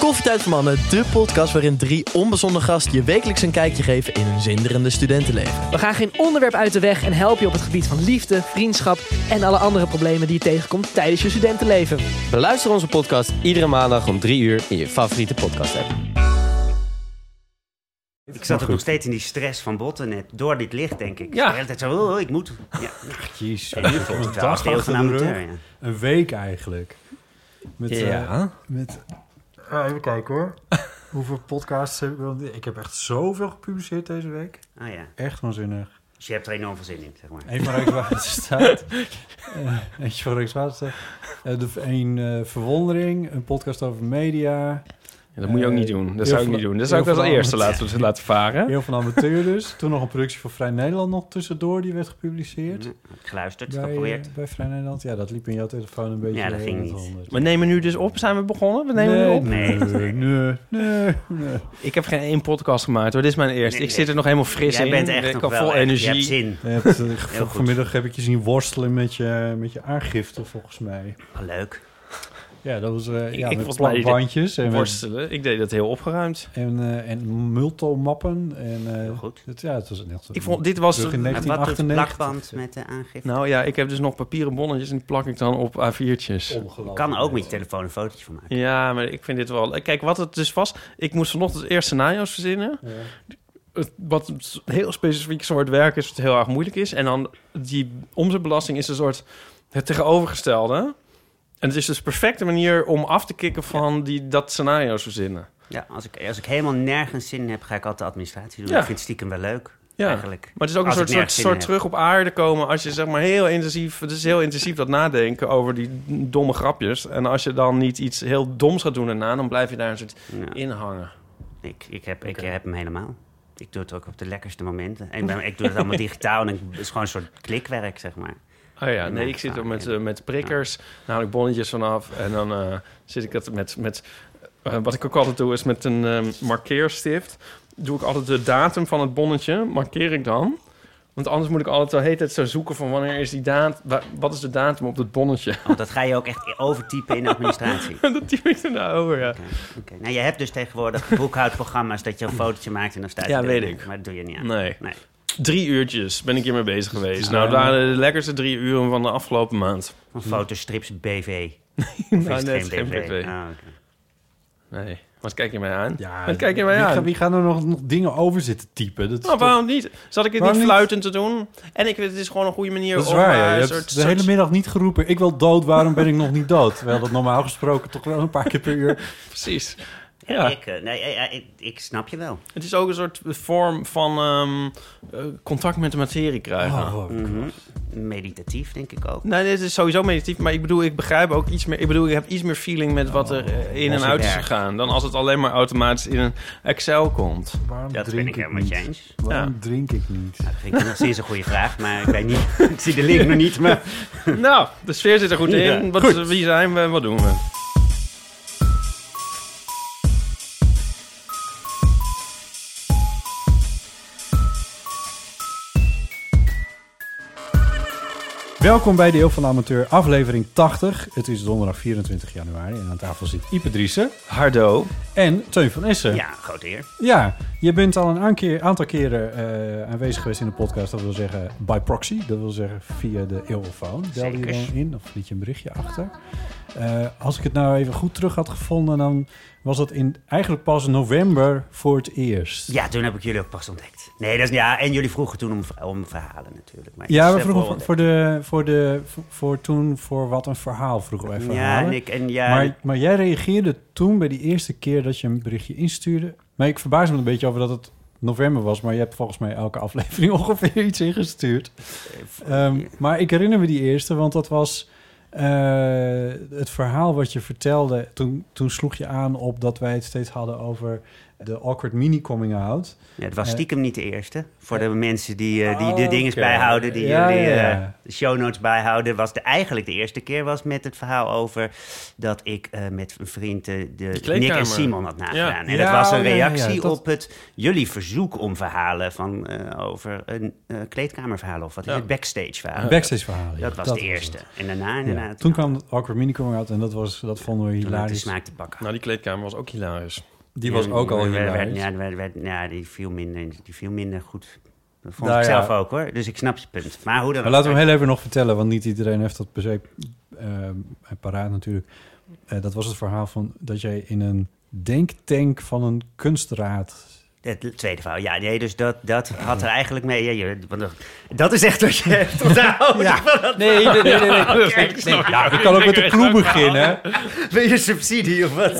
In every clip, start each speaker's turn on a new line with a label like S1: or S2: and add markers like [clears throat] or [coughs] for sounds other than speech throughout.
S1: Koffietijd voor Mannen, de podcast waarin drie onbezonnen gasten je wekelijks een kijkje geven in hun zinderende studentenleven.
S2: We gaan geen onderwerp uit de weg en helpen je op het gebied van liefde, vriendschap en alle andere problemen die je tegenkomt tijdens je studentenleven.
S3: Beluister onze podcast iedere maandag om 3 uur in je favoriete podcast app.
S4: Ik zat ook nog steeds in die stress van botten net. Door dit licht, denk ik.
S3: Ja.
S4: De hele tijd zo, oh, oh, ik moet. Ja, nu voelt het
S5: een
S4: wel amateur. Ja.
S5: Een week eigenlijk. Met, eh,
S3: Ja.
S5: met, Ah, even kijken hoor. [laughs] Hoeveel podcasts heb ik? Ik heb echt zoveel gepubliceerd deze week.
S4: Ah ja,
S5: Echt waanzinnig.
S4: dus je hebt er enorm veel zin in, zeg maar.
S5: Eén van Rijkswaterstaat. uh, [laughs] eentje van Rijkswaterstaat. Uh, de, een eh, verwondering. Een podcast over media.
S3: Dat moet je ook niet doen. Dat zou ik niet doen. Dat zou ik als eerste laten, laten varen.
S5: Heel van amateur dus. Toen nog een productie voor Vrij Nederland nog tussendoor. Die werd gepubliceerd.
S4: Ja, Geluisterd,
S5: Bij,
S4: geprobeerd.
S5: eh, bij Vrij Nederland. Ja, dat liep in jouw telefoon een beetje.
S4: Ja, dat ging
S5: eh,
S4: niet.
S3: We nemen nu dus op. Zijn we begonnen? We nemen nu
S5: nee,
S3: op.
S5: nee, nee, nee, nee, nee.
S3: Ik heb geen één podcast gemaakt hoor. Dit is mijn eerste.
S4: Nee,
S3: ik zit er nog helemaal fris
S4: Jij
S3: in.
S4: bent echt
S3: ik
S4: nog
S3: heb
S4: wel
S3: vol energie.
S4: Je hebt zin.
S5: Je hebt, eh,
S4: goed.
S5: vanmiddag heb ik je zien worstelen met je, met je aangifte, volgens mij.
S4: Leuk.
S5: Ja, dat was eh
S3: Ik-
S5: ja,
S3: ik
S5: met plakbandjes en, met,
S3: Worstelen. Ik deed dat heel opgeruimd.
S5: en, eh en multomappen. En, eh,
S4: Heel goed.
S5: Het, ja, het was een echt...
S3: Ik vond, dit was...
S5: terug in
S4: En wat doet
S5: 1998.
S4: plakband met de aangifte?
S3: Nou ja, ik heb dus nog papieren bonnetjes en die plak ik dan op A4'tjes.
S4: Je kan ook met je telefoon een fotootje van maken.
S3: Ja, maar ik vind dit wel... Kijk, wat het dus was... Ik moest vanochtend eerst scenario's verzinnen. Het- Wat heel specifiek soort werk is, wat heel erg moeilijk is. En dan die omzetbelasting is een soort het tegenovergestelde. En het is dus de perfecte manier om af te kicken van die, dat scenario's verzinnen.
S4: Ja, als ik, als ik helemaal nergens zin in heb, ga ik altijd administratie doen.
S3: Ja.
S4: Ik vind het stiekem wel leuk,
S3: Ja.
S4: eigenlijk.
S3: Maar het is ook een soort, soort, soort terug op aarde komen als je zeg maar heel intensief... Het is heel intensief dat nadenken over die domme grapjes. En als je dan niet iets heel doms gaat doen daarna, dan blijf je daar een soort
S4: Ja.
S3: in hangen.
S4: Ik, ik, heb, ik heb hem helemaal. Ik doe het ook op de lekkerste momenten. En ik, ben, [laughs] ik doe het allemaal digitaal en het is gewoon een soort klikwerk, zeg maar.
S3: Oh ja, nee,
S4: mijn
S3: ik zit er met, eh, met prikkers, dan haal ik bonnetjes vanaf en dan eh, zit ik het met... met eh, wat ik ook altijd doe is met een ehm, markeerstift, doe ik altijd de datum van het bonnetje, markeer ik dan. Want anders moet ik altijd de hele tijd zo zoeken van wanneer is die datum, wat is de datum op het bonnetje.
S4: Want dat ga je ook echt overtypen in de administratie. [laughs]
S3: dat typ ik er nou over, ja.
S4: Nou, je hebt dus tegenwoordig boekhoudprogramma's dat je een fotootje maakt en dan staat
S3: Ja, weet ik.
S4: Maar dat doe je niet aan.
S3: Nee.
S4: Nee.
S3: Drie uurtjes ben ik hiermee bezig geweest. Nou, het waren de lekkerste drie uren van de afgelopen maand.
S4: Van fotostrips BV.
S3: Nou, nee, is geen
S4: BV?
S3: BV.
S4: Ah.
S3: Nee. Wat kijk je mij aan?
S5: Ja,
S3: Wat kijk je mij
S5: wie,
S3: aan?
S5: Ga, wie gaat er nog, nog dingen over zitten typen? Dat
S3: Nou,
S5: toch-
S3: waarom niet? Zat ik het
S5: Waarom
S3: niet
S5: niet?
S3: fluitend te doen? En ik het is gewoon een goede manier
S5: dat is
S3: om...
S5: waar,
S3: eh,
S5: ja. Je
S3: een
S5: hebt
S3: soort-
S5: de
S3: soort-
S5: hele middag niet geroepen... ik wil dood, waarom ben ik nog niet dood? Terwijl dat normaal gesproken toch wel een paar keer per uur... [laughs]
S3: Precies.
S4: Ja. Ik, eh, nee, ik, ik snap je wel.
S3: Het is ook een soort vorm van ehm, eh, contact met de materie krijgen.
S5: Oh,
S4: Mhm. Meditatief, denk ik ook.
S3: Nee, dit is sowieso meditatief, maar ik bedoel, ik begrijp ook iets meer... Ik bedoel, ik heb iets meer feeling met wat er eh, in
S4: Als
S3: en uit is gegaan... dan als het alleen maar automatisch in een Excel komt.
S5: waarom
S4: Dat ben
S5: drink
S4: ik helemaal met je eens.
S5: Waarom
S3: Ja.
S5: drink ik niet?
S4: Nou, dat vind ik nog steeds een goede vraag, maar ik weet niet. [laughs] ik zie de link nog niet, maar... [laughs]
S3: nou, de sfeer zit er goed
S4: Ja,
S3: in. Wat, Wie zijn we? Wat doen we?
S5: Welkom bij de Eeuw van de Amateur, aflevering 80. Het is donderdag 24 januari en aan tafel zit Ipe Driessen
S3: Hardo.
S5: en Teun van Essen.
S4: Ja, grote eer.
S5: Ja, je bent al een aankeer- aantal keren eh, aanwezig geweest in de podcast. Dat wil zeggen by proxy. Dat wil zeggen via de eeuwofoon. Belde je dan in of liet je een berichtje achter. Eh, als ik het nou even goed terug had gevonden... dan was dat in eigenlijk pas november voor het eerst.
S4: Ja, toen heb ik jullie ook pas ontdekt. Nee, dat is, ja, en jullie vroegen toen om, om verhalen natuurlijk. Maar
S5: Ja, we
S4: eh,
S5: vroegen voor,
S4: voor-
S5: de, voor, de, voor, voor toen voor wat een verhaal vroegen wij
S4: Ja,
S5: verhalen.
S4: en, ik, en ja,
S5: maar, maar jij reageerde toen bij die eerste keer dat je een berichtje instuurde. Maar ik verbaas me een beetje over dat het november was. Maar je hebt volgens mij elke [laughs] aflevering ongeveer iets ingestuurd. Ehm, maar ik herinner me die eerste, want dat was eh, het verhaal wat je vertelde, toen, toen sloeg je aan op dat wij het steeds hadden over de awkward mini coming out.
S4: Ja, het was
S5: Eh,
S4: stiekem niet de eerste. Voor de mensen die, eh, die de
S5: Oh,
S4: dinges
S5: oké.
S4: bijhouden, die
S5: Ja,
S4: eh, de show notes bijhouden, was de, eigenlijk de eerste keer was met het verhaal over dat ik eh, met een vriend eh, de Nick en Simon had nagedaan.
S3: Ja.
S4: En
S5: Ja,
S4: dat was een
S5: oh, ja, ja, ja,
S4: reactie
S5: dat-
S4: op het jullie verzoek om verhalen van, eh, over een eh, kleedkamerverhaal of wat is het, backstage verhaal.
S5: Een backstage verhaal. ja.
S4: Dat was de eerste. En daarna
S5: Ja.
S4: inderdaad.
S5: Toen kwam het awkward mini coming out en dat, was, dat vonden we
S4: toen de
S5: hilarisch.
S4: smaak te pakken.
S3: Nou, die kleedkamer was ook hilarisch.
S5: Die was ook al
S4: Ja, werd-
S5: hilarisch.
S4: Ja, werd- werd- ja, die viel minder, die viel minder goed. Dat vond
S5: Nou
S4: ik
S5: ja.
S4: zelf ook hoor. Dus ik snap je punt. Maar hoe dan
S5: Maar laten we hem heel even nog vertellen, want niet iedereen heeft dat per se eh, paraat natuurlijk. Eh, dat was het verhaal van dat jij in een denktank van een kunstraad...
S4: Het tweede verhaal. Ja, nee, dus dat, dat had er eigenlijk mee. Ja, je, dat- is echt wat je hebt [laughs] onthouden.
S5: Ja. Nee, nee, nee, nee. nee.
S4: Kijk,
S5: Nee, ja, ik kan ook met de clue beginnen.
S4: Wil je subsidie of wat?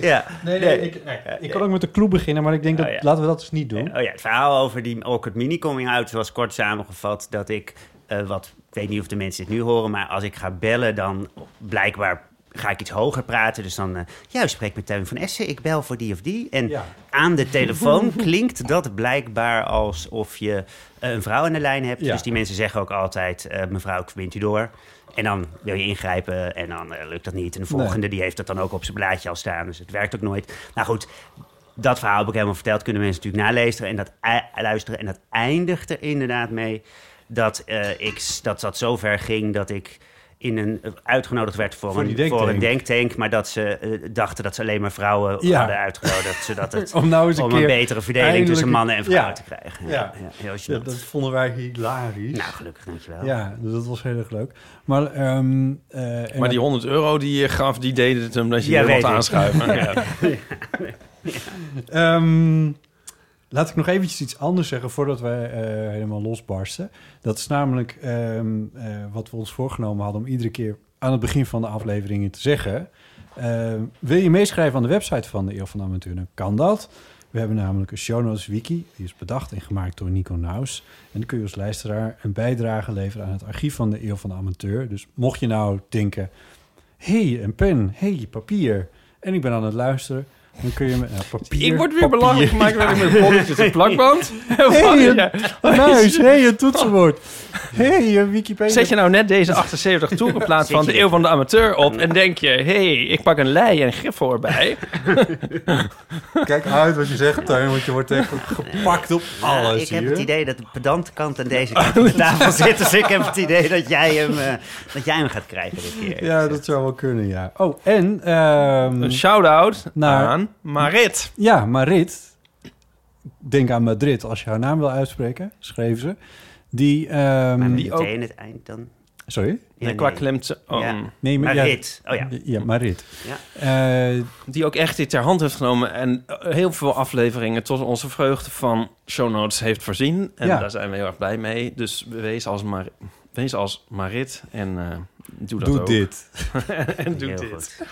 S4: ja.
S5: Nee, nee, ik, nee, ik kan ook met de clue beginnen, maar ik denk dat
S4: Oh, ja.
S5: laten we dat dus niet doen.
S4: Oh ja, het verhaal over die awkward mini coming out was kort samengevat dat ik eh, wat ik weet niet of de mensen dit nu horen, maar als ik ga bellen dan blijkbaar ga ik iets hoger praten. Dus dan, eh ja, u spreekt met Teun van Essen, ik bel voor die of die. En
S5: Ja.
S4: aan de telefoon [laughs] klinkt dat blijkbaar alsof je eh, een vrouw aan de lijn hebt.
S5: Ja.
S4: Dus die mensen zeggen ook altijd, eh, mevrouw, ik verbind u door. En dan wil je ingrijpen en dan lukt dat niet. En de volgende die heeft dat dan ook op zijn blaadje al staan. Dus het werkt ook nooit. Nou goed, dat verhaal heb ik helemaal verteld. Kunnen mensen natuurlijk nalezen en dat, ei- luisteren. En dat eindigt er inderdaad mee dat, ik, dat dat zo ver ging dat ik in een, uitgenodigd werd voor,
S5: Voor
S4: een,
S5: denktank.
S4: voor een denktank. Maar dat ze eh, dachten dat ze alleen maar vrouwen
S5: Ja.
S4: hadden uitgenodigd. Zodat het, [laughs]
S5: Om nou eens een
S4: om
S5: keer
S4: een betere verdeling tussen mannen en vrouwen
S5: Ja.
S4: te krijgen.
S5: Ja.
S4: Ja, ja, heel
S5: Ja,
S4: gênant.
S5: dat vonden wij hilarisch.
S4: Nou, gelukkig, dankjewel.
S5: Ja, dus dat was heel erg leuk. Maar, ehm, eh, en
S3: Maar die 100 euro die je gaf, die deden het hem dat je
S4: Ja,
S3: weer
S4: weet
S3: wat aanschuiven. [laughs] Ja.
S5: Ehm, laat ik nog eventjes iets anders zeggen voordat we eh, helemaal losbarsten. Dat is namelijk ehm, eh, wat we ons voorgenomen hadden om iedere keer aan het begin van de afleveringen te zeggen. Ehm, wil je meeschrijven aan de website van de Eeuw van de Amateur, dan kan dat. We hebben namelijk een show notes wiki. Die is bedacht en gemaakt door Nico Naus. En dan kun je als luisteraar een bijdrage leveren aan het archief van de Eeuw van de Amateur. Dus mocht je nou denken, hey, een pen, hey, papier. En ik ben aan het luisteren. Dan kun je met papier.
S3: Ik word weer
S5: papier.
S3: belangrijk gemaakt met met bolletjes en plakband. [laughs]
S5: Hey, een
S3: Ja.
S5: muis. Hey, een toetsenbord. Hey, een Wikipedia.
S3: Zet je nou net deze 78 toerenplaat van de Eeuw van de Amateur op... en denk je, hé, hey, ik pak een lei en griffel erbij. [laughs]
S5: Kijk uit wat je zegt, Teun, want je wordt echt gepakt op
S4: Nou,
S5: alles
S4: ik heb
S5: hier.
S4: het idee dat de pedante kant aan deze kant van de tafel [laughs] zit. Dus ik heb het idee dat jij hem, eh, dat jij hem gaat krijgen dit keer.
S5: Ja, dat zou wel kunnen, ja. Oh, en... ehm,
S3: Een shout-out
S5: Naar-
S3: aan Marit.
S5: ja, Marit. Denk aan Madrid. Als je haar naam wil uitspreken, schreef ze. Die... ehm,
S4: Maar
S3: die ook-
S4: meteen het eind dan.
S5: Sorry?
S4: Ja,
S3: Nee, qua
S4: nee.
S3: klemt oh,
S4: Ja.
S5: Nee,
S4: Maar
S5: ja,
S4: Rit. Oh ja.
S5: Ja, Marit.
S4: Ja.
S5: Eh,
S3: Die ook echt dit ter hand heeft genomen... en eh, heel veel afleveringen tot onze vreugde van show notes heeft voorzien. En
S5: Ja.
S3: daar zijn we heel erg blij mee. Dus wees als, Mar wees als Marit en eh, doe dat
S5: doe
S3: ook.
S5: dit. [laughs]
S3: en doe
S4: Heel
S3: dit.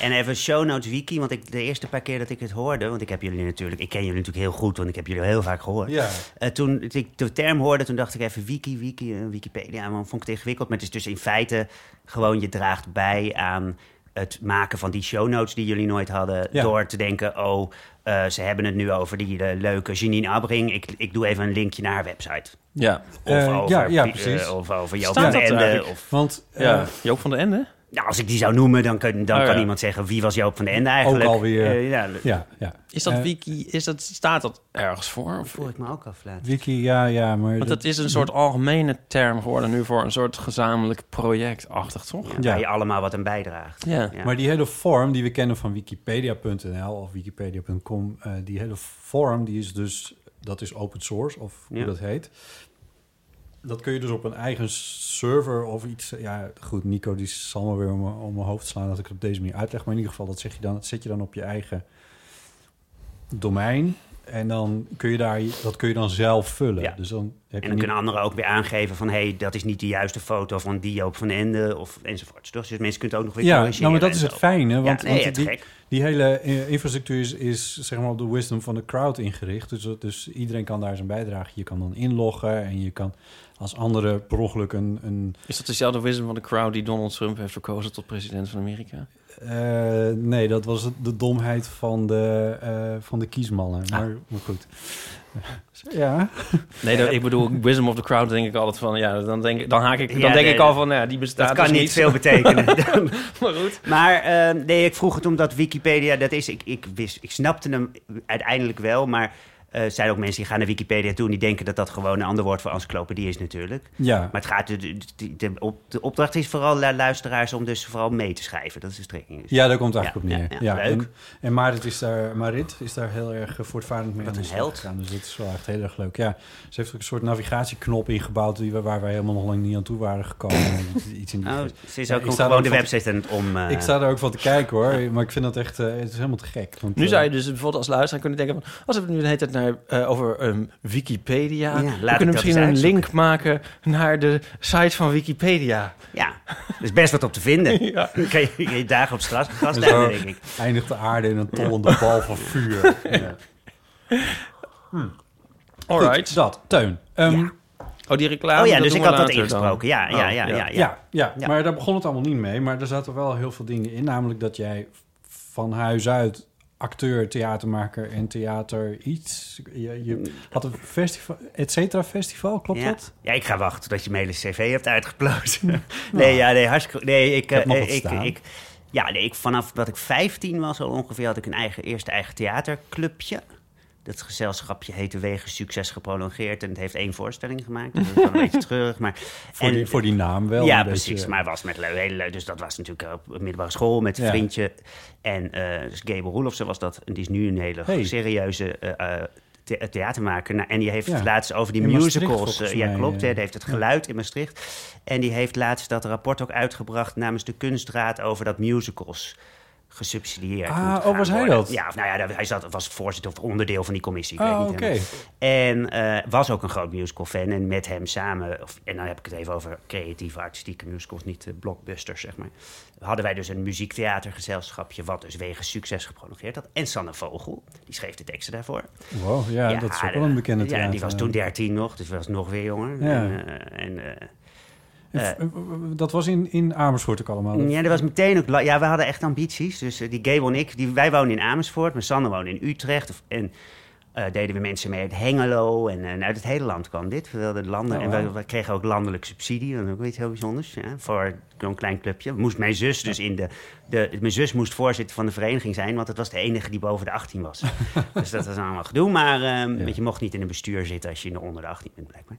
S4: En even show notes wiki, want ik, de eerste paar keer dat ik het hoorde, want ik heb jullie natuurlijk, ik ken jullie natuurlijk heel goed, want ik heb jullie heel vaak gehoord.
S5: Ja.
S4: Eh, toen ik de term hoorde, toen dacht ik even wiki, wiki, eh, Wikipedia, maar vond ik het ingewikkeld. Maar het is dus in feite gewoon je draagt bij aan het maken van die show notes die jullie nooit hadden,
S5: Ja.
S4: door te denken, oh, eh, ze hebben het nu over die leuke Janine Abbring. Ik, ik doe even een linkje naar haar website.
S3: Ja.
S4: Of over,
S5: ja, ja, precies.
S4: of over Joop
S3: Staat
S4: van
S3: er
S4: Ende.
S3: eigenlijk?
S4: Of,
S5: Want
S3: ja. Joop van de Ende?
S4: Nou, als ik die zou noemen, dan, kan, dan
S3: Oh,
S4: kan
S3: ja.
S4: iemand zeggen wie was Joop van den Ende eigenlijk.
S5: Ook alweer.
S4: Eh, ja,
S5: ja, ja.
S3: Is dat
S5: Eh,
S3: wiki, is dat, staat dat ergens voor? Of-
S4: voel ik me ook af laten.
S5: Wiki, ja, ja, maar...
S3: Want dat is een soort algemene term geworden nu voor een soort gezamenlijk projectachtig, toch?
S4: Ja,
S5: Ja.
S4: Waar je allemaal wat aan bijdraagt.
S3: Ja.
S4: Ja.
S5: Maar die hele vorm die we kennen van wikipedia.nl of wikipedia.com, eh, die hele vorm die is dus, dat is open source of hoe dat heet. Dat kun je dus op een eigen server of iets. Ja, goed, Nico die zal me weer om, mijn- om mijn hoofd slaan dat ik het op deze manier uitleg. Maar in ieder geval, dat, zeg je dan, dat zet je dan op je eigen domein. En dan kun je daar, dat kun je dan zelf vullen.
S4: Ja.
S5: Dus dan heb
S4: En
S5: je
S4: dan
S5: niet-
S4: kunnen anderen ook weer aangeven van... hé, hey, dat is niet de juiste foto van die Joop van Ende of enzovoort. Dus mensen kunnen het ook nog weer
S5: Ja, nou, maar dat is het fijne. Want,
S4: ja, nee,
S5: want
S4: het
S5: die,
S4: gek.
S5: Die hele eh, infrastructuur is, is zeg maar op de wisdom van de crowd ingericht. Dus, dus iedereen kan daar zijn bijdrage. Je kan dan inloggen en je kan als andere per ongeluk een... een
S3: Is dat dezelfde wisdom van de crowd die Donald Trump heeft verkozen tot president van Amerika?
S5: eh, nee, dat was de domheid van de, eh, van de kiesmannen. Maar, maar goed. [laughs] Ja.
S3: Nee, dat, ik bedoel, wisdom of the crowd denk ik altijd van... Ja, dan denk ik, dan haak ik, dan
S4: Ja,
S3: denk
S4: nee,
S3: ik al van, nou ja, die bestaat
S4: Dat kan
S3: dus
S4: niet veel betekenen. [laughs]
S3: maar goed.
S4: Maar eh, nee, ik vroeg het omdat Wikipedia, dat is, ik, ik, wist, ik snapte hem uiteindelijk wel, maar eh, er zijn ook mensen die gaan naar Wikipedia toe en die denken dat dat gewoon een ander woord voor encyclopedie is natuurlijk.
S5: Ja.
S4: Maar het gaat, de, de, de, op, de opdracht is vooral lu- luisteraars om dus vooral mee te schrijven. Dat is de strekking. Dus.
S5: Ja, daar komt het eigenlijk
S4: Ja,
S5: op neer.
S4: ja,
S5: Ja,
S4: ja, leuk.
S5: En, en Marit is daar, Marit is daar heel erg eh, voortvarend mee
S4: Wat een held.
S5: gegaan. Dus dat is wel echt heel erg leuk. Ja, ze heeft ook een soort navigatieknop ingebouwd die, we- waar wij helemaal nog lang niet aan toe waren gekomen. [coughs] Iets in die
S4: Oh, ze is ook gewoon de website aan het om... eh,
S5: Ik sta er ook van te kijken hoor, maar ik vind dat echt, het is helemaal te gek. Want,
S3: Nu zou je dus bijvoorbeeld als luisteraar kunnen denken van... als we het nu de hele tijd naar, eh, over ehm, Wikipedia...
S4: Ja,
S3: we
S4: laat ik
S3: kunnen misschien een
S4: uitzoeken.
S3: link maken naar de site van Wikipedia.
S4: Ja, er is best wat op te vinden. [laughs]
S3: Ja.
S4: Dan kan je, dagen op straat nemen, denk ik.
S5: eindigt de aarde in een tollende bal van vuur. [laughs] Ja.
S3: Alright.
S5: Goed, dat. Teun. Ehm,
S4: Ja.
S3: Oh, die reclame,
S4: Oh ja, dus ik had dat ingesproken. Ja, ja,
S3: Oh,
S4: ja, ja, ja.
S5: Ja, ja,
S4: Ja.
S5: maar daar begon het allemaal niet mee. Maar er zaten wel heel veel dingen in. Namelijk dat jij van huis uit acteur, theatermaker en theater iets... Je, je had een festival, et cetera festival, klopt
S4: ja.
S5: dat?
S4: Ja, ik ga wachten tot je mijn hele cv hebt uitgeplozen. [laughs] [laughs] nee, ja, nee, hartstikke... Nee, ik,
S5: Ik heb
S4: eh, ik, ik, ja, nee, ik, vanaf dat ik 15 was al ongeveer, had ik een eigen, eerste eigen theaterclubje. Dat gezelschapje heette Wegen Succes Geprolongeerd. En het heeft één voorstelling gemaakt. Dus dat is wel een beetje [laughs] treurig. Maar,
S5: Voor,
S4: en-
S5: die, voor die naam wel.
S4: ja,
S5: beetje-
S4: precies. Maar het was met leu- hele leuk. Dus dat was natuurlijk op middelbare school met een
S5: Ja.
S4: vriendje. En eh dus Gable Roelofsen was dat. En die is nu een hele
S5: Hey.
S4: serieuze eh, eh, the- theatermaker. Nou, en die heeft
S5: Ja.
S4: laatst over die
S5: In
S4: musicals... eh, ja, klopt.
S5: eh.
S4: hè, die heeft het geluid in Maastricht. En die heeft laatst dat rapport ook uitgebracht... namens de kunstraad over dat musicals gesubsidieerd
S5: Ah, oh, was hij
S4: worden.
S5: dat?
S4: Ja, of nou ja, hij zat, was voorzitter of onderdeel van die commissie. Ik
S5: Ah,
S4: weet niet. En eh, was ook een groot musical-fan. En met hem samen, of, en dan heb ik het even over creatieve, artistieke musicals, niet eh, blockbusters, zeg maar. Hadden wij dus een muziektheatergezelschapje, wat dus wegen succes geprolongeerd had. En Sanne Vogel, die schreef de teksten daarvoor.
S5: Wow, ja, dat is ook wel een bekende
S4: Ja,
S5: theater.
S4: die was toen 13 nog, dus was nog weer jonger.
S5: Ja.
S4: En, eh, en, eh,
S5: eh, dat was in, in Amersfoort ook allemaal.
S4: ja, dat was meteen ook... Ja, we hadden echt ambities. Dus eh, die Gable en ik, die, wij woonden in Amersfoort, maar Sanne woonde in Utrecht. Of- en eh, deden we mensen mee uit Hengelo. En eh, uit het hele land kwam dit. We, wilden landen,
S5: Oh,
S4: en we, kregen ook landelijk subsidie. Dat is ook iets heel bijzonders. Ja, voor zo'n klein clubje. Moest mijn zus dus in de, de... Mijn zus moest voorzitter van de vereniging zijn, want het was de enige die boven de 18 was. [laughs] dus dat was allemaal gedoe. Maar ehm,
S5: Ja.
S4: je mocht niet in een bestuur zitten als je onder de 18 bent, blijkbaar.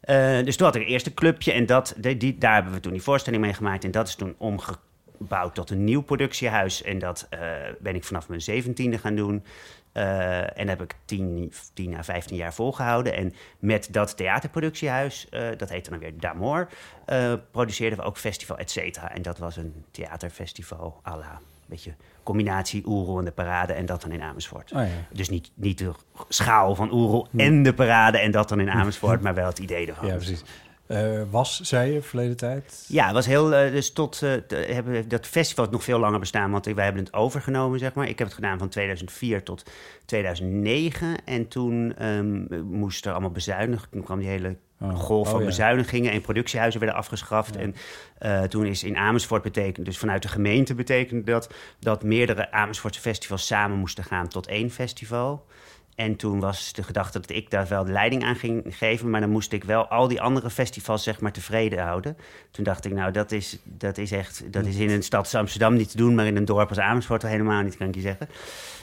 S4: Eh, dus toen had ik een eerste clubje en dat, die, daar hebben we toen die voorstelling mee gemaakt. En dat is toen omgebouwd tot een nieuw productiehuis. En dat eh, ben ik vanaf mijn zeventiende gaan doen. Eh, en dat heb ik 10, 10 à 15 jaar volgehouden. En met dat theaterproductiehuis, eh, dat heette dan weer Damor, produceerden we ook Festival et cetera. En dat was een theaterfestival à la, beetje combinatie Oerol en de parade en dat dan in Amersfoort.
S5: Oh, ja.
S4: Dus niet, niet de schaal van Oerol en de parade en dat dan in Amersfoort, maar wel het idee ervan.
S5: Ja, precies. Eh, was, zei je, verleden tijd?
S4: Ja, het was heel. eh, dus tot. de- hebben dat festival nog veel langer bestaan, want wij hebben het overgenomen, zeg maar. Ik heb het gedaan van 2004 tot 2009. En toen ehm, moest er allemaal bezuinigd. Toen kwam die hele
S5: Oh.
S4: golf
S5: Oh,
S4: van
S5: ja.
S4: bezuinigingen en productiehuizen werden afgeschaft. En eh, toen is in Amersfoort betekend, dus vanuit de gemeente betekende dat dat meerdere Amersfoortse festivals samen moesten gaan tot één festival. En toen was de gedachte dat ik daar wel de leiding aan ging geven. Maar dan moest ik wel al die andere festivals zeg maar tevreden houden. Toen dacht ik, nou dat is, dat is echt... Dat is in een stad als Amsterdam niet te doen. Maar in een dorp als Amersfoort al helemaal niet, kan ik je zeggen.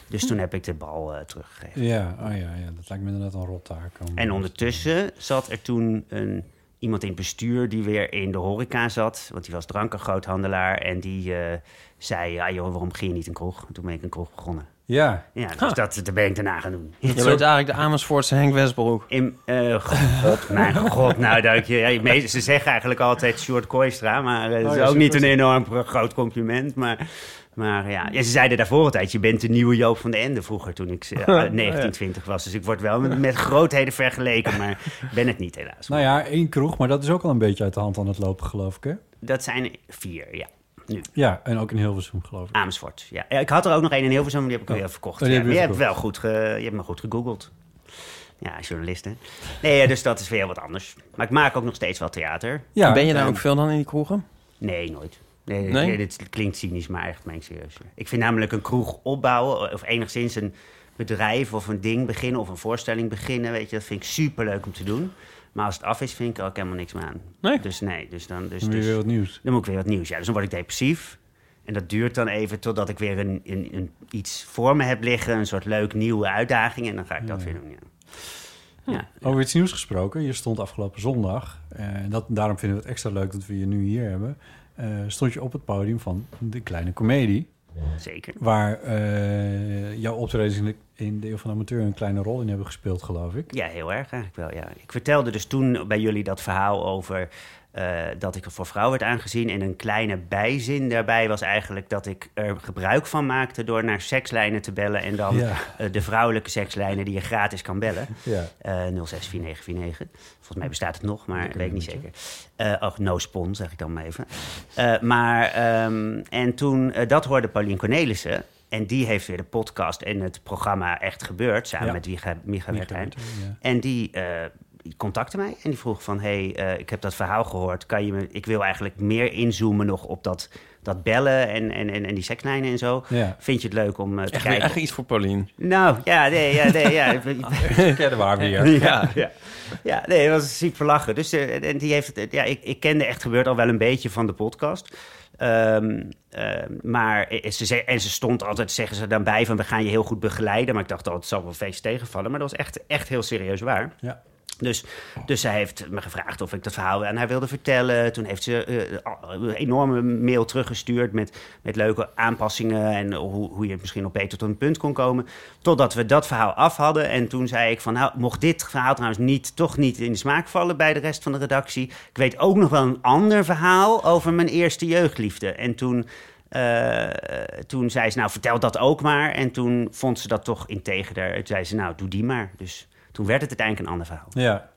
S4: Dus toen heb ik de bal eh, teruggegeven.
S5: Ja, oh ja, ja, dat lijkt me inderdaad een rottaak.
S4: En ondertussen zat er toen een, iemand in het bestuur die weer in de horeca zat. Want die was drankengroothandelaar. En die eh, zei, ja joh, waarom begin je niet een kroeg? En toen ben ik een kroeg begonnen.
S5: Ja,
S4: Ja, dus dat, dat ben ik daarna gaan doen.
S3: Je bent eigenlijk de Amersfoortse Henk Westbroek.
S4: In, eh, god, [laughs] mijn god, nou dank je. Ja, je meest- ze zeggen eigenlijk altijd Sjoerd Kooistra, maar dat is
S5: ja,
S4: ook niet een enorm gro- groot compliment. Maar, maar ja. ja, ze zeiden daarvoor altijd, je bent de nieuwe Joop van de Ende vroeger toen ik eh, [laughs] 19, 20 was. Dus ik word wel met, met grootheden vergeleken, maar ben het niet helaas.
S5: nou ja, één kroeg, maar dat is ook al een beetje uit de hand aan het lopen, geloof ik, hè?
S4: Dat zijn vier, ja. nu.
S5: Ja, en ook in Hilversum, geloof ik.
S4: Amersfoort, ja. Ja, Ik had er ook nog één in Hilversum, maar die heb ik
S5: Oh.
S4: weer verkocht.
S5: Oh, die
S4: ja.
S5: heb je
S4: hebt wel goed, ge, je hebt me goed gegoogeld. Ja, journalist, hè. Nee, dus dat is weer wat anders. Maar ik maak ook nog steeds wel theater.
S5: Ja,
S3: ben je daar ook veel dan in die kroegen?
S4: Nee, nooit. Nee,
S3: Nee?
S4: nee? dit klinkt cynisch, maar echt meen ik serieus. Ik vind namelijk een kroeg opbouwen... of enigszins een bedrijf of een ding beginnen... of een voorstelling beginnen, weet je... dat vind ik superleuk om te doen. Maar als het af is, vind ik er ook helemaal niks meer aan.
S3: Nee?
S4: Dus nee, dus dan... Dus,
S5: Dan weer
S4: dus,
S5: weer wat nieuws.
S4: dan moet ik weer wat nieuws. Ja, dus dan word ik depressief. En dat duurt dan even totdat ik weer een, een, een, iets voor me heb liggen. Een soort leuk nieuwe uitdaging. En dan ga ik dat weer doen, ja. Ja,
S5: Over iets nieuws gesproken. Je stond afgelopen zondag. eh, En dat, daarom vinden we het extra leuk dat we je nu hier hebben. Eh, stond je op het podium van de kleine komedie.
S4: zeker.
S5: Waar eh, jouw optredens in de, in de Eeuw van de Amateur een kleine rol in hebben gespeeld, geloof ik.
S4: Ja, heel erg eigenlijk wel, ja. Ik vertelde dus toen bij jullie dat verhaal over... eh, dat ik er voor vrouw werd aangezien. En een kleine bijzin daarbij was eigenlijk dat ik er gebruik van maakte... door naar sekslijnen te bellen en dan
S5: Ja.
S4: eh, de vrouwelijke sekslijnen die je gratis kan bellen. [laughs]
S5: Ja.
S4: Eh 064949. Volgens mij bestaat het nog, maar weet ik niet zeker. Eh oh, no spon, zeg ik dan maar even. Eh, maar, ehm, en toen, eh, dat hoorde Paulien Cornelissen. En die heeft weer de podcast en het programma Echt Gebeurd... samen
S5: Ja.
S4: met Micha, Micha Wertheim.
S5: ja.
S4: En die, eh, die contacte mij en die vroeg van... hey, eh, ik heb dat verhaal gehoord. Kan je me, ik wil eigenlijk meer inzoomen nog op dat, dat bellen en, en, en, en die sekslijnen en zo.
S5: Ja.
S4: Vind je het leuk om eh, te
S3: Echt,
S4: kijken?
S3: echt iets voor Paulien.
S4: Nou, ja, nee, ja, nee, ja.
S5: Ja, waren we weer.
S4: Ja, ja. ja, nee, dat was super lachen. Dus eh, en die heeft het, ja, ik, ik kende echt gebeurd al wel een beetje van de podcast. Ehm, ehm, maar ze zei, en ze stond altijd, zeggen ze dan bij, van we gaan je heel goed begeleiden. Maar ik dacht, oh, het zal wel feest tegenvallen. Maar dat was echt, echt heel serieus waar.
S5: Ja.
S4: Dus, dus zij heeft me gevraagd of ik dat verhaal aan haar wilde vertellen. Toen heeft ze eh, een enorme mail teruggestuurd met, met leuke aanpassingen en hoe, hoe je misschien nog beter tot een punt kon komen. Totdat we dat verhaal af hadden. En toen zei ik van, nou, mocht dit verhaal trouwens niet, toch niet in de smaak vallen bij de rest van de redactie. Ik weet ook nog wel een ander verhaal over mijn eerste jeugdliefde. En toen... eh, toen zei ze, nou, vertel dat ook maar. En toen vond ze dat toch integerder. Toen zei ze, nou, doe die maar. Dus toen werd het uiteindelijk een ander verhaal.
S5: Ja.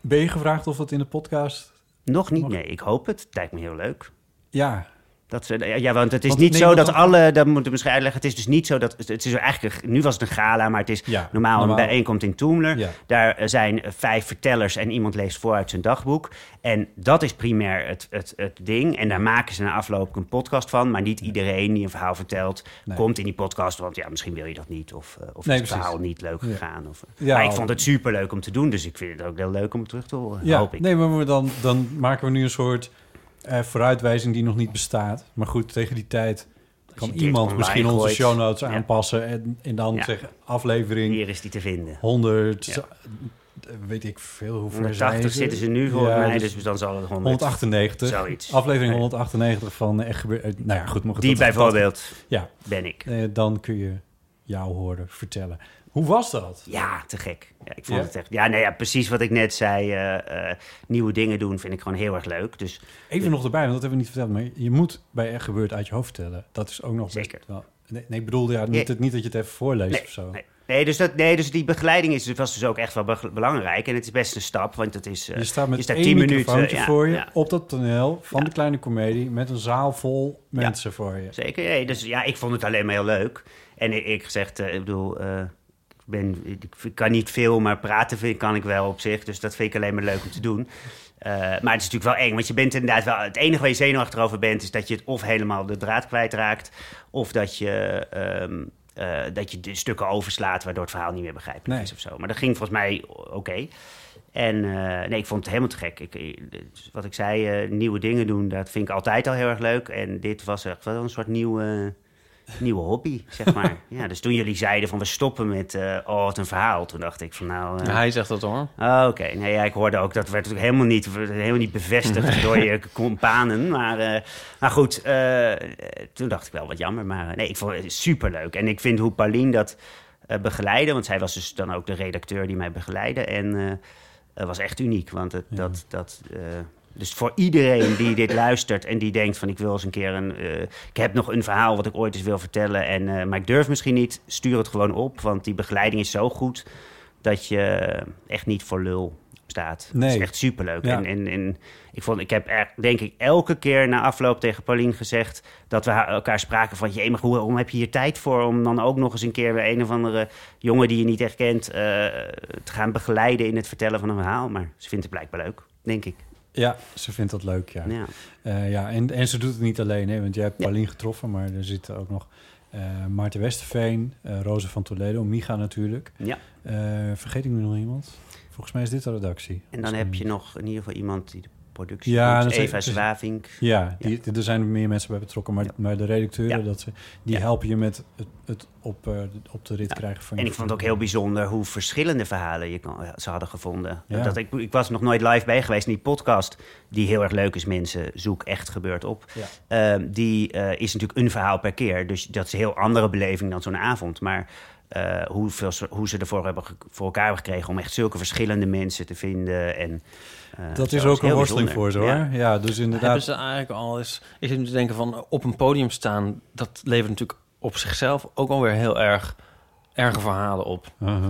S5: Ben je gevraagd of het in de podcast...
S4: Nog niet, nee. Ik hoop het. Het lijkt me heel leuk.
S5: Ja,
S4: Dat ze, ja, want het is
S5: Want-
S4: niet zo dat alle... Dat moeten we misschien uitleggen. Het is dus niet zo dat... Het is eigenlijk... Nu was het een gala, maar het is
S5: Ja,
S4: normaal,
S5: normaal.
S4: een bijeenkomst in Toemler.
S5: Ja.
S4: Daar eh, zijn eh, vijf vertellers en iemand leest voor uit zijn dagboek. En dat is primair het, het, het ding. En daar maken ze na afloop een podcast van. Maar niet iedereen die een verhaal vertelt...
S5: Nee.
S4: komt in die podcast. Want ja, misschien wil je dat niet. Of, eh, of
S5: Nee,
S4: het verhaal niet leuk gegaan. Of,
S5: Ja,
S4: maar ik vond het super leuk om te doen. Dus ik vind het ook heel leuk om het terug te horen.
S5: ja.
S4: Hoop ik.
S5: nee, maar dan, dan maken we nu een soort eh, vooruitwijzing die nog niet bestaat. Maar goed, tegen die tijd kan iemand misschien onze show notes
S4: Ja.
S5: aanpassen. En, en dan
S4: Ja.
S5: zeggen aflevering
S4: Hier is die te vinden.
S5: 100,
S4: Ja.
S5: zo- eh, weet ik veel hoeveel
S4: 180 zitten ze nu
S5: Ja,
S4: mij,
S5: dus
S4: dus dan zal het 100.
S5: 198.
S4: Zoiets.
S5: Aflevering
S4: Nee.
S5: 198 van Echt Gebeurd. eh, Nou ja, goed. Goed,
S4: Die
S5: dat-
S4: bijvoorbeeld
S5: Ja,
S4: ben ik.
S5: eh, dan kun je jou horen vertellen. Hoe was dat?
S4: Ja, te gek. Ja, ik vond
S5: Ja?
S4: het echt. Ja, nee, ja, precies wat ik net zei. eh, eh, nieuwe dingen doen vind ik gewoon heel erg leuk. Dus
S5: Even nog erbij, want dat hebben we niet verteld. Maar je moet bij Echt Gebeurd uit je hoofd vertellen. Dat is ook nog best
S4: Zeker.
S5: wel... Nee, nee, ik bedoel, ja, niet, niet dat je het even voorleest
S4: nee,
S5: of zo.
S4: nee. Nee, dus dat, nee, dus die begeleiding is, was dus ook echt wel be- belangrijk. En het is best een stap, want het is... eh,
S5: je staat met
S4: je staat
S5: één
S4: 10
S5: microfoontje
S4: minuten, ja,
S5: voor je
S4: ja.
S5: op dat toneel van
S4: Ja.
S5: de kleine komedie met een zaal vol mensen voor je.
S4: Zeker, ja, dus ja, ik vond het alleen maar heel leuk. En ik, ik gezegd, ik bedoel, ben, ik, kan niet veel, maar praten vind, kan ik wel op zich. Dus dat vind ik alleen maar leuk om te doen. Eh, maar het is natuurlijk wel eng, want je bent inderdaad wel... Het enige waar je zenuwachtig over bent, is dat je het of helemaal de draad kwijtraakt... of dat je, ehm, eh, dat je de stukken overslaat, waardoor het verhaal niet meer begrijpelijk
S5: Nee.
S4: is of zo. Maar dat ging volgens mij oké. En eh, nee, ik vond het helemaal te gek. Ik, ik- wat ik zei, nieuwe dingen doen, dat vind ik altijd al heel erg leuk. En dit was echt wel een soort nieuwe, nieuwe hobby, zeg maar. [laughs] ja, dus toen jullie zeiden van we stoppen met, eh, oh, wat een verhaal. Toen dacht ik van nou... eh,
S3: Ja, hij zegt dat hoor.
S4: oh, Oké, nee, ja, ik hoorde ook, dat werd natuurlijk helemaal niet, helemaal niet bevestigd door je companen. Maar, eh, maar goed, toen dacht ik wel wat jammer. Maar nee, ik vond het superleuk. En ik vind hoe Paulien dat begeleidde, want zij was dus dan ook de redacteur die mij begeleidde. En was echt uniek, want het, dat... dat dus voor iedereen die dit luistert en die denkt van ik wil eens een keer een... eh, ik heb nog een verhaal wat ik ooit eens wil vertellen, en, eh, maar ik durf misschien niet. Stuur het gewoon op, want die begeleiding is zo goed dat je echt niet voor lul staat.
S5: Nee.
S4: Dat is echt superleuk.
S5: Ja.
S4: En, en, en ik, vond, ik heb er, denk ik elke keer na afloop tegen Paulien gezegd... dat we elkaar spraken van... jee, maar hoe, hoe heb je hier tijd voor om dan ook nog eens een keer... weer een of andere jongen die je niet echt kent... eh, te gaan begeleiden in het vertellen van een verhaal. Maar ze vindt het blijkbaar leuk, denk ik.
S5: Ja, ze vindt dat leuk, ja.
S4: Ja.
S5: Eh, ja, en, en ze doet het niet alleen, hè, want jij hebt
S4: Ja.
S5: Paulien getroffen, maar er zitten ook nog eh Maarten Westerveen, eh Roze van Toledo, Micha natuurlijk.
S4: Ja.
S5: Vergeet ik nu nog iemand? Volgens mij is dit de redactie.
S4: En dan heb je nog in ieder geval iemand die de productie
S5: Ja, dat is-
S4: Eva
S5: is-
S4: Zwavink.
S5: Ja, die, er zijn meer mensen bij betrokken, maar,
S4: Ja.
S5: maar de redacteuren,
S4: Ja.
S5: dat ze, die
S4: Ja.
S5: helpen je met het, het op, eh, op de rit
S4: Ja.
S5: krijgen van
S4: En
S5: je
S4: ik vond het ook heel bijzonder hoe verschillende verhalen je kan, ze hadden gevonden.
S5: Ja.
S4: Dat ik, ik was nog nooit live bij geweest in die podcast, die heel erg leuk is. Mensen zoek echt gebeurt op.
S5: Ja.
S4: Ehm, die eh, is natuurlijk een verhaal per keer. Dus dat is een heel andere beleving dan zo'n avond. Maar eh, hoeveel, hoe ze ervoor hebben voor elkaar hebben gekregen om echt zulke verschillende mensen te vinden. En,
S5: Dat
S4: zo
S5: is ook een worsteling
S4: bijzonder.
S5: voor ze,
S4: Ja.
S5: hoor. Ja, dus
S3: Hebben
S5: inderdaad...
S3: ze eigenlijk al eens... Ik zit nu te denken van op een podium staan... dat levert natuurlijk op zichzelf ook alweer heel erg erge verhalen op.
S5: Uh-huh.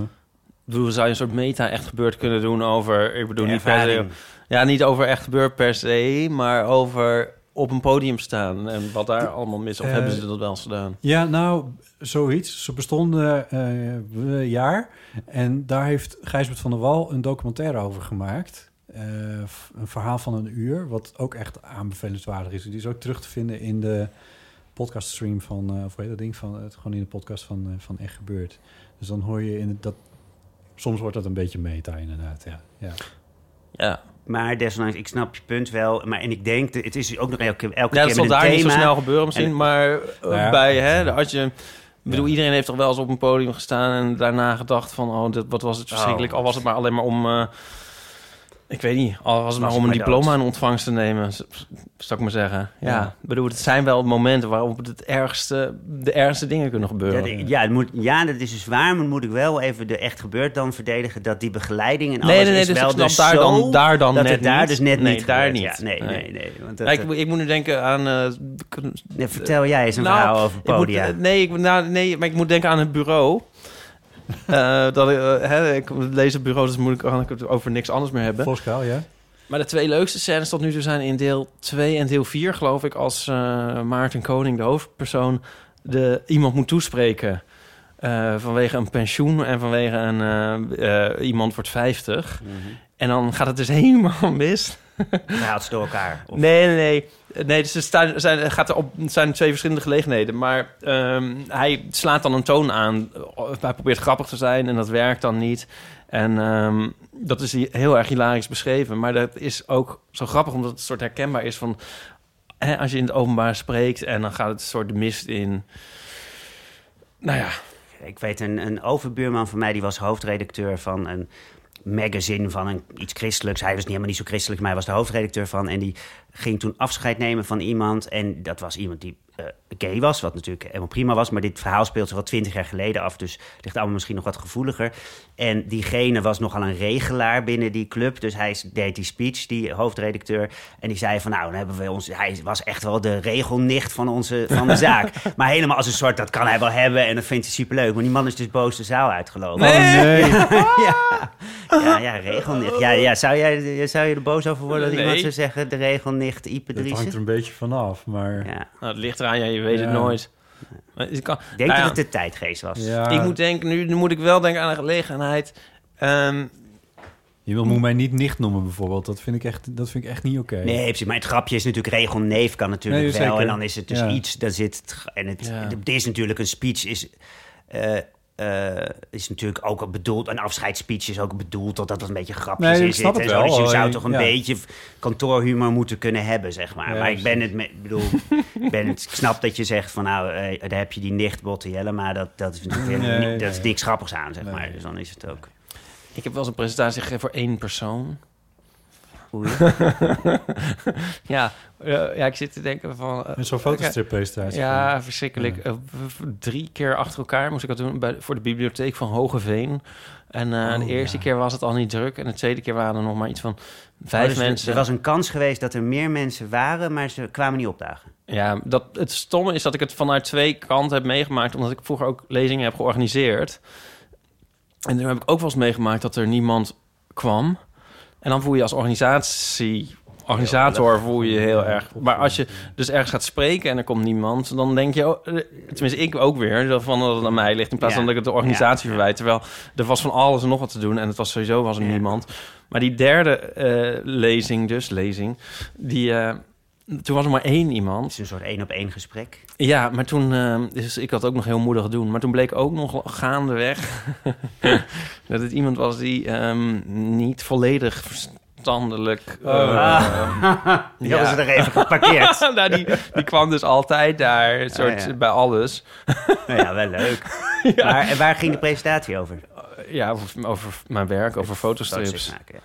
S3: Ik bedoel, zou je een soort meta echt gebeurd kunnen doen over... Ik bedoel, niet per se... Ja, niet over echt gebeurd per se, maar over op een podium staan en wat daar allemaal mis. Of
S5: Eh,
S3: hebben ze dat wel eens gedaan?
S5: Ja, nou, zoiets. Ze bestonden eh, een jaar. En daar heeft Gijsbert van der Wal een documentaire over gemaakt. Eh, een verhaal van een uur, wat ook echt aanbevelenswaardig is. Die is ook terug te vinden in de podcaststream van, eh of hoe heet dat ding, van, het, gewoon in de podcast van, eh, van Echt Gebeurd. Dus dan hoor je in dat... Soms wordt dat een beetje meta, inderdaad, ja. ja.
S3: Ja,
S4: Maar desondanks, ik snap je punt wel. Maar, en ik denk, dat- het is ook nog elke, elke
S3: ja
S4: keer
S3: dat zal
S4: met een
S3: daar niet zo
S4: thema.
S3: snel gebeuren misschien,
S4: En-
S3: maar
S5: Nou ja.
S3: bij, hè, als je... Ik bedoel,
S5: Ja.
S3: iedereen heeft toch wel eens op een podium gestaan en daarna gedacht van, oh, dit, wat was het verschrikkelijk.
S4: Oh.
S3: Al was het maar alleen maar om, eh, ik weet niet, al was het maar om een diploma in ontvangst te nemen, zou ik maar zeggen. Ja,
S5: Ja.
S3: ik bedoel, het zijn wel momenten waarop het ergste, de ergste dingen kunnen
S4: Ja,
S3: gebeuren.
S4: de- ja, het moet, ja, dat is dus waar, maar moet ik wel even de echt gebeurd dan verdedigen dat die begeleiding en alles
S3: Nee, nee, nee,
S4: is
S3: dus
S4: wel
S3: ik
S4: dus
S3: daar
S4: zo
S3: dan, daar dan
S4: dat
S3: net
S4: het daar
S3: niet.
S4: dus net
S3: nee,
S4: niet
S3: daar
S4: gebeurt.
S3: niet.
S4: Ja, nee, nee, nee. want dat,
S3: Ja, ik, ik moet nu denken aan... eh,
S4: vertel jij eens een
S3: Nou,
S4: verhaal over
S3: ik moet-
S4: podia.
S3: eh, nee, ik, nou, nee, maar ik moet denken aan het bureau. [laughs] Eh, dat ik, eh, hè, ik lees het bureau, dus moet ik, kan ik het over niks anders meer hebben.
S5: Voskuil, ja?
S3: Maar de twee leukste scènes tot nu toe zijn in deel 2 en deel 4, geloof ik, als eh, Maarten Koning, de hoofdpersoon, de, iemand moet toespreken. eh, vanwege een pensioen en vanwege een, iemand wordt 50.
S4: Mhm.
S3: En dan gaat het dus [laughs] helemaal mis.
S4: Hij haalt ze door elkaar. Of,
S3: Nee, nee, nee. Nee, dus er staan, zijn, gaat er op, het zijn twee verschillende gelegenheden. Maar ehm, hij slaat dan een toon aan. Hij probeert grappig te zijn en dat werkt dan niet. En ehm, dat is heel erg hilarisch beschreven. Maar dat is ook zo grappig omdat het een soort herkenbaar is van... Hè, als je in het openbaar spreekt en dan gaat het een soort de mist in. Nou ja,
S4: Ik weet, een, een overbuurman van mij, die was hoofdredacteur van een magazine van een, iets christelijks. Hij was niet helemaal niet zo christelijk, maar hij was de hoofdredacteur van. En die ging toen afscheid nemen van iemand. En dat was iemand die eh, gay was, wat natuurlijk helemaal prima was. Maar dit verhaal speelt zich wel twintig jaar geleden af. Dus ligt allemaal misschien nog wat gevoeliger. En diegene was nogal een regelaar binnen die club. Dus hij deed die speech, die hoofdredacteur. En die zei van, nou, dan hebben we ons... Hij was echt wel de regelnicht van, onze, van de zaak. [laughs] Maar helemaal als een soort, dat kan hij wel hebben. En dat vindt hij superleuk. Maar die man is dus boos de zaal uitgelopen.
S5: Oh nee! [laughs]
S4: ja, ja, ja, regelnicht. Ja, ja, zou, jij, zou je er boos over worden dat
S3: Nee.
S4: iemand zou zeggen... de regelnicht Ipe
S5: Dat hangt er een beetje vanaf, maar...
S4: Ja.
S3: nou, het ligt eraan. Ja, je weet
S5: Ja.
S3: het nooit. Maar het kan,
S4: Ik denk
S3: nou ja.
S4: dat het de tijdgeest was.
S5: Ja,
S3: Ik moet denken, nu, nu moet ik wel denken aan een gelegenheid. Ehm,
S5: Je wil moet mij niet nicht noemen bijvoorbeeld. Dat vind ik echt, dat vind ik echt niet oké.
S4: Nee, precies, maar het grapje is natuurlijk regelneef kan natuurlijk
S5: Nee,
S4: wel.
S5: zeker.
S4: En dan is het dus
S5: Ja.
S4: iets, dan zit het... En het,
S3: Ja.
S4: het is natuurlijk een speech, is, eh, eh, is natuurlijk ook al bedoeld... Een afscheidsspeech is ook bedoeld dat dat een beetje grapjes
S5: Nee, het
S4: en zo.
S5: wel,
S4: Dus je zou
S5: alleen,
S4: toch een
S5: ja.
S4: beetje kantoorhumor moeten kunnen hebben, zeg maar.
S5: Ja,
S4: maar ik ben het, bedoel, ik ben het, ik snap dat je zegt van nou, eh, daar heb je die nicht Botte maar dat, dat is natuurlijk weer
S5: Nee,
S4: niet- dat is niks grappigs aan, zeg
S5: Nee.
S4: maar. Dus dan is het ook...
S3: ik heb wel eens een presentatie gegeven voor één persoon.
S4: Oei. [laughs]
S3: Ja, eh, ja, ik zit te denken van...
S5: Met zo'n fotostrippresentatie.
S3: Ja, verschrikkelijk. Eh, drie keer achter elkaar moest ik dat doen bij, voor de bibliotheek van Hogeveen. En eh,
S5: Oh,
S3: de eerste
S5: ja.
S3: keer was het al niet druk. En de tweede keer waren er nog maar iets van vijf
S4: Oh, dus
S3: mensen.
S4: Er was een kans geweest dat er meer mensen waren, maar ze kwamen niet opdagen.
S3: Ja, dat, het stomme is dat ik het vanuit twee kanten heb meegemaakt... omdat ik vroeger ook lezingen heb georganiseerd. En toen heb ik ook wel eens meegemaakt dat er niemand kwam. En dan voel je als organisatie, organisator voel je je heel erg. Maar als je dus ergens gaat spreken en er komt niemand, dan denk je, oh, eh, tenminste ik ook weer, dat van dat het aan mij ligt in plaats
S4: Ja.
S3: van dat ik het de organisatie
S4: Ja.
S3: verwijt. Terwijl er was van alles en nog wat te doen en het was sowieso was er niemand. Maar die derde eh, lezing, dus lezing, die, eh, toen was er maar één iemand.
S4: Het is een soort één op één gesprek.
S3: Ja, maar toen, eh, dus ik had ook nog heel moedig doen. Maar toen bleek ook nog gaandeweg [laughs] dat het iemand was die ehm, niet volledig verstandelijk. eh,
S4: Ah. [laughs] Die [laughs] hadden ze er even geparkeerd.
S3: nou, die, die kwam dus altijd daar, een soort,
S4: ja.
S3: bij alles.
S4: nou ja, wel leuk. Maar en waar ging de presentatie over?
S3: Ja, over, over mijn werk, over fotostrips.
S4: Maken,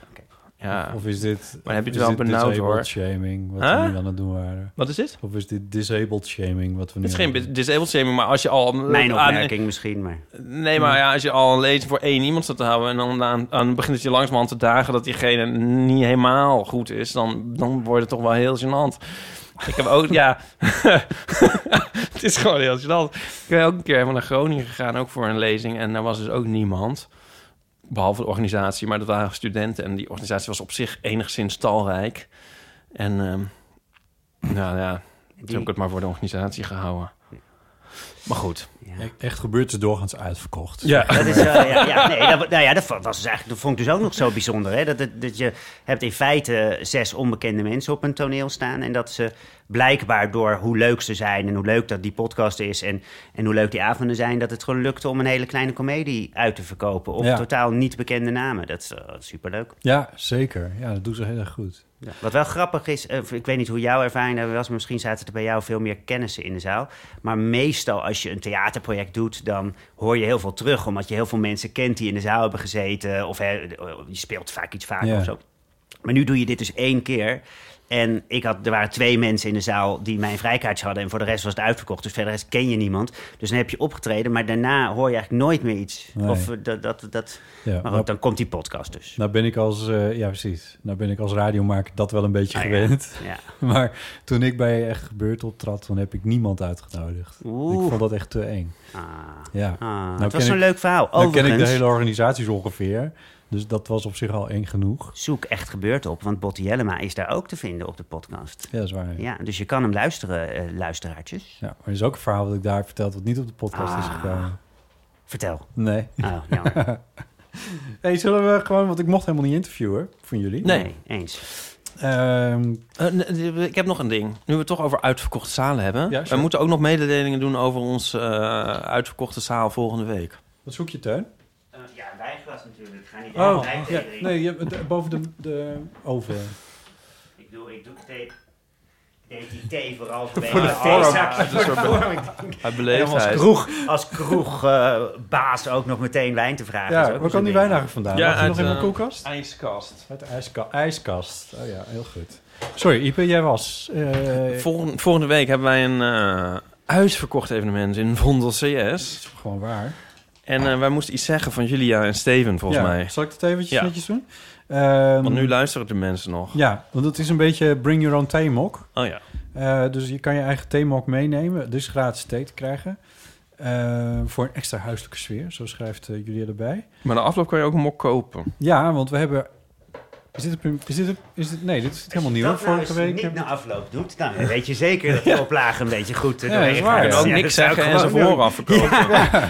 S4: ja.
S5: Of is dit...
S3: Maar heb je het wel benauwd,
S5: disabled
S3: hoor?
S5: shaming, wat
S3: Huh?
S5: we nu aan het doen waren?
S3: Wat is dit?
S5: Of is dit disabled shaming, wat we nu
S3: Het is geen disabled shaming, maar als je al...
S4: Mijn
S3: aan-
S4: opmerking misschien, maar...
S3: Nee, maar ja, als je al een lezing voor één iemand staat te houden... en dan aan, aan begint het je langzamerhand te dagen... dat diegene niet helemaal goed is... dan, dan wordt het toch wel heel gênant. Ik heb ook, ja... [laughs] het is gewoon heel gênant. Ik ben ook een keer helemaal naar Groningen gegaan... ook voor een lezing. En daar was dus ook niemand. Behalve de organisatie, maar dat waren studenten. En die organisatie was op zich enigszins talrijk. En ehm, nou ja, toen heb ik het maar voor de organisatie gehouden. Maar goed.
S4: Ja.
S5: Echt gebeurd is doorgaans uitverkocht.
S3: Ja.
S4: Dat is, eh, ja, ja, nee, dat, nou ja, dat was dus eigenlijk, dat vond ik dus ook nog zo bijzonder. Hè? Dat, dat, dat je hebt in feite zes onbekende mensen op een toneel staan. En dat ze blijkbaar door hoe leuk ze zijn en hoe leuk dat die podcast is en, en hoe leuk die avonden zijn, dat het gewoon lukte om een hele kleine komedie uit te verkopen. Op
S5: Ja.
S4: totaal niet bekende namen. Dat is uh, superleuk.
S5: Ja, zeker. Ja, dat doen ze heel erg goed.
S4: Ja. Wat wel grappig is, eh, ik weet niet hoe jouw ervaring was, misschien zaten er bij jou veel meer kennissen in de zaal. Maar meestal als je een theaterproject doet, dan hoor je heel veel terug, omdat je heel veel mensen kent die in de zaal hebben gezeten. Of hè, je speelt vaak iets vaker
S5: Ja.
S4: of zo. Maar nu doe je dit dus één keer. En ik had, er waren twee mensen in de zaal die mijn vrijkaartje hadden. En voor de rest was het uitverkocht. Dus verder ken je niemand. Dus dan heb je opgetreden. Maar daarna hoor je eigenlijk nooit meer iets.
S5: Nee.
S4: Of eh, dat, dat, dat.
S5: Ja,
S4: Maar goed, dan komt die podcast dus.
S5: nou ben ik als, eh, ja precies, nou ben ik als radiomaker dat wel een beetje
S4: Ah,
S5: gewend.
S4: Ja. [laughs]
S5: Maar toen ik bij Echt Gebeurd optrad, toen heb ik niemand uitgenodigd.
S4: Oeh.
S5: Ik vond dat echt te eng.
S4: Ah.
S5: Ja.
S4: Ah,
S5: Nou
S4: het was
S5: ik-
S4: leuk verhaal.
S5: Dan ken ik de hele organisaties ongeveer. Dus dat was op zich al eng genoeg.
S4: zoek echt gebeurd op. Want Botti Jellema is daar ook te vinden op de podcast.
S5: Ja, dat is waar. Ja.
S4: Ja, dus je kan hem luisteren, eh, luisteraartjes.
S5: maar er is ook een verhaal dat ik daar heb verteld wat niet op de podcast is
S4: Ah.
S5: gekomen.
S4: Vertel.
S5: Nee.
S4: Oh, jammer. [laughs]
S5: hey, zullen we gewoon, want ik mocht helemaal niet interviewen van jullie.
S3: Nee.
S4: eens.
S5: Ehm,
S3: Eh, ik heb nog een ding. Nu we het toch over uitverkochte zalen hebben.
S5: Ja,
S3: we moeten ook nog mededelingen doen over onze eh, uitverkochte zaal volgende week.
S5: wat zoek je, Teun?
S4: ja, wijnglas natuurlijk. Ik ga niet
S5: Oh, ja,
S4: drinken.
S5: nee, je, de- boven de, de oven.
S4: Ik doe, ik doe thee. Ik deed die thee vooral voor
S3: de vorm. Een soort Uit beleefdheid.
S4: als kroeg, als kroegbaas ook nog meteen wijn te vragen.
S5: Ja, waar kan die wijn eigenlijk vandaan?
S3: Ja, uit,
S5: nog in mijn
S3: eh,
S5: koelkast?
S3: IJskast.
S5: Uit de ijska ijskast. Oh ja, heel goed. Sorry, Ipe, jij was... eh,
S3: Volgende, volgende week hebben wij een eh, uitverkocht evenement in Vondel CS.
S5: is gewoon waar.
S3: En eh, wij moesten iets zeggen van Julia en Steven, volgens
S5: ja,
S3: mij.
S5: Zal ik dat eventjes
S3: Ja.
S5: netjes doen? Ehm,
S3: Want nu luisteren de mensen nog.
S5: Ja, want het is een beetje bring your own theemok.
S3: Oh ja.
S5: Eh, dus je kan je eigen theemok meenemen. Dus gratis thee te krijgen. Eh, voor een extra huiselijke sfeer, zo schrijft Julia erbij.
S3: Maar de afloop kan je ook een mok kopen.
S5: Ja, want we hebben... Is dit, een, is dit, een, is dit Nee, dit is helemaal nieuw.
S4: Dat nou
S5: Vorige
S4: eens
S5: week...
S4: niet
S5: heb-
S4: na afloop doet, dan weet je zeker dat de oplagen een beetje goed eh,
S5: Ja, dat is
S4: doorheen
S5: waar,
S4: gaat.
S3: En
S5: ja.
S3: ook
S4: Ja,
S3: niks zeggen en ze vooraf verkopen.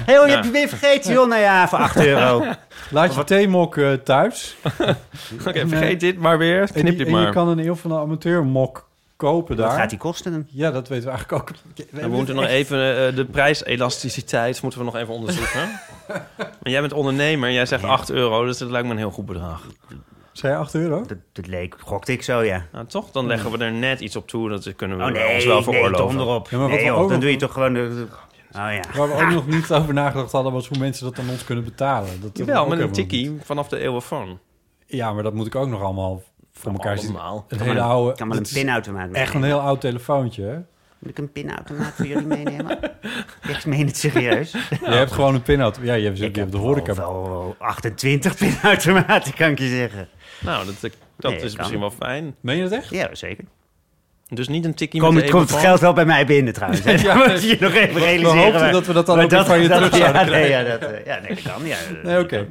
S4: Hé, oh, je
S3: Ja.
S4: hebt je weer vergeten, joh. Nou ja, voor 8 [laughs] euro.
S5: Laat je theemok eh, thuis. [laughs]
S3: Oké, vergeet dit maar weer.
S5: En,
S3: Knip
S5: je,
S3: dit
S5: en je
S3: maar.
S5: kan een eeuw van de amateurmok kopen daar.
S4: Wat gaat die kosten dan?
S5: Ja, dat weten we eigenlijk ook.
S3: We moeten nog even eh, de prijselasticiteit moeten we nog even onderzoeken. [laughs] maar jij bent ondernemer, jij zegt 8 euro, dus dat lijkt me een heel goed bedrag.
S5: Zei je 8 euro?
S4: Dat, dat leek, gokte ik zo, ja.
S3: Nou, toch? Dan leggen we er net iets op toe, dat kunnen we
S4: Oh
S3: ons
S4: nee,
S3: wel
S4: nee,
S3: veroorloven.
S4: donder op.
S5: Ja, maar wat
S4: nee,
S5: we
S4: joh,
S5: ook
S4: dan
S5: nog-
S4: doe je toch gewoon... De, oh ja.
S5: Waar we ook [laughs] nog niet over nagedacht hadden, was hoe mensen dat aan ons kunnen betalen. Dat
S3: Jawel, met een tikkie vanaf de eeuwenfoon.
S5: Ja, maar dat moet ik ook nog allemaal voor elkaar zien.
S3: Allemaal.
S5: Een
S4: Kan
S5: hele oude...
S4: kan maar een pinautomaat meenemen.
S5: Echt een heel oud telefoontje, hè?
S4: Moet ik een pinautomaat voor jullie meenemen? [laughs] ik meen het serieus. [laughs]
S5: Je hebt gewoon een pinautomaat. Ja, je hebt, je
S4: Ik
S5: hebt
S4: heb
S5: de horeca.
S4: wel, wel 28 pinautomaten, kan ik je zeggen.
S3: Nou, dat, dat
S4: Nee,
S3: is
S4: kan.
S3: misschien wel fijn.
S5: Meen je dat echt?
S4: Ja, zeker.
S3: Dus niet een tikkie
S4: Kom,
S3: met
S4: het
S3: de
S4: komt het geld wel bij mij binnen trouwens. hè. [laughs]
S5: Ja,
S4: Dat moet je nog even
S5: We
S4: realiseren.
S5: hoopten
S4: maar-
S5: dat we dat dan ook weer van je
S4: dat-
S5: terug
S4: ja,
S5: zouden
S4: nee, ja, dat, eh, ja, nee, dat kan. Ja,
S5: Nee, oké.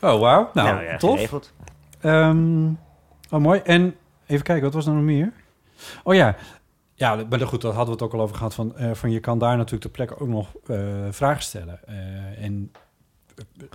S5: Oh, wauw. Nou,
S4: Nou ja,
S5: tof.
S4: geregeld.
S5: Ehm, Oh, mooi. En even kijken, wat was er nog meer? Oh ja, ja, maar goed, daar hadden we het ook al over gehad. Van, eh, van je kan daar natuurlijk ter plekke ook nog eh, vragen stellen. Eh, en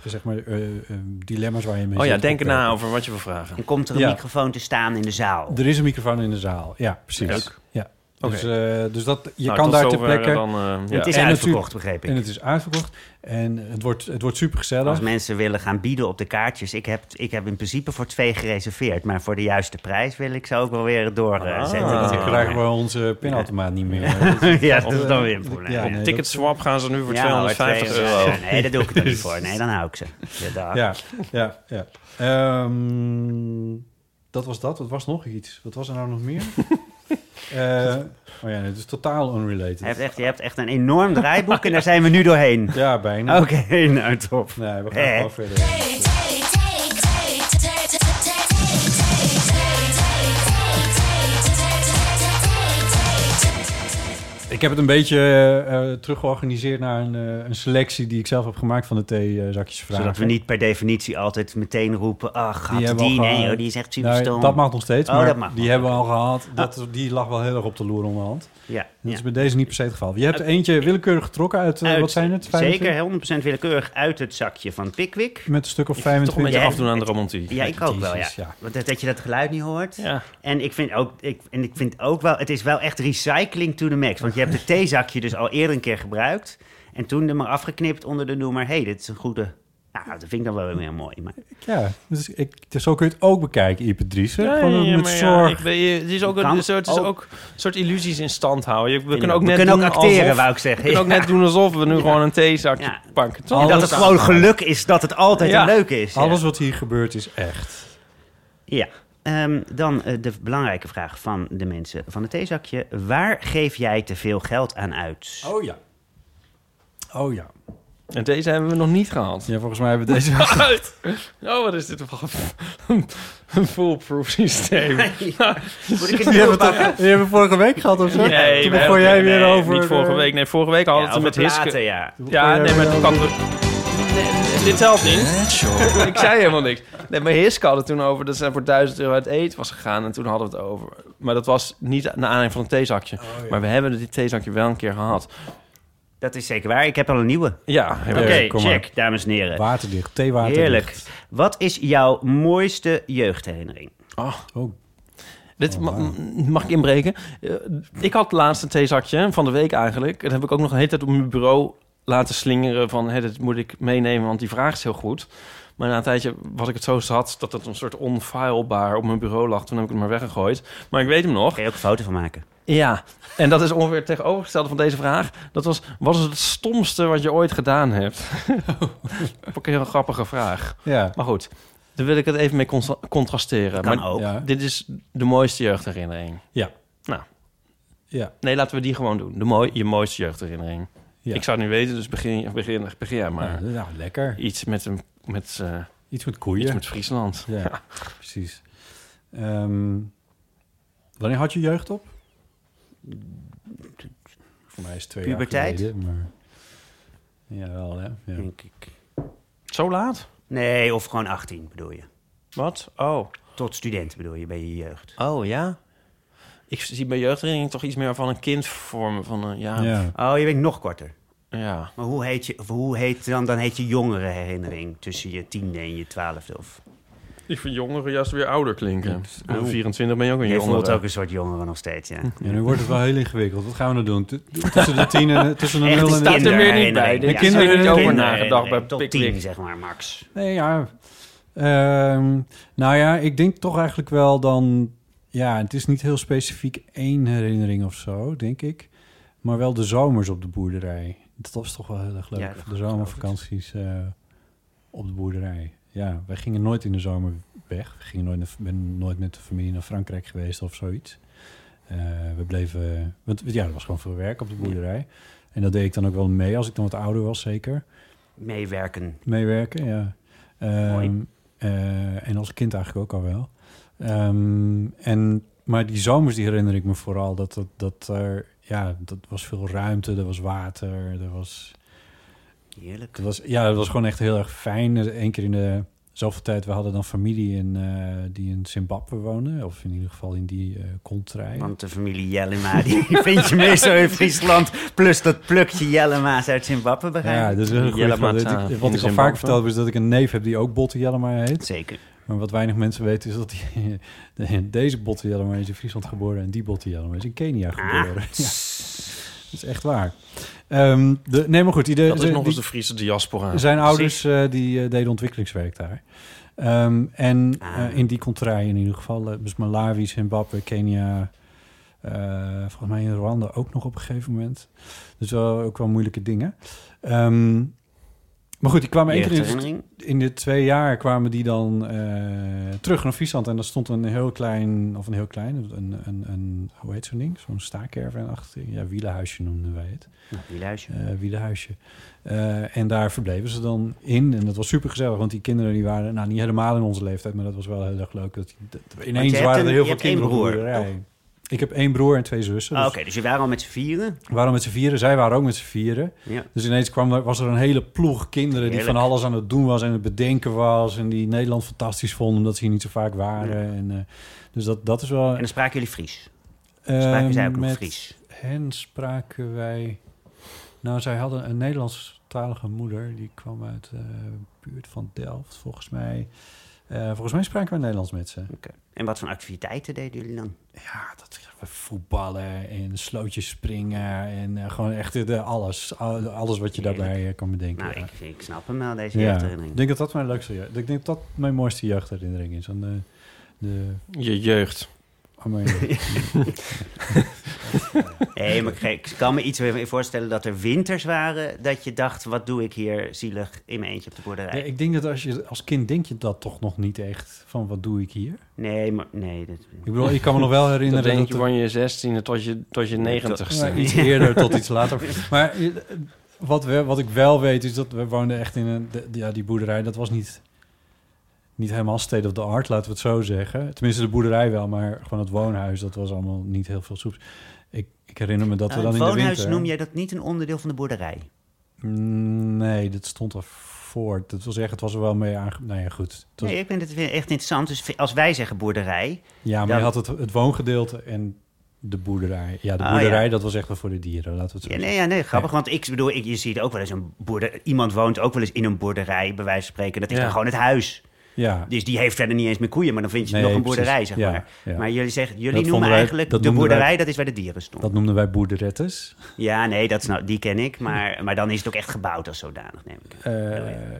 S5: zeg maar eh, eh, dilemma's waar je mee
S3: Oh ja, denk na over wat je wil vragen.
S4: En komt er een
S5: Ja.
S4: microfoon te staan in de zaal?
S5: Er is een microfoon in de zaal. Ja, precies.
S3: Leuk.
S5: Ja.
S3: Oké.
S5: Dus, eh, dus dat, je
S3: Nou,
S5: kan daar ter
S3: zover
S5: plekke...
S3: Dan, eh, ja.
S4: Het is
S5: En
S4: uitverkocht, begreep ik.
S5: En het is uitverkocht. En het wordt, het wordt super gezellig.
S4: Als mensen willen gaan bieden op de kaartjes. Ik heb, ik heb in principe voor twee gereserveerd. Maar voor de juiste prijs wil ik ze ook wel weer doorzetten.
S3: Ah.
S5: Dan krijgen we onze pinautomaat niet meer. [laughs]
S4: ja, dat is dan weer een probleem.
S5: Ja, nee,
S3: Ticketswap gaan ze nu voor
S4: maar
S3: 250
S4: twee-
S3: euro.
S4: Nee, daar doe ik het er niet [laughs] voor. Nee, dan hou ik ze. Ja,
S5: ja, ja. Ehm, dat was dat. Wat was nog iets? Wat was er nou nog meer? [laughs] [laughs] Eh, oh ja, het is totaal unrelated.
S4: Je hebt, echt, je hebt echt een enorm draaiboek en daar zijn we nu doorheen.
S5: Ja, bijna.
S4: Oké, [laughs] nou top.
S5: Nee, we gaan
S4: Eh.
S5: gewoon verder. Ik heb het een beetje eh, eh, teruggeorganiseerd naar een, eh, een selectie die ik zelf heb gemaakt van de theezakjes vragen.
S4: Zodat we niet per definitie altijd meteen roepen... ach, gaat die,
S5: al
S4: nee die is echt super
S5: Nou,
S4: stom.
S5: dat mag nog steeds,
S4: Oh,
S5: maar die hebben we al gehad. Dat, die lag wel heel erg op de loer onderhand.
S4: Ja,
S5: Dat
S4: ja.
S5: is bij deze niet per se het geval. Je hebt er eentje willekeurig getrokken uit, eh,
S4: Uit-
S5: wat zijn het? 25?
S4: Zeker, 100% willekeurig uit het zakje van Pickwick.
S5: Met een stuk of
S3: Toch een
S5: 25.
S3: beetje
S4: Ja,
S3: afdoen aan de romantiek.
S4: Ja, ik ook wel, ja. Want dat, dat je dat geluid niet hoort.
S3: Ja.
S4: En ik vind ook, ik, en ik vind ook wel, het is wel echt recycling to the max. Want je hebt het [laughs] theezakje dus al eerder een keer gebruikt. En toen er maar afgeknipt onder de noemer, hé, hey, dit is een goede... Nou, dat vind ik dan wel weer heel mooi. Maar
S5: Ja, dus ik, dus zo kun je het ook bekijken, Ipe Driessen.
S3: Ja,
S5: Gewoon
S3: ja,
S5: met
S3: maar ja,
S5: zorg.
S3: ik weet, het is ook, een, soort, het is
S4: ook.
S3: een soort illusies in stand houden. Je- We kunnen ook net
S4: we kunnen
S3: doen
S4: ook acteren,
S3: alsof,
S4: wou ik zeggen.
S3: We kunnen ook net doen alsof we nu gewoon een theezakje
S4: Ja.
S3: pakken.
S4: En dat het gewoon geluk is dat het altijd een leuk is. ja.
S5: Alles wat hier gebeurt is echt.
S4: Ja. Ehm, dan eh, de belangrijke vraag van de mensen van het theezakje. Waar geef jij te veel geld aan uit?
S5: Oh ja. Oh ja.
S3: En deze hebben we nog niet gehad.
S5: Ja, volgens mij hebben we deze... [laughs]
S3: oh, wat is dit voor [laughs] een- foolproof systeem? [laughs]
S4: Moet ik het
S5: Die hebben, toch- die hebben we vorige week gehad of zo?
S3: Nee,
S5: Toen begon jij weer
S3: nee,
S5: over...
S3: Niet vorige
S5: eh,
S3: week. Nee, vorige week hadden
S4: Ja,
S3: we het
S4: over
S3: met Hiske.
S4: ja.
S3: Ja, nee, maar toen er... Nee, dit telt niet. ik zei helemaal niks. Nee, maar Hiske had het toen over dat ze voor 1000 euro uit eten was gegaan. En toen hadden we het over. Maar dat was niet naar aanleiding van een theezakje.
S5: Oh,
S3: Maar we hebben dit theezakje wel een keer gehad.
S4: Dat is zeker waar. Ik heb al een nieuwe.
S3: Ja,
S4: Oké,
S5: maar.
S4: check, dames en heren.
S5: Waterdicht, theewaterdicht.
S4: Heerlijk. Wat is jouw mooiste jeugdherinnering?
S3: Oh,
S5: Oh,
S3: dit
S5: Oh,
S3: mag ik inbreken. Eh, ik had laatst een theezakje van de week eigenlijk. Dat heb ik ook nog een hele tijd op mijn bureau laten slingeren. Van, hé, dat moet ik meenemen, want die vraag is heel goed. Maar na een tijdje was ik het zo zat dat het een soort onfilebaar op mijn bureau lag. Toen heb ik het maar weggegooid. Maar ik weet hem nog.
S4: Kun je ook een foto van maken?
S3: Ja, en dat is ongeveer het tegenovergestelde van deze vraag. Dat was, wat is het stomste wat je ooit gedaan hebt? [laughs] ook een heel grappige vraag.
S5: ja.
S3: Maar goed, daar wil ik het even mee contra- contrasteren.
S4: Kan
S3: maar
S4: ook.
S5: Ja.
S3: dit is de mooiste jeugdherinnering.
S5: Ja.
S3: Nou,
S5: Ja.
S3: nee, laten we die gewoon doen. De mooi, je mooiste jeugdherinnering.
S5: Ja.
S3: Ik zou het nu weten, dus begin, begin, begin maar.
S5: Ja, nou, lekker.
S3: Iets met, een, met, eh,
S5: Iets met
S3: iets
S5: koeien.
S3: met Friesland.
S5: Ja, [laughs] precies. Ehm, wanneer had je jeugd op? Voor mij is het twee
S4: Puberteit?
S5: jaar geleden, maar... Ja, wel hè. Ja.
S4: Denk ik.
S3: Zo laat?
S4: Nee, of gewoon 18 bedoel je.
S3: Wat? Oh.
S4: Tot student bedoel je bij je jeugd.
S3: Oh, ja? Ik zie bij jeugdherinnering toch iets meer van een kind vormen. Van een, ja.
S4: Oh, je bent nog korter.
S3: ja.
S4: Maar hoe heet je, of hoe heet dan, dan heet je jongere herinnering tussen je tiende en je twaalfde? Of
S3: Ik vind jongeren juist weer ouder klinken.
S4: Oh.
S3: Oh. 24 ben je ook een
S4: je
S3: jongere.
S4: voelt ook een soort jongere nog steeds, ja.
S5: ja, nu wordt het wel heel ingewikkeld. Wat gaan we nou doen? Tussen de tien en tussen de nul en de...
S3: staat er weer niet bij.
S5: Ja,
S3: is er niet over nagedacht bij
S4: Tot
S3: Pickwick.
S4: 10, zeg maar, max.
S5: Nee, ja. Ehm, nou ja, ik denk toch eigenlijk wel dan... Ja, het is niet heel specifiek één herinnering of zo, denk ik. Maar wel de zomers op de boerderij. Dat was toch wel heel erg leuk.
S4: Ja,
S5: de zomervakanties eh, op de boerderij. Ja, wij gingen nooit in de zomer weg. We gingen nooit, ben nooit met de familie naar Frankrijk geweest of zoiets. Eh, we bleven... Want ja, er was gewoon veel werk op de boerderij. En dat deed ik dan ook wel mee als ik dan wat ouder was, zeker
S4: Meewerken.
S5: meewerken, ja. Ehm,
S4: Mooi.
S5: eh, en als kind eigenlijk ook al wel. Ehm, en, maar die zomers, die herinner ik me vooral. Dat, dat, dat er, ja, dat was veel ruimte, er was water, er was...
S4: Heerlijk.
S5: Het was, ja, het was gewoon echt heel erg fijn. Eén keer in de zoveel tijd. We hadden dan familie in, eh, die in Zimbabwe wonen. Of in ieder geval in die eh contrij.
S4: Want de familie Jellema, die [laughs] vind je meestal in Friesland. Plus dat plukje Jellema's uit Zimbabwe, begrijp
S5: Ja, dat is een goede Wat
S3: in
S5: ik al vaak verteld heb, is dat ik een neef heb die ook Botte Jellema heet.
S4: Zeker.
S5: Maar wat weinig mensen weten is dat die, [laughs] de- deze Botte Jellema is in Friesland geboren... en die Botte Jellema is in Kenia
S4: Ah.
S5: geboren. [laughs] Ja, dat is echt waar. Ehm, de, nee, maar goed. Die, de-
S3: Dat is
S5: de-
S3: nog
S5: die-
S3: eens de Friese diaspora.
S5: Zijn ouders eh, die eh, deden ontwikkelingswerk daar. Ehm, en
S4: Ah.
S5: eh, in die contraien in ieder geval. dus Malawi, Zimbabwe, Kenia. volgens mij in Rwanda ook nog op een gegeven moment. Dus wel, ook wel moeilijke dingen. Ehm, maar goed, die kwamen één keer in, de twee jaar kwamen die dan eh, terug naar Friesland. En daar stond een heel klein, of een heel klein, een, een, een hoe heet zo'n ding? Zo'n staakerven achter. Ja, wielenhuisje noemden wij het
S4: Nou, die luister.
S5: eh wielenhuisje. Eh, en daar verbleven ze dan in. En dat was super gezellig, want die kinderen die waren nou, niet helemaal in onze leeftijd, maar dat was wel heel erg leuk. Dat, dat- ineens waren er heel veel kinderen op de boerderij. Ik heb één broer en twee zussen.
S4: Ah,
S5: Dus
S4: Oké, dus je waren al met z'n vieren.
S5: we waren met z'n vieren. Zij waren ook met z'n vieren.
S4: Ja.
S5: Dus ineens kwam er, was er een hele ploeg kinderen die van alles aan het doen was en het bedenken was. En die Nederland fantastisch vonden omdat ze hier niet zo vaak waren. En, eh, dus dat, dat is wel...
S4: En dan spraken jullie Fries.
S5: eh,
S4: Spraken zij ook nog
S5: met
S4: Fries?
S5: hen spraken wij... Nou, zij hadden een Nederlandstalige moeder. Die kwam uit de buurt van Delft, volgens mij. Eh, volgens mij spraken wij Nederlands met ze.
S4: Oké. En wat voor activiteiten deden jullie dan?
S5: Ja, dat we voetballen en slootjes springen en eh, gewoon echt de, alles. Al- Alles wat je
S4: Heerlijk.
S5: daarbij eh, kan bedenken.
S4: Nou,
S5: ja.
S4: ik, ik snap hem wel, deze
S5: Ja,
S4: jeugdherinnering.
S5: ik denk dat dat mijn leukste jeugd- Ik denk dat dat mijn mooiste jeugdherinnering is. Aan de, de,
S3: Je jeugd.
S5: Mijn, [laughs]
S4: Nee, maar ik, ik kan me iets weer voorstellen dat er winters waren... dat je dacht, wat doe ik hier zielig in mijn eentje op de boerderij?
S5: Ja, ik denk dat als je als kind denk je dat toch nog niet echt van wat doe ik hier.
S4: Nee, maar nee. Dat,
S5: Ik bedoel, ik kan me nog wel
S3: Dat
S5: herinneren
S3: denk
S5: dat,
S3: je
S5: er-
S3: van je zestiende tot je, tot je negentigste.
S5: Ja, iets eerder tot iets later. Maar eh, wat, we, wat ik wel weet is dat we woonden echt in een... de- ja, die boerderij, dat was niet, niet helemaal state of the art, laten we het zo zeggen. Tenminste, de boerderij wel, maar gewoon het woonhuis, dat was allemaal niet heel veel soeps. Ik, ik herinner me dat we
S4: Nou,
S5: dan in de
S4: woonhuis
S5: winter...
S4: noem jij dat niet een onderdeel van de boerderij?
S5: Mm, Nee, dat stond er voor. Dat wil zeggen, het was er wel mee aange... Nou ja, goed. Het was-
S4: Nee, ik vind het echt interessant. Dus als wij zeggen boerderij...
S5: ja, maar
S4: dan-
S5: je had het, het woongedeelte en de boerderij. Ja, de
S4: Ah,
S5: boerderij,
S4: ja.
S5: dat was echt wel voor de dieren, laten we het zo
S4: Ja, nee, ja, nee, grappig. Want ik bedoel, ik, je ziet ook wel eens een boerderij... Iemand woont ook wel eens in een boerderij, bij wijze van spreken. Dat is dan gewoon het huis.
S5: Ja,
S4: Dus die heeft verder niet eens meer koeien, maar dan vind je
S5: Nee,
S4: nog een
S5: precies.
S4: boerderij, zeg maar.
S5: ja.
S4: Maar jullie, zeggen, jullie
S5: Dat
S4: noemen
S5: wij-
S4: eigenlijk de
S5: wij-
S4: boerderij, dat is waar de dieren stonden.
S5: dat noemden wij boerderettes.
S4: Ja, nee, dat is nou, die ken ik. Maar, maar dan is het ook echt gebouwd als zodanig, neem ik.
S5: Eh,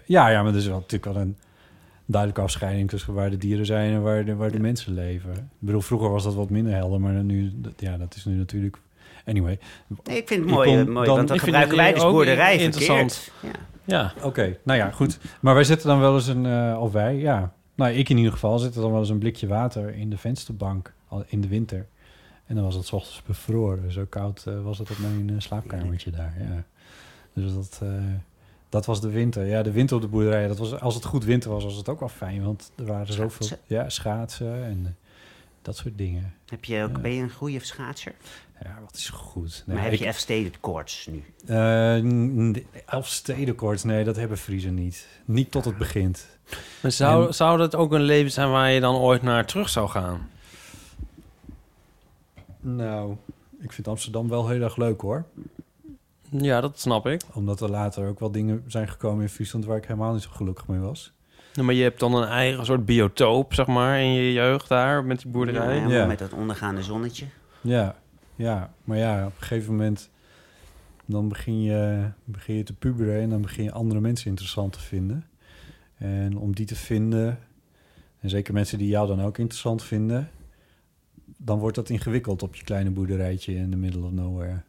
S4: Ja,
S5: ja, maar er is wel natuurlijk wel een duidelijke afscheiding tussen waar de dieren zijn en waar de, waar de mensen leven. Ik bedoel, vroeger was dat wat minder helder, maar nu, dat- ja, dat is nu natuurlijk. Anyway,
S4: Nee, ik vind het mooi,
S5: kon
S4: eh, mooi
S5: dan-
S4: want dan gebruiken wij dus boerderij
S3: interessant.
S4: verkeerd. Ja.
S3: Ja.
S5: oké, nou ja, goed. Maar wij zetten dan wel eens een, eh, of wij, ja, nou ik in ieder geval, zetten dan wel eens een blikje water in de vensterbank in de winter. En dan was het 's ochtends bevroren. Zo koud eh, was het op mijn eh, slaapkamertje daar. Ja. Dus dat, eh, dat was de winter. Ja, de winter op de boerderij. Dat was, als het goed winter was, was het ook wel fijn. Want er waren zoveel
S4: Schaatsen.
S5: ja, schaatsen en dat soort dingen.
S4: Heb je ook,
S5: Ja.
S4: Ben je een goede schaatser?
S5: Ja, wat is goed. Nee,
S4: maar heb
S5: ik-
S4: je F-Steden koorts nu?
S5: eh, n- Elfstedenkoorts, nee, dat hebben Friesen niet. Niet tot het begint.
S3: Maar zou,
S5: En-
S3: zou dat ook een leven zijn waar je dan ooit naar terug zou gaan?
S5: Nou, ik vind Amsterdam wel heel erg leuk hoor.
S3: Ja, dat snap ik.
S5: Omdat er later ook wel dingen zijn gekomen in Friesland waar ik helemaal niet zo gelukkig mee was.
S3: Ja, maar je hebt dan een eigen soort biotoop, zeg maar, in je jeugd daar met die boerderij.
S4: Ja,
S5: Ja.
S4: Met dat ondergaande zonnetje.
S5: Ja, ja, maar ja, op een gegeven moment dan begin je, begin je te puberen en dan begin je andere mensen interessant te vinden. En om die te vinden, en zeker mensen die jou dan ook interessant vinden, dan wordt dat ingewikkeld op je kleine boerderijtje in the middle of nowhere.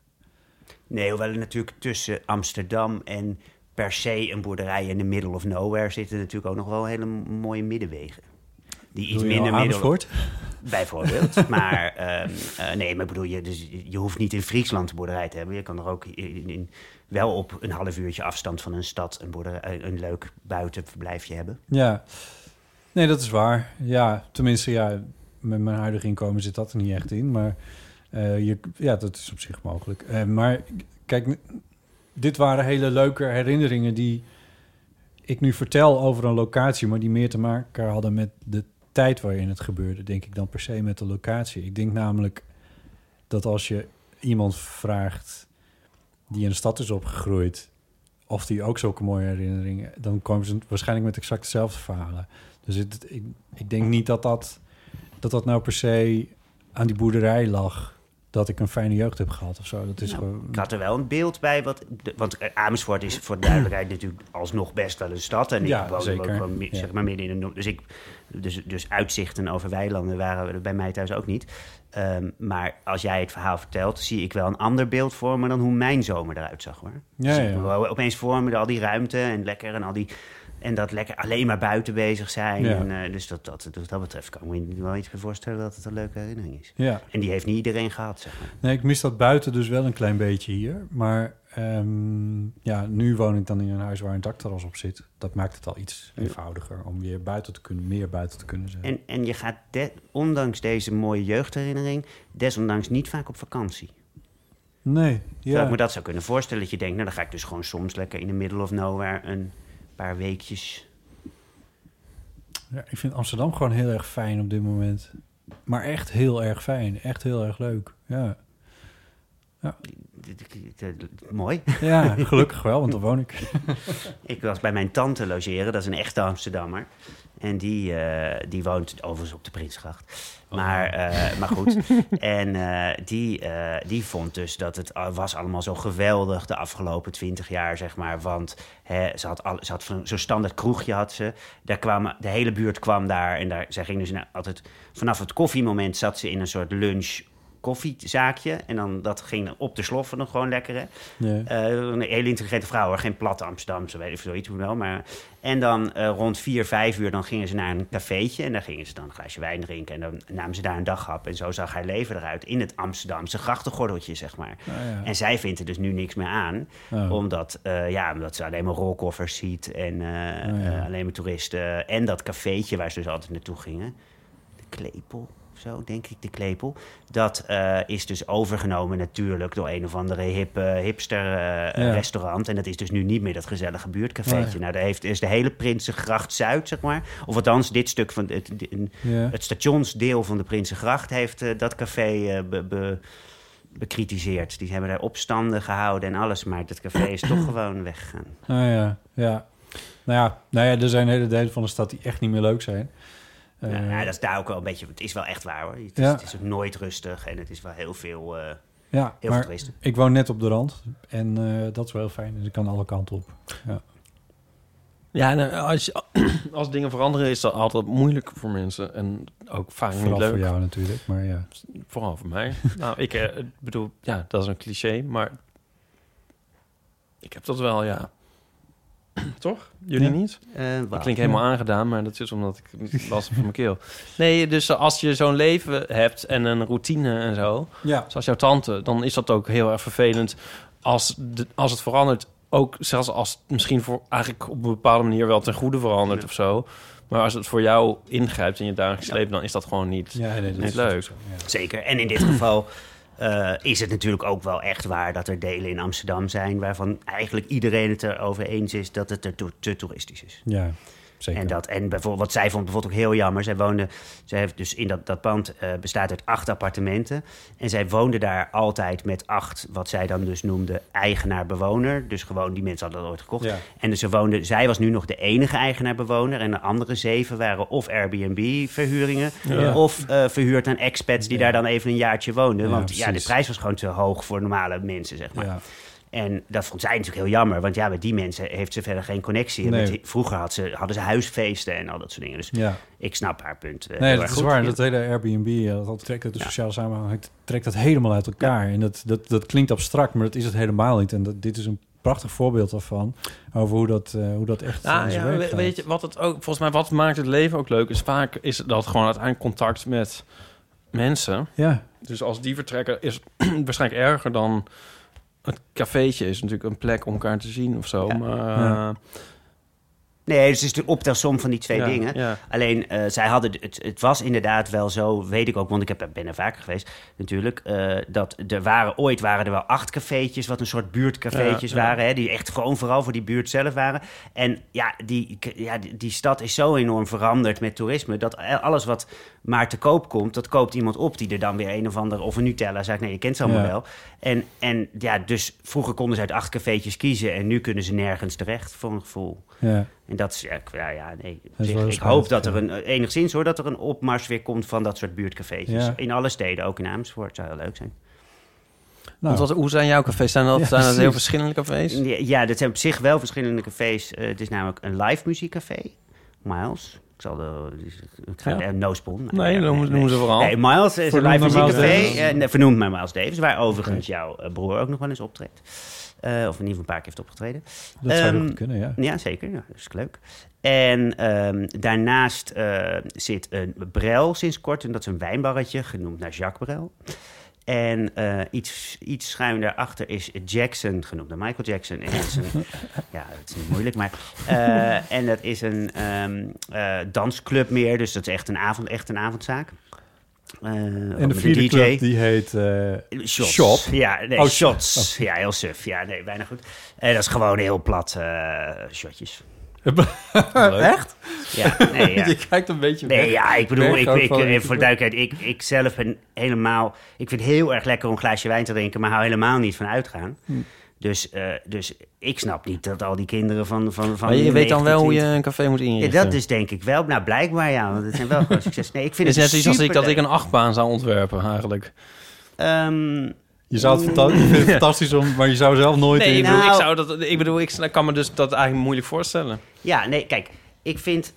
S4: Nee, hoewel er natuurlijk tussen Amsterdam en per se een boerderij in de middle of nowhere zitten natuurlijk ook nog wel hele mooie middenwegen. Die iets minder
S5: nou
S4: middel... Bijvoorbeeld. [laughs] maar ehm, eh, nee, maar ik bedoel, je, dus, je hoeft niet in Friesland een boerderij te hebben. Je kan er ook in, in- wel op een half uurtje afstand van een stad een, boerderij, een leuk buitenverblijfje hebben.
S5: Ja, nee, dat is waar. Ja, tenminste, ja, met mijn huidige inkomen zit dat er niet echt in. Maar eh, je, ja, dat is op zich mogelijk. Eh, maar kijk, dit waren hele leuke herinneringen die ik nu vertel over een locatie, maar die meer te maken hadden met de tijd waarin het gebeurde, denk ik dan per se met de locatie. Ik denk namelijk dat als je iemand vraagt die in de stad is opgegroeid, of die ook zulke mooie herinneringen, dan komen ze waarschijnlijk met exact dezelfde verhalen. Dus ik, ik denk niet dat dat, dat dat nou per se aan die boerderij lag. Dat ik een fijne jeugd heb gehad of zo. Dat is
S4: Nou,
S5: gewoon.
S4: Ik had er wel een beeld bij. Wat, de- want Amersfoort is voor de duidelijkheid natuurlijk alsnog best wel een stad. En
S5: Ja,
S4: ik woon
S5: zeker.
S4: ook wel
S5: Ja.
S4: zeg maar midden in de. Dus, ik, dus, dus uitzichten over weilanden waren er bij mij thuis ook niet. Ehm, maar als jij het verhaal vertelt, zie ik wel een ander beeld voor me dan hoe mijn zomer eruit zag hoor.
S5: Ja, ja.
S4: wel opeens voor me al die ruimte en lekker en al die. En dat lekker alleen maar buiten bezig zijn.
S5: Ja.
S4: En, eh, dus dat, dat, dus dat betreft kan ik me wel iets voorstellen dat het een leuke herinnering is.
S5: Ja.
S4: En die heeft niet iedereen gehad, zeg maar.
S5: Nee, ik mis dat buiten dus wel een klein beetje hier. Maar ehm, ja, nu woon ik dan in een huis waar een dakterras op zit. Dat maakt het al iets eenvoudiger om weer buiten te kunnen, meer buiten te kunnen zijn.
S4: En, en je gaat, de- ondanks deze mooie jeugdherinnering, desondanks niet vaak op vakantie.
S5: nee, ja.
S4: ik me dat zou kunnen voorstellen. Dat je denkt, nou dan ga ik dus gewoon soms lekker in de middle of nowhere een paar weekjes.
S5: ja. Ik vind Amsterdam gewoon heel erg fijn op dit moment. Maar echt heel erg fijn. Echt heel erg leuk. Ja,
S4: Mooi.
S5: ja gelukkig wel, want daar woon ik. [laughs]
S4: Ik was bij mijn tante logeren, dat is een echte Amsterdammer. En die, eh, die woont overigens op de Prinsgracht. Maar, eh, maar goed. [laughs] En eh, die, die vond dus dat het was allemaal zo geweldig de afgelopen twintig jaar, zeg maar. Want hè, ze had, al, ze had zo'n standaard kroegje had ze. Daar kwamen, de hele buurt kwam daar. En daar, zij ging dus altijd... Vanaf het koffiemoment zat ze in een soort lunch koffiezaakje. En dan, dat ging op de sloffen nog gewoon lekker, hè.
S5: Ja.
S4: Eh, een hele intelligente vrouw, hoor. geen platte Amsterdamse, weet ik zoiets wel. Maar... En dan eh, rond vier, vijf uur dan gingen ze naar een cafeetje. En daar gingen ze dan een glaasje wijn drinken. En dan namen ze daar een daghap. En zo zag haar leven eruit in het Amsterdamse grachtengordeltje, zeg maar.
S5: Ah, ja.
S4: En zij vindt er dus nu niks meer aan.
S5: Oh.
S4: Omdat, eh, ja, omdat ze alleen maar rolkoffers ziet. En
S5: Oh, ja.
S4: alleen maar toeristen. En dat cafeetje waar ze dus altijd naartoe gingen. De Klepel zo, denk ik, de Klepel. Dat eh, is dus overgenomen natuurlijk door een of andere hippe hipster eh,
S5: Ja.
S4: restaurant. En dat is dus nu niet meer dat gezellige buurtcafeetje.
S5: Nee.
S4: Nou, daar heeft, is de hele Prinsengracht Zuid, zeg maar. Of althans, dit stuk van het,
S5: Ja.
S4: het stationsdeel van de Prinsengracht heeft eh, dat café eh, be, be- bekritiseerd. Die hebben daar opstanden gehouden en alles. Maar dat café is toch gewoon weggegaan.
S5: Ah ja, ja. Nou ja, nou ja, er zijn hele delen van de stad die echt niet meer leuk zijn. Eh,
S4: Ja, dat is daar ook wel een beetje... Het is wel echt waar, hoor. Het is,
S5: Ja.
S4: het is ook nooit rustig en het is wel heel veel... eh,
S5: ja,
S4: heel veel
S5: maar
S4: toeristen.
S5: ik woon net op de rand en eh, dat is wel heel fijn. Dus ik kan alle kanten op. Ja.
S3: Ja, nou, als, [clears throat] als dingen veranderen is dat altijd moeilijk voor mensen. En ook vaak
S5: Vooral
S3: niet leuk.
S5: voor jou natuurlijk, maar ja.
S3: Vooral voor mij. [laughs] nou, ik ik bedoel, ja, dat is een cliché, maar ik heb dat wel, ja. [clears throat] Toch? Jullie
S5: Ja.
S3: niet?
S4: Eh,
S3: Ik
S4: wat?
S3: klink helemaal aangedaan, maar dat is omdat ik last heb van mijn keel. [laughs] Nee, dus als je zo'n leven hebt en een routine en zo,
S5: Ja,
S3: zoals jouw tante, dan is dat ook heel erg vervelend als, de, als het verandert. Ook zelfs als het misschien voor eigenlijk op een bepaalde manier wel ten goede verandert of zo. Maar als het voor jou ingrijpt in je dagelijks
S4: Ja.
S3: leven, dan is dat gewoon niet.
S5: ja nee, dat
S3: Niet
S5: is
S3: leuk.
S5: zo, ja.
S4: Zeker. En in dit geval eh, is het natuurlijk ook wel echt waar... dat er delen in Amsterdam zijn... waarvan eigenlijk iedereen het erover eens is... dat het er to- te toeristisch is.
S5: Ja, zeker.
S4: En, dat, en bijvoorbeeld, wat zij vond bijvoorbeeld ook heel jammer. Zij woonde, zij heeft dus in dat, dat pand eh, bestaat uit acht appartementen. En zij woonde daar altijd met acht, wat zij dan dus noemde, eigenaar-bewoner. Dus gewoon, die mensen hadden dat ooit gekocht.
S5: Ja.
S4: En dus ze woonde, zij was nu nog de enige eigenaar-bewoner. En de andere zeven waren of Airbnb-verhuringen...
S5: Ja.
S4: of eh, verhuurd aan expats die
S5: Ja.
S4: daar dan even een jaartje woonden. Want ja, de prijs was gewoon te hoog voor normale mensen, zeg maar. En dat vond zij natuurlijk heel jammer. Want ja, met die mensen heeft ze verder geen connectie.
S5: Nee.
S4: met vroeger had ze, hadden ze huisfeesten en al dat soort dingen. Dus
S5: ja.
S4: ik snap haar punt. eh,
S5: Nee, dat is
S4: goed.
S5: waar.
S4: Ja.
S5: Dat hele Airbnb, ja, dat trekt uit de
S4: Ja.
S5: sociale samenhang, trekt dat helemaal uit elkaar. En dat, dat, dat klinkt abstract, maar dat is het helemaal niet. En dat, dit is een prachtig voorbeeld daarvan, over hoe dat, eh, hoe dat echt zijn
S3: ja, weet je, wat het ook, volgens mij, wat maakt het leven ook leuk, is vaak is dat gewoon uiteindelijk contact met mensen.
S5: Ja,
S3: Dus als die vertrekken, is [clears throat] waarschijnlijk erger dan het cafeetje is natuurlijk een plek om elkaar te zien of zo.
S4: Ja.
S3: Maar
S5: Ja.
S4: Nee, dus het is de optelsom van die twee
S3: Ja,
S4: dingen.
S3: ja.
S4: Alleen, eh, zij hadden, het, het was inderdaad wel zo, weet ik ook, want ik heb, ben er vaker geweest natuurlijk, eh, dat er waren, ooit waren er wel acht cafeetjes, wat een soort buurtcafeetjes
S3: Ja,
S4: waren, hè, die echt gewoon vooral voor die buurt zelf waren. En ja die, ja, die, stad is zo enorm veranderd met toerisme, dat alles wat maar te koop komt, dat koopt iemand op die er dan weer een of ander, of een Nutella, zeg ik, nee, je kent ze allemaal wel. En, en ja, dus vroeger konden ze uit acht cafeetjes kiezen en nu kunnen ze nergens terecht, voor een gevoel.
S5: Ja.
S4: En dat is, ja, ik- ja, nee. zich, ik hoop dat er een, eh, enigszins hoor, dat er een opmars weer komt van dat soort buurtcafeetjes.
S5: Ja.
S4: In alle steden, ook in Amersfoort, zou heel leuk zijn.
S5: Nou,
S3: Want wat, hoe zijn jouw cafés? Zijn dat,
S5: Ja,
S3: zijn dat heel verschillende cafés?
S4: Ja, ja, dat zijn op zich wel verschillende cafés. Eh, het is namelijk een live muziekcafé, Miles. Ik zal de... Ik ga,
S3: Ja.
S4: eh, no Spoon.
S3: Nee, noemen, noemen ze vooral.
S4: Nee, Miles is een
S5: Vernoemd
S4: live
S5: naar Miles
S4: muziekcafé.
S5: Davis?
S4: eh, nee, vernoemd naar Miles Davis, waar overigens jouw eh, broer ook nog wel eens optreedt. Eh, of in ieder geval een paar keer heeft opgetreden.
S5: dat zou
S4: ehm,
S5: nog kunnen, ja.
S4: Ja, zeker. Ja, dat is leuk. En ehm, daarnaast eh, zit een Brel sinds kort. En dat is een wijnbarretje, genoemd naar Jacques Brel. En eh, iets, iets schuin daarachter is Jackson, genoemd Michael Jackson. En is een, [laughs] ja, dat is niet moeilijk, maar... eh, en dat is een ehm, eh, dansclub meer, dus dat is echt een, avond, echt een avondzaak.
S5: En de vierde
S4: DJ.
S5: club, die heet...
S4: Shots.
S5: Shop?
S4: Ja, nee,
S5: Oh,
S4: shots. Ja, heel suf. Ja, nee, bijna goed. En dat is gewoon heel plat shotjes.
S5: Echt?
S4: Ja, nee, [laughs] ja.
S5: Je kijkt een beetje
S4: Nee,
S5: weg.
S4: ja, ik bedoel, ik, ik,
S5: van-
S4: eh, voor de duidelijkheid, ik, ik zelf ben helemaal... Ik vind het heel erg lekker om een glaasje wijn te drinken, maar hou helemaal niet van uitgaan.
S5: Hm.
S4: Dus, eh, dus ik snap niet dat al die kinderen van... van, van
S3: Maar je weet dan wel hoe je
S4: 19,
S3: een café moet
S4: Ja,
S3: inrichten.
S4: dat is denk ik wel. Nou, blijkbaar ja, want het zijn wel gewoon [laughs] succes. Nee, ik vind
S3: Het net zoiets als ik, dat ik een achtbaan zou ontwerpen, eigenlijk.
S4: Ehm,
S5: Je zou het fanta- je vindt het [laughs] fantastisch om, maar je zou zelf nooit
S3: Nee,
S5: in.
S3: ik bedoel,
S4: Nou-
S3: ik, zou dat, ik bedoel, ik kan me dus dat eigenlijk moeilijk voorstellen.
S4: Ja, nee, kijk, ik vind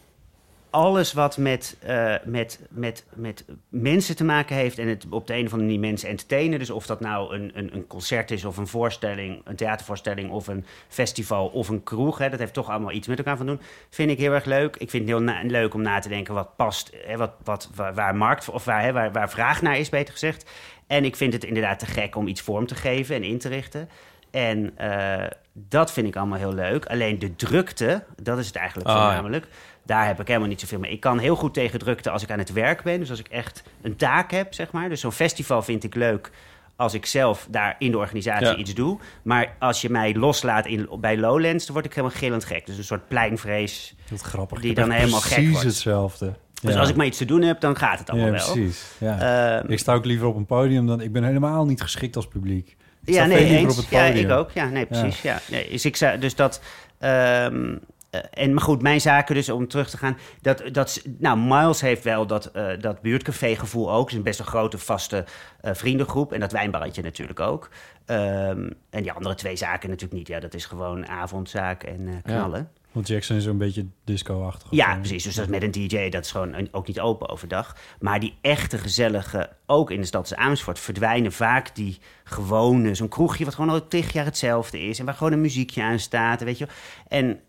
S4: alles wat met, eh, met, met, met mensen te maken heeft en het op de een of andere manier mensen entertainen. Dus of dat nou een, een, een concert is of een voorstelling, een theatervoorstelling of een festival of een kroeg. Hè, dat heeft toch allemaal iets met elkaar van doen. Vind ik heel erg leuk. Ik vind het heel leuk om na te denken wat past, hè, wat, wat, waar, waar markt of waar, hè, waar, waar vraag naar is, beter gezegd. En ik vind het inderdaad te gek om iets vorm te geven en in te richten. En eh, dat vind ik allemaal heel leuk. Alleen de drukte, dat is het eigenlijk
S3: Ah, ja.
S4: voornamelijk. Daar heb ik helemaal niet zoveel mee. Ik kan heel goed tegen drukte als ik aan het werk ben. Dus als ik echt een taak heb, zeg maar. Dus zo'n festival vind ik leuk als ik zelf daar in de organisatie
S3: Ja.
S4: iets doe. Maar als je mij loslaat in, bij Lowlands, dan word ik helemaal gillend gek. Dus een soort pleinvrees.
S5: Wat grappig.
S4: Die dan helemaal gek
S5: Precies
S4: wordt.
S5: hetzelfde.
S4: Dus
S5: Ja.
S4: als ik maar iets te doen heb, dan gaat het allemaal
S5: Ja,
S4: wel.
S5: precies. Ja.
S4: Ehm,
S5: ik sta ook liever op een podium dan... Ik ben helemaal niet geschikt als publiek. Ik
S4: Ja,
S5: sta
S4: nee,
S5: veel liever
S4: eens.
S5: op het
S4: Ja,
S5: podium.
S4: ik ook. Ja, nee, precies. Ja. Nee, dus ik zou, dus dat. ehm, eh, en maar goed, mijn zaken dus om terug te gaan. Dat, dat, nou, Miles heeft wel dat, eh dat buurtcafé-gevoel ook. Het is een best een grote vaste eh, vriendengroep. En dat wijnbarretje natuurlijk ook. Ehm, en die andere twee zaken natuurlijk niet. Ja, dat is gewoon avondzaak en eh, knallen.
S5: Want Jackson is een beetje disco-achtig.
S4: Ja, precies. Dus dat met een DJ, dat is gewoon ook niet open overdag. Maar die echte gezellige, ook in de stad Amersfoort, verdwijnen vaak die gewone, zo'n kroegje wat gewoon al tig jaar hetzelfde is. En waar gewoon een muziekje aan staat, weet je. En,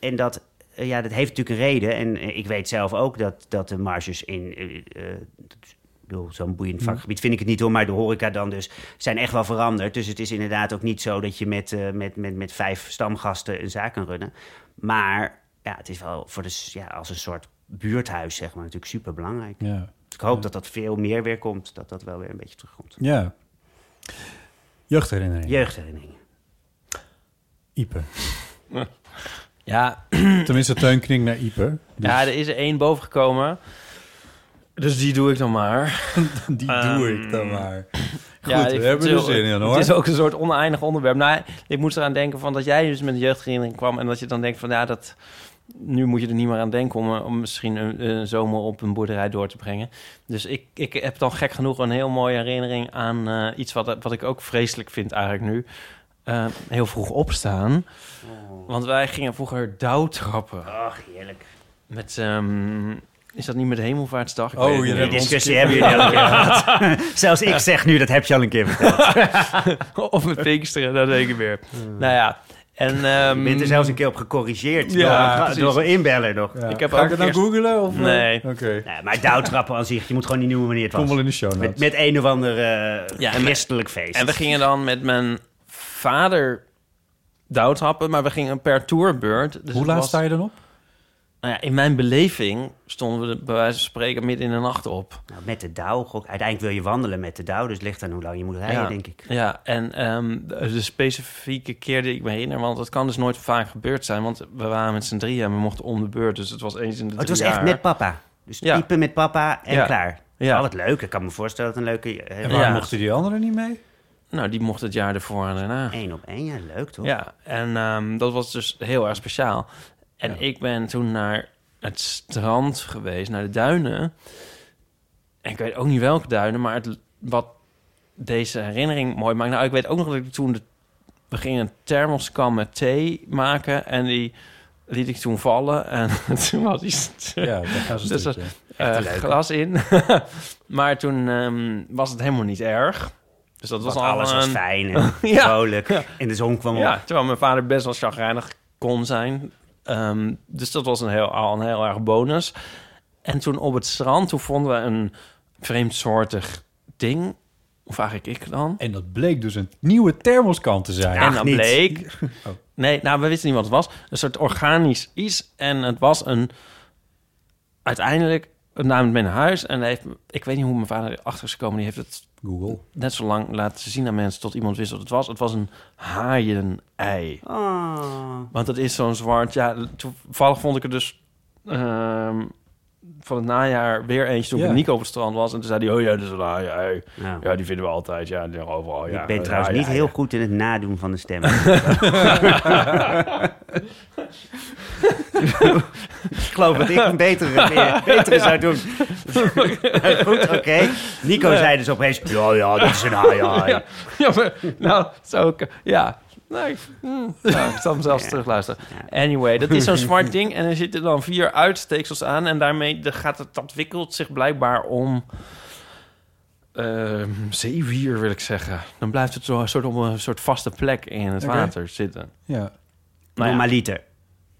S4: en dat, eh, ja, dat heeft natuurlijk een reden. En eh, ik weet zelf ook dat, dat de marges in... ik bedoel, zo'n boeiend vakgebied vind ik het niet hoor, maar de horeca dan dus zijn echt wel veranderd. Dus het is inderdaad ook niet zo dat je met, met, met, met vijf stamgasten een zaak kan runnen. Maar ja, het is wel voor de, ja, als een soort buurthuis, zeg maar, natuurlijk super belangrijk.
S5: Ja.
S4: Dus ik hoop dat dat veel meer weer komt, dat dat wel weer een beetje terugkomt.
S5: ja. Jeugdherinnering.
S4: Jeugdherinneringen.
S5: Ipe. [laughs]
S3: Ja,
S5: Tenminste, Teun klinkt naar Ipe. Dus
S3: ja, er is er één boven gekomen. Dus die doe ik dan maar. [laughs]
S5: die
S3: Ehm,
S5: doe ik dan maar. Goed,
S3: Ja,
S5: we hebben
S3: het
S5: er
S3: is-
S5: zin in hoor.
S3: Het is ook een soort oneindig onderwerp. Nou, ik moest eraan denken van dat jij dus met een jeugdherinnering kwam... en dat je dan denkt van ja, dat, nu moet je er niet meer aan denken... om, eh, om misschien een, een zomer op een boerderij door te brengen. Dus ik, ik heb dan gek genoeg een heel mooie herinnering aan eh, iets... Wat, wat ik ook vreselijk vind eigenlijk nu. Eh, heel vroeg opstaan. Want wij gingen vroeger douwtrappen.
S4: Ach, heerlijk.
S3: Met, ehm, is dat niet met Hemelvaartsdag? Ik
S5: Oh.
S4: Die
S5: hebt ons
S4: discussie hebben jullie al een keer gehad. [laughs] Zelfs ik zeg nu, dat heb je al een keer verteld. [laughs]
S3: of met Pinksteren, dat denk ik weer. Nou ja, en... ehm,
S4: Je bent er zelfs een keer op gecorrigeerd
S3: Ja,
S4: door, door een inbeller nog.
S5: Ja.
S3: Ik heb
S5: Ga
S3: ook
S5: ik het nou googlen? Of, eh?
S3: Nee.
S5: Oké.
S4: Nee, maar douwtrappen aan zich, je moet gewoon niet noemen wanneer het
S5: Kom
S4: was.
S5: wel in de show notes.
S4: Met, met een of ander eh
S3: Ja,
S4: christelijk feest.
S3: En we gingen dan met mijn vader douwtrappen, maar we gingen per tourbeurt. Dus
S5: Hoe laat
S3: was-
S5: sta je dan op?
S3: Nou ja, in mijn beleving stonden we bij wijze van spreken midden in de nacht op.
S4: Nou, met de dauw. Uiteindelijk wil je wandelen met de dauw. Dus het ligt aan hoe lang je moet rijden,
S3: ja.
S4: denk ik.
S3: Ja, en ehm, de specifieke keer die ik me herinner... want het kan dus nooit vaak gebeurd zijn... want we waren met z'n drieën en we mochten om de beurt... dus het was eens in de
S4: Oh, het was echt
S3: jaar.
S4: met papa. Dus
S3: Ja.
S4: met papa en
S3: Ja.
S4: klaar.
S3: Ja.
S4: Oh, wat leuk. Ik kan me voorstellen dat een leuke...
S5: En
S4: eh,
S5: waarom
S3: Ja.
S5: mochten die anderen niet mee?
S3: Nou, die mocht het jaar ervoor en daarna.
S4: Eén op één, ja, leuk toch?
S3: Ja, en ehm, dat was dus heel erg speciaal. En
S5: Ja.
S3: ik ben toen naar het strand geweest, naar de duinen. En ik weet ook niet welke duinen, maar het, wat deze herinnering mooi maakt. Nou, ik weet ook nog dat ik toen... De, we gingen een thermoskan met thee maken en die liet ik toen vallen. En [laughs] toen was die
S5: Ja, [laughs]
S3: Dus,
S5: ja.
S3: eh,
S4: leuke.
S3: glas in. [laughs] maar toen ehm, was het helemaal niet erg. Dus dat was
S4: Want alles was fijn en
S3: Ja.
S4: vrolijk. En de zon kwam op.
S3: Ja, terwijl mijn vader best wel chagrijnig kon zijn. Ehm, dus dat was een heel, al een heel erg bonus. En toen op het strand, toen vonden we een vreemdsoortig ding. Of eigenlijk ik dan.
S5: En dat bleek dus een nieuwe thermoskan te zijn.
S3: en dan
S4: niet.
S3: bleek... [laughs]
S5: Oh.
S3: Nee, nou, we wisten niet wat het was. Een soort organisch iets. En het was een... Uiteindelijk nam het mee naar huis. En hij heeft, ik weet niet hoe mijn vader erachter is gekomen. Die heeft het
S5: Google.
S3: net zo lang laten zien aan mensen... tot iemand wist wat het was. Het was een haaienei.
S4: Oh.
S3: Want het is zo'n zwart... Ja, toevallig vond ik het dus... ehm, van het najaar weer eentje toen
S5: Ja.
S3: Nico op het strand was. En toen zei hij... Oh ja, dat is een Ja, die vinden we altijd. Ja, die overal. Ja,
S4: ik ben trouwens niet heel goed in het nadoen van de stem. [laughs] ik geloof dat ik een betere, meer- betere zou doen. [laughs] goed, oké. Nico zei dus opeens... Ja, ja, dat is een haai, haai.
S3: Ja, ja maar, nou, zo... Ja, nou, ik, hmm, nou, ik zal hem zelfs
S4: Ja.
S3: terugluisteren. Anyway, dat is zo'n [laughs] zwart ding en er zitten dan vier uitsteeksels aan... en daarmee de, gaat het, dat wikkelt zich blijkbaar om... ehm zeewier, wil ik zeggen. Dan blijft het zo een soort op een soort vaste plek in het water zitten.
S5: Ja.
S3: Nou ja.
S4: Normaliter.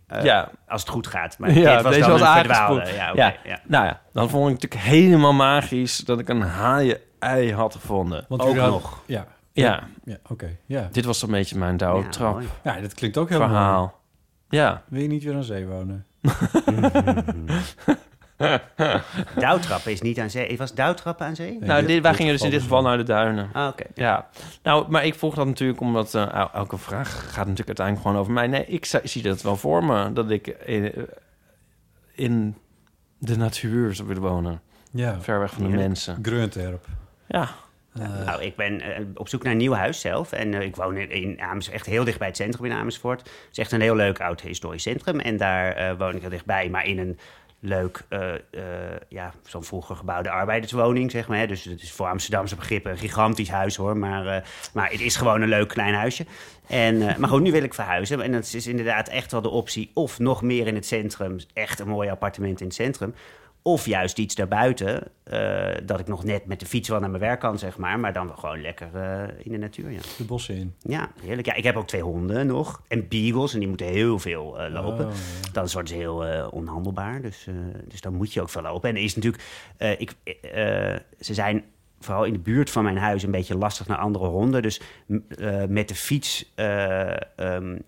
S4: Eh,
S3: Ja.
S4: Als het goed gaat. Maar [laughs]
S3: Ja,
S4: dit was
S3: deze
S4: dan
S3: was
S4: verdwaalde. Ja,
S3: Ja.
S4: ja.
S3: Nou ja, dan vond ik het natuurlijk helemaal magisch... dat ik een haaien-ei had gevonden.
S5: Want
S4: Ook nog.
S5: Ja.
S3: Ja,
S5: Ja, oké. Ja.
S3: dit was een beetje mijn
S4: mooi.
S5: ja, dat klinkt ook heel mooi.
S3: verhaal. Ja.
S5: Wil je niet weer aan zee wonen? [laughs]
S4: Douwtrappen is niet aan zee. Was douwtrappen aan zee?
S5: Nee,
S3: nou,
S5: dit-
S3: wij gingen dus in dit
S5: geval
S3: naar de duinen.
S4: Ah, oké.
S3: Ja, nou, maar ik vroeg dat natuurlijk omdat eh, el- elke vraag gaat natuurlijk uiteindelijk gewoon over mij. Nee, ik zi- zie dat wel voor me, dat ik in, in de natuur zou willen wonen.
S5: Ja.
S3: Ver weg van de
S4: Heerlijk.
S3: mensen.
S5: Grunterp.
S3: Ja,
S5: Eh,
S4: Nou, ik ben eh, op zoek naar een nieuw huis zelf. En eh, ik woon in, in Amersfoort, echt heel dicht bij het centrum in Amersfoort. Het is echt een heel leuk oud historisch centrum. En daar woon ik heel dichtbij, maar in een leuk, ja, zo'n vroeger gebouwde arbeiderswoning, zeg maar. Hè. Dus het is voor Amsterdamse begrippen een gigantisch huis, hoor. Maar, maar het is gewoon een leuk klein huisje. En, maar goed, nu wil ik verhuizen. En dat is inderdaad echt wel de optie. Of nog meer in het centrum, echt een mooi appartement in het centrum. Of juist iets daarbuiten, eh, dat ik nog net met de fiets wel naar mijn werk kan, zeg maar. Maar dan wel gewoon lekker eh, in de natuur, ja.
S5: de bossen in.
S4: Ja, heerlijk. Ja, ik heb ook twee honden nog. En beagles, en die moeten heel veel eh, lopen.
S5: Oh,
S4: Dan worden ze heel onhandelbaar. Dus, dus dan moet je ook veel lopen. En er is natuurlijk... ik, ze zijn vooral in de buurt van mijn huis een beetje lastig naar andere honden. Dus met de fiets... eh, ehm,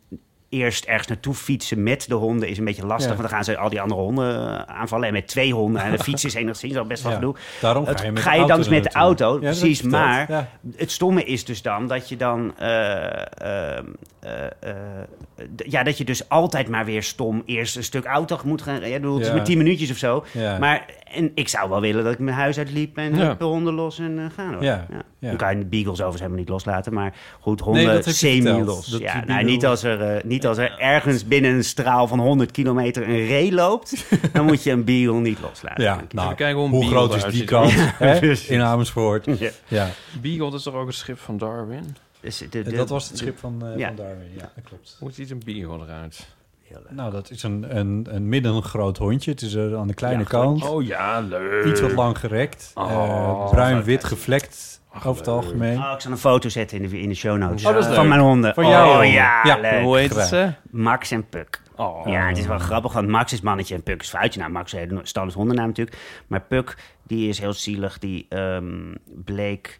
S4: Eerst ergens naartoe fietsen met de honden is een beetje lastig.
S5: Ja.
S4: Want dan gaan ze al die andere honden eh, aanvallen. En met twee honden en de [laughs] fiets is enigszins al best wel gedoe.
S5: Daarom ga je met
S4: ga
S5: de
S4: je dan dus met de auto, precies. Maar het stomme is dus dan dat je dan... eh, eh, ja, dat je dus altijd maar weer stom eerst een stuk auto moet gaan... Ja, bedoel, het is
S5: Ja.
S4: maar tien minuutjes of zo. Maar en ik zou wel willen dat ik mijn huis uitliep en
S3: Ja.
S4: de honden los en eh, gaan hoor.
S5: Ja, ja.
S4: Dan kan je de beagles overigens helemaal niet loslaten. Maar goed,
S5: Nee,
S4: honden
S5: verteld,
S4: semi-los.
S5: dat
S4: Ja, nou,
S5: beagle-
S4: niet, als er, eh, niet als er ergens binnen een straal van 100 kilometer een ree loopt... [laughs] dan moet je een beagle niet loslaten.
S5: Ja, nou,
S3: kijken hoe een
S5: groot is die
S4: precies.
S5: in Amersfoort?
S4: Ja.
S5: Ja,
S3: Beagle is toch ook het schip van Darwin?
S4: Dus de- de-
S5: dat was het schip van, eh,
S4: Ja.
S5: van Darwin. Ja, dat klopt.
S3: Hoe ziet een Beagle eruit?
S4: Heel leuk.
S5: Nou, dat is een, een, een middengroot hondje. Het is er aan de kleine
S4: Ja,
S5: kant.
S3: Oh ja, leuk.
S5: Iets wat lang gerekt.
S3: Oh,
S5: eh, Bruin-wit gevlekt over het algemeen.
S4: Oh, ik zal een foto zetten in de, in de show notes.
S3: Oh, dat is
S4: van mijn honden.
S5: Van
S4: oh,
S5: jou?
S4: ja,
S5: Ja,
S4: leuk.
S3: Hoe heet ze?
S4: Max en Puk.
S3: Oh.
S4: Ja, het is wel grappig, want Max is mannetje en Puk is vrouwtje. Nou, Max is een standaard hondennaam natuurlijk. Maar Puk Die is heel zielig. Die ehm, bleek...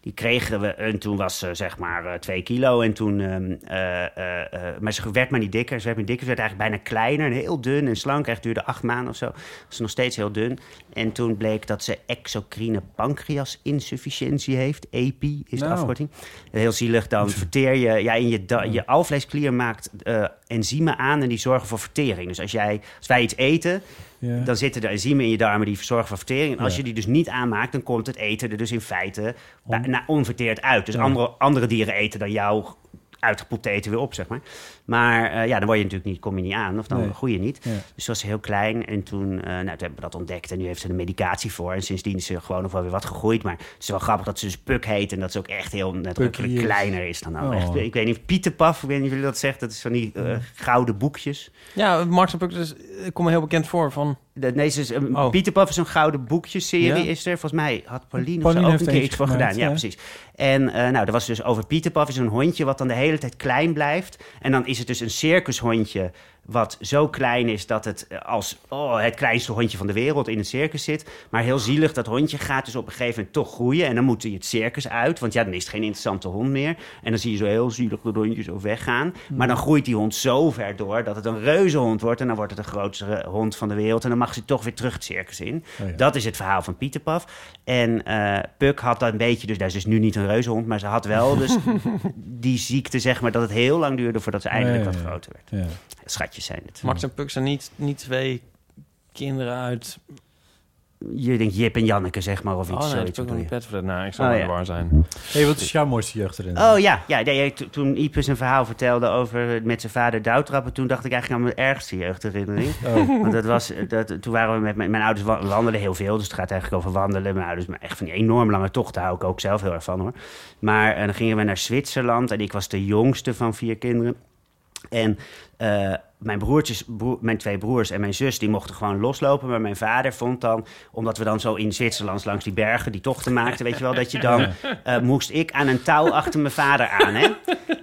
S4: Die kregen we en toen was ze zeg maar eh, twee kilo. En toen, ehm, eh, eh, eh, maar ze werd maar niet dikker. Ze werd niet dikker. Ze werd eigenlijk bijna kleiner en heel dun en slank. Echt duurde acht maanden of zo. Ze nog steeds heel dun. En toen bleek dat ze exocrine pancreasinsufficiëntie heeft. EPI is de
S5: Nou.
S4: afkorting. Heel zielig. Dan verteer je, ja, in je, je alvleesklier maakt eh, enzymen aan en die zorgen voor vertering. Dus als, jij, als wij iets eten,
S5: Ja.
S4: dan zitten er enzymen in je darmen die zorgen voor vertering. En als
S5: Ja.
S4: je die dus niet aanmaakt, dan komt het eten er dus in feite
S5: On-
S4: onverteerd uit. Dus andere, andere dieren eten dan jouw uitgepoepte eten weer op, zeg maar. Maar eh, ja, dan word je natuurlijk niet, kom je niet aan, of dan
S5: Nee.
S4: groei je niet.
S5: Ja.
S4: Dus ze was heel klein en toen, eh, nou, toen hebben we dat ontdekt en nu heeft ze er medicatie voor. En sindsdien is ze gewoon nog wel weer wat gegroeid. Maar het is wel grappig dat ze dus Puk heet en dat ze ook echt heel
S5: is-
S4: kleiner is dan nou
S5: Oh.
S4: echt. Ik weet niet, Pieterpaf, ik weet niet of jullie dat zegt, dat is van die eh, gouden boekjes.
S3: Ja, Max en Puck, dus, ik kom me heel bekend voor van...
S4: De, nee, ze is, een
S3: Oh.
S4: Pieterpaf is een gouden boekjeserie,
S3: Ja.
S4: is er. Volgens mij had Pauline,
S5: Pauline
S4: ook een keer iets
S5: gemaakt,
S4: gedaan. Ja,
S5: ja.
S4: precies. En eh, nou, er was dus over Pieterpaf, is een hondje wat dan de hele tijd klein blijft. En dan is het dus een circushondje wat zo klein is dat het eh, als oh, het kleinste hondje van de wereld in het circus zit. Maar heel zielig, dat hondje gaat dus op een gegeven moment toch groeien. En dan moet hij het circus uit, want ja, dan is het geen interessante hond meer. En dan zie je zo heel zielig dat hondje zo weggaan. Maar dan groeit die hond zo ver door dat het een reuzehond wordt. En dan wordt het de grootste hond van de wereld. En dan mag ze toch weer terug het circus in.
S5: Oh ja.
S4: Dat is het verhaal van Pieterpaf. En eh Puk had dat een beetje, dus dat is dus nu niet een reuzehond, maar ze had wel dus [laughs] die ziekte, zeg maar, dat het heel lang duurde voordat ze eindelijk
S5: Ja, ja,
S4: wat groter werd.
S5: Ja.
S4: Zijn het.
S3: Max en Puck zijn niet, niet twee kinderen uit...
S4: Je denkt Jip en Janneke, zeg maar, of iets
S3: Oh nee,
S4: zoiets. je.
S3: niet Petfred. Nou, ik zal
S4: Oh, ja.
S3: waar zijn.
S5: Hey, wat is jouw mooiste jeugdherinnering?
S4: Oh ja, ja, toen Ipus een verhaal vertelde over met zijn vader douwtrappen, toen dacht ik eigenlijk aan mijn ergste jeugdherinnering.
S5: Oh. [laughs]
S4: Want dat was, dat, toen waren we met mijn, mijn ouders wa- wandelen heel veel, dus het gaat eigenlijk over wandelen. Mijn ouders, maar echt van die enorm lange tochten hou ik ook zelf heel erg van hoor. Maar eh, dan gingen we naar Zwitserland en ik was de jongste van vier kinderen. En eh, mijn broertjes, broer- mijn twee broers en mijn zus, die mochten gewoon loslopen. Maar mijn vader vond dan, omdat we dan zo in Zwitserland langs die bergen die tochten maakten, weet je wel, dat je dan eh, moest ik aan een touw achter mijn vader aan, hè.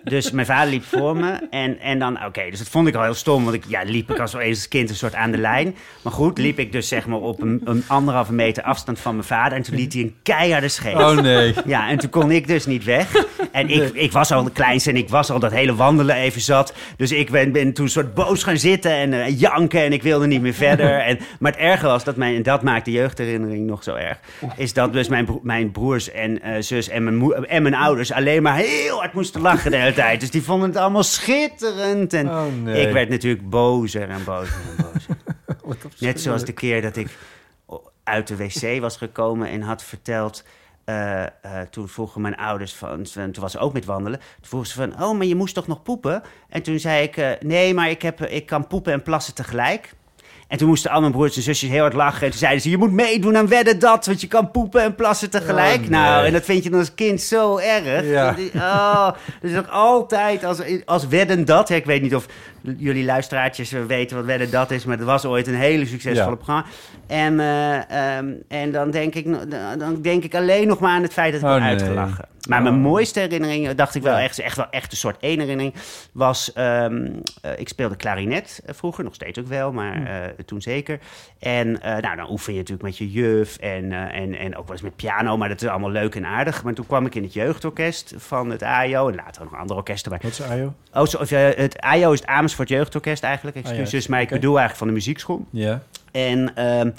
S4: Dus mijn vader liep voor me en, en dan, oké, dus dat vond ik al heel stom, want ik ja, liep ik als eens kind een soort aan de lijn. Maar goed, liep ik dus zeg maar op een, een anderhalve meter afstand van mijn vader en toen liet hij een keiharde scheet.
S5: Oh nee.
S4: Ja, en toen kon ik dus niet weg. En ik, ik was al de kleinste en ik was al dat hele wandelen even zat. Dus ik ben, ben toen soort boos gaan zitten en eh, janken en ik wilde niet meer verder. [laughs] En, maar het erge was, dat mijn, en dat maakt de jeugdherinnering nog zo erg... is dat dus mijn, mijn broers en eh, zus en mijn, en mijn ouders alleen maar heel hard moesten lachen de hele tijd. Dus die vonden het allemaal schitterend. En
S5: Oh, nee.
S4: ik werd natuurlijk bozer en bozer en bozer. [laughs] Net zoals de keer dat ik uit de wc was gekomen en had verteld. eh, eh, toen vroegen mijn ouders van, van- toen was ze ook met wandelen. Toen vroegen ze van, oh, maar je moest toch nog poepen? En toen zei ik, eh, nee, maar ik, heb, ik kan poepen en plassen tegelijk. En toen moesten al mijn broers en zusjes heel hard lachen. En toen zeiden ze, je moet meedoen aan wedden dat, want je kan poepen en plassen tegelijk.
S5: Oh, nee.
S4: Nou, en dat vind je dan als kind zo erg.
S5: Ja.
S4: Oh, dus ook altijd als, als wedden dat. hè, Ik weet niet of jullie luisteraartjes weten wat wedden dat is, maar het was ooit een hele succesvolle
S5: Ja.
S4: programma. En, eh, ehm, en dan, denk ik, dan denk ik alleen nog maar aan het feit dat ik
S5: Oh, nee.
S4: uitgelachen. Maar mijn
S5: Oh.
S4: mooiste herinnering, dacht ik wel echt, echt wel echt een soort één herinnering, was eh, ik speelde klarinet eh, vroeger, nog steeds ook wel, maar
S5: Hm.
S4: toen zeker. En nou, dan oefen je natuurlijk met je juf en, en, en ook wel eens met piano, maar dat is allemaal leuk en aardig. Maar toen kwam ik in het jeugdorkest van het AIO en later nog andere orkesten bij.
S5: Wat is Ajo?
S4: Oh, zo, het AIO is het Amersfoort Jeugdorkest eigenlijk, excuses,
S5: Ah, ja.
S4: maar ik bedoel eigenlijk van de muziekschool.
S5: Ja.
S4: En ehm,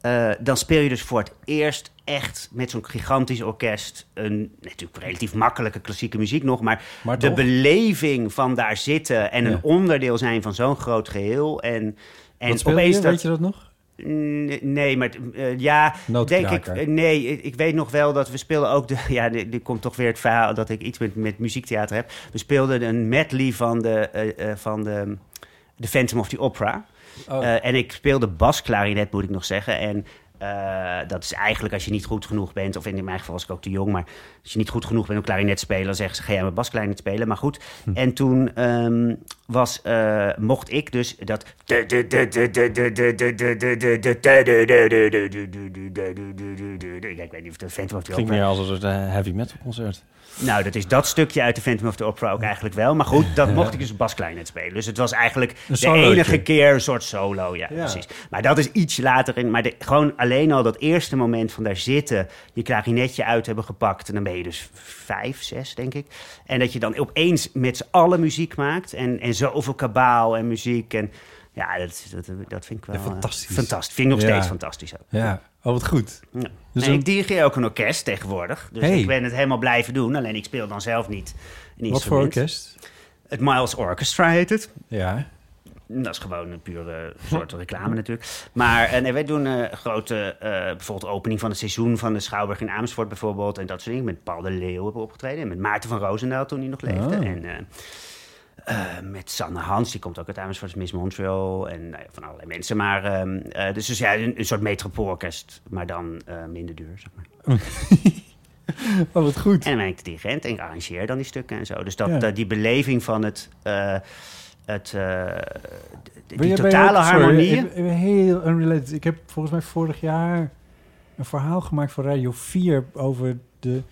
S4: eh, dan speel je dus voor het eerst echt met zo'n gigantisch orkest... een natuurlijk relatief makkelijke klassieke muziek nog... maar,
S5: Maar
S4: de beleving van daar zitten en
S5: Ja.
S4: een onderdeel zijn van zo'n groot geheel... en, en
S5: Wat speel
S4: opeens
S5: je?
S4: dat...
S5: Weet je dat nog?
S4: Nee, maar eh, ja, denk ik. Nee, ik, weet nog wel dat we speelden ook de. [laughs] Ja, er komt toch weer het verhaal dat ik iets met, met muziektheater heb. We speelden een medley van de, eh, eh, van de, de Phantom of the Opera.
S5: Oh.
S4: En ik speelde basklarinet, moet ik nog zeggen. En eh, dat is eigenlijk als je niet goed genoeg bent, of in mijn geval was ik ook te jong, maar als je niet goed genoeg bent om klarinet spelen, dan zeggen ze: ga jij met basklarinet spelen. Maar goed. En toen ehm, was, eh, mocht ik dus dat. Ik weet niet of de the
S3: Klinkt
S4: Opera
S3: meer als een eh, heavy metal concert.
S4: Nou, dat is dat stukje uit de Phantom of the Opera ook eigenlijk wel. Maar goed, dat mocht ik dus Bas Kleinert spelen. Dus het was eigenlijk de enige keer een soort solo. Ja,
S5: Ja.
S4: precies. Maar dat is iets later in. Maar de- gewoon alleen al dat eerste moment van daar zitten, je klarinetje uit hebben gepakt. En dan ben je dus vijf, zes, denk ik. En dat je dan opeens met z'n allen muziek maakt. En, en zoveel kabaal en muziek. En ja, dat, dat, dat vind ik wel
S5: Ja, fantastisch.
S4: eh, fantastisch. Vind ik nog
S5: Ja.
S4: steeds fantastisch ook.
S5: Ja, oh wat goed.
S4: Ja.
S5: Dus
S4: Nee,
S5: een-
S4: ik dirigeer ook een orkest tegenwoordig. Dus
S5: Hey.
S4: ik ben het helemaal blijven doen. Alleen ik speel dan zelf niet een
S5: Wat voor orkest?
S4: Het Miles Orchestra heet het.
S5: Ja.
S4: Dat is gewoon een pure soort reclame natuurlijk. Maar en nee, wij doen een grote, eh, bijvoorbeeld opening van het seizoen van de Schouwburg in Amersfoort bijvoorbeeld. En dat soort dingen. Met Paul de Leeuw hebben we opgetreden. En met Maarten van Roosendaal toen hij nog leefde.
S5: Oh.
S4: En eh, eh, met Sanne Hans, die komt ook uit Amersfoort, Miss Montreal. En nou ja, van allerlei mensen. Maar ehm, eh, dus, dus ja, een, een soort metropoolorkest. Maar dan eh, minder duur, zeg maar. [laughs]
S5: Oh, wat goed.
S4: En dan ben ik de dirigent en ik arrangeer dan die stukken en zo. Dus dat,
S5: Ja.
S4: die beleving van het... het die totale harmonie.
S5: heel unrelated. Ik heb volgens mij vorig jaar een verhaal gemaakt voor Radio 4 over de,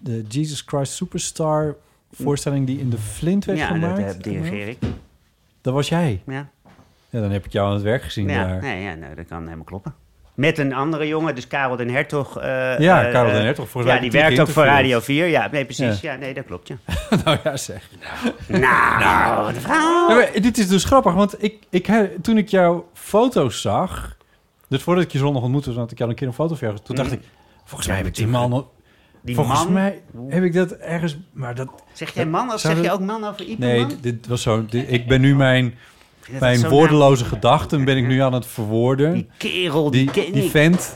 S5: de Jesus Christ Superstar voorstelling die in de Flint werd
S4: ja, dat
S5: gemaakt.
S4: eh, dirigeer ik.
S5: Dat was jij.
S4: Ja,
S5: Ja, dan heb ik jou aan het werk gezien
S4: ja,
S5: daar.
S4: nee, ja nou, dat kan helemaal kloppen. Met een andere jongen, dus Karel den Hertog. eh,
S5: Ja,
S4: eh,
S5: Karel den Hertog, volgens
S4: Ja, die werkt ook voor. Radio 4. Ja, nee, precies.
S5: Ja.
S4: Ja, nee, dat klopt, ja. [laughs]
S5: nou ja, zeg.
S4: Nou.
S5: Ja, maar dit is dus grappig, want ik, ik, toen ik jouw foto's zag... Dus voordat ik je zondag ontmoette, had ik jou een keer een foto van jou. Toen dacht
S4: Mhm.
S5: ik, volgens mij
S4: Ja,
S5: heb ik die man...
S4: Die
S5: volgens
S4: man.
S5: mij heb ik dat ergens... Maar dat,
S4: Zeg jij man of zeg je ook man over Ipe
S5: nee,
S4: man?
S5: dit- dit was zo... dit- ik ben nu mijn, [laughs] mijn woordeloze gedachten ben ik nu aan het verwoorden.
S4: Die kerel, die,
S5: die,
S4: ken
S5: die
S4: ik.
S5: vent,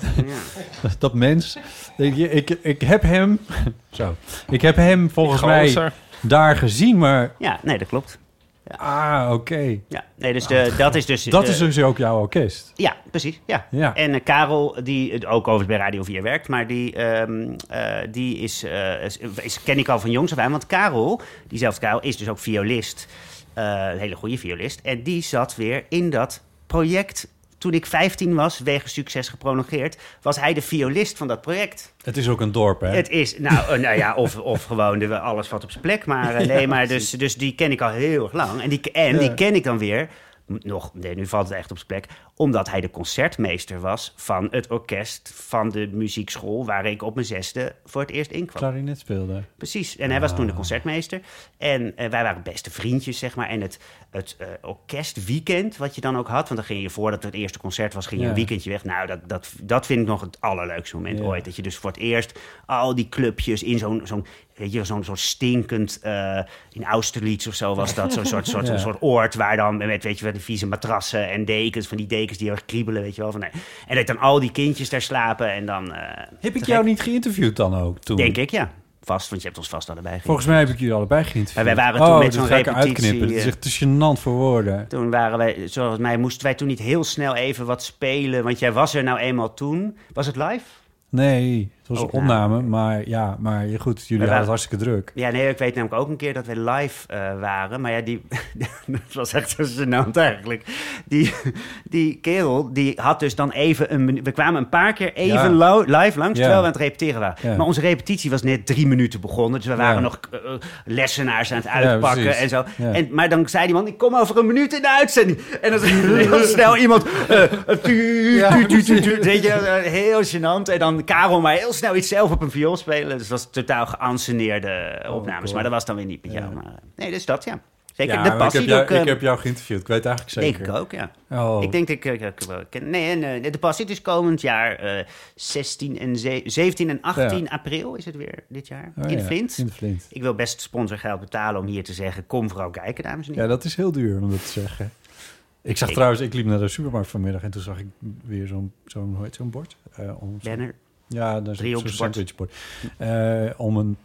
S4: Ja. [laughs]
S5: dat mens. Ik, ik, ik heb hem... [laughs] Zo. Ik heb hem volgens mij daar gezien, maar...
S4: ja, nee, dat klopt.
S5: Ah, oké.
S4: Ja, nee, dus de, dat is dus...
S5: Dat
S4: de-
S5: is dus ook jouw orkest.
S4: Ja, precies. Ja.
S5: Ja.
S4: En eh, Karel, die eh, ook overigens bij Radio 4 werkt, maar die, ehm, eh, die is, is, is- ken ik al van jongs af aan. Want Karel, diezelfde Karel, is dus ook violist. Een hele goede violist. En die zat weer in dat project. Toen ik 15 was, wegens succes geprolongeerd, was hij de violist van dat project.
S5: Het is ook een dorp, hè?
S4: Het is, nou, [laughs] eh, nou ja, of, of gewoon de, alles wat op zijn plek. Maar [laughs] eh, nee, maar dus, dus die ken ik al heel erg lang. En, die, en
S5: Ja.
S4: die ken ik dan weer, nog, nee, nu valt het echt op zijn plek, omdat hij de concertmeester was van het orkest van de muziekschool waar ik op mijn zesde voor het eerst in kwam.
S5: Klarinet speelde.
S4: Precies. En hij was toen de
S5: Ah.
S4: concertmeester. En eh, wij waren beste vriendjes, zeg maar. En het, het eh, orkestweekend, wat je dan ook had... want dan ging je voordat het eerste concert was, ging je
S5: Ja.
S4: een weekendje weg. Nou, dat, dat, dat vind ik nog het allerleukste moment
S5: Ja.
S4: ooit. Dat je dus voor het eerst al die clubjes in zo'n... zo'n Weet je, zo'n soort stinkend, eh, in Austerlitz of zo was dat, zo'n soort, soort, [laughs]
S5: Ja.
S4: soort oord waar dan met, weet je wel, die vieze matrassen en dekens, van die dekens die heel erg kriebelen, weet je wel. Van, nee. En dat dan al die kindjes daar slapen en dan... eh,
S5: Heb ik jou niet geïnterviewd dan ook toen?
S4: Denk ik, ja. Vast, want je hebt ons vast allebei.
S5: Volgens mij heb ik jullie allebei geïnterviewd.
S4: Maar wij waren toen
S5: oh,
S4: met zo'n repetitie.
S5: Dit is
S4: eh,
S5: echt te gênant voor woorden.
S4: Toen waren wij, zoals mij, moesten wij toen niet heel snel even wat spelen. Want jij was er nou eenmaal toen. Was het live?
S5: Nee, het was een
S4: Opname.
S5: opname. Maar ja, maar je- goed, jullie
S4: waren-
S5: hadden het hartstikke druk.
S4: Ja, nee, ik weet namelijk ook een keer dat we live eh, waren. Maar ja, die, [laughs] dat was echt zo gênant eigenlijk. Die, die kerel, die had dus dan even een. We kwamen een paar keer even
S5: Ja.
S4: live langs,
S5: Ja.
S4: terwijl we aan het repeteren waren.
S5: Ja.
S4: Maar onze repetitie was net drie minuten begonnen. Dus we waren nog eh, lessenaars aan het uitpakken en zo. En, maar dan zei die man, ik kom over een minuut in de uitzending. En dan [laughs] zei heel snel iemand... eh, tu, tu, tu, weet je, heel gênant. En dan Karel maar heel snel iets zelf op een viool spelen. Dus dat was totaal geanceneerde opnames.
S5: cool.
S4: Maar dat was dan weer niet met jou.
S5: Ja.
S4: Maar, eh, nee, dus dat, ja. Zeker,
S5: Ja,
S4: de
S5: maar ik,
S4: passie
S5: heb jou,
S4: ook... eh,
S5: ik heb jou geïnterviewd. Ik weet het eigenlijk
S4: denk
S5: zeker.
S4: ik ook, ja.
S5: Oh.
S4: Ik denk dat ik... ik- ik wel ken- nee, en, eh, de passie is komend jaar eh 16 en ze- 17 en 18 april is het weer dit jaar.
S5: Oh,
S4: in
S5: ja,
S4: Flint.
S5: In de Flint.
S4: Ik wil best sponsorgeld betalen om hier te zeggen... kom vooral kijken, dames en
S5: Ja,
S4: heren.
S5: dat is heel duur om dat te zeggen. Ik zag
S4: Ik-
S5: trouwens, ik liep naar de supermarkt vanmiddag en toen zag ik weer zo'n, zo'n zo'n bord? Eh, om,
S4: Banner.
S5: Ja, daar is
S4: bord.
S5: sandwichbord. Eh, om, een,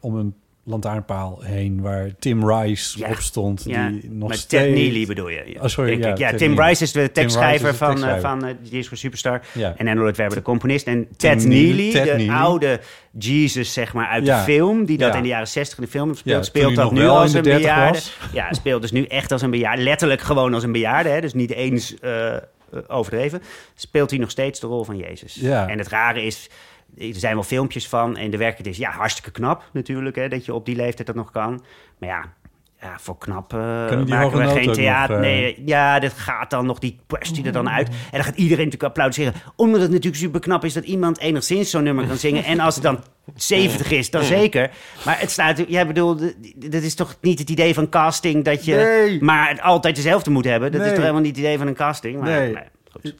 S5: om een lantaarnpaal heen waar Tim Rice
S4: Ja.
S5: op stond.
S4: Ja,
S5: die nog steeds...
S4: Ted Neely bedoel je?
S5: Oh, sorry, ja,
S4: ik. ja
S5: Ted
S4: Tim. Rice is de tekstschrijver
S5: de
S4: van,
S5: tekstschrijver.
S4: eh, van eh, Die is voor Superstar.
S5: Ja.
S4: En Lloyd Webber, de componist. En Ted
S5: Neely,
S4: Neely,
S5: Ted
S4: de
S5: Neely.
S4: oude Jesus, zeg maar, uit de film. Die dat in de jaren 60 in de film speelt
S5: hij
S4: dat nu als een
S5: de 30
S4: bejaarde.
S5: was.
S4: Ja, speelt dus nu echt als een bejaarde. Letterlijk gewoon als een bejaarde. Hè? Dus niet eens eh, eh, overdreven. Speelt hij nog steeds de rol van Jezus.
S5: Ja.
S4: En het rare is... er zijn wel filmpjes van en de werkelijkheid is ja, hartstikke knap natuurlijk, hè, dat je op die leeftijd dat nog kan. Maar ja, ja voor knap
S5: Kunnen die
S4: maken we geen theater.
S5: nog, eh?
S4: Nee, ja, dit gaat dan nog, die die er dan uit. En dan gaat iedereen natuurlijk applaudisseren. Omdat het natuurlijk super knap is dat iemand enigszins zo'n nummer kan zingen. En als het dan 70 is, dan zeker. Maar het staat, jij bedoelt, dat is toch niet het idee van casting dat je
S5: Nee.
S4: maar het altijd dezelfde moet hebben. Dat is
S5: Nee.
S4: toch helemaal niet het idee van een casting. Maar,
S5: Nee.
S4: maar goed.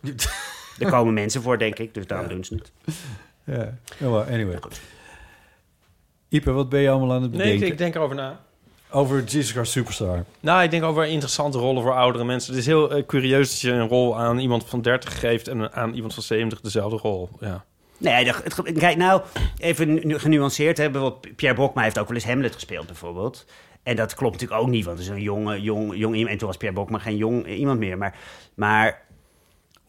S4: Er komen mensen voor, denk ik, dus daarom doen ze het.
S5: Ja, well, anyway. Ipe, wat ben je allemaal aan het
S3: Nee,
S5: bedenken?
S3: ik, ik denk erover na.
S5: Over Jesus Christ Superstar.
S3: Nou, ik denk over interessante rollen voor oudere mensen. Het is heel eh, curieus dat je een rol aan iemand van 30 geeft... en aan iemand van 70 dezelfde rol. Ja.
S4: Nee, dat- het, kijk nou, even nu- genuanceerd. Hè, bijvoorbeeld Pierre Bokma heeft ook wel eens Hamlet gespeeld, bijvoorbeeld. En dat klopt natuurlijk ook niet, want het is een jonge, jong, jong iemand. En toen was Pierre Bokma geen jong iemand meer. Maar, maar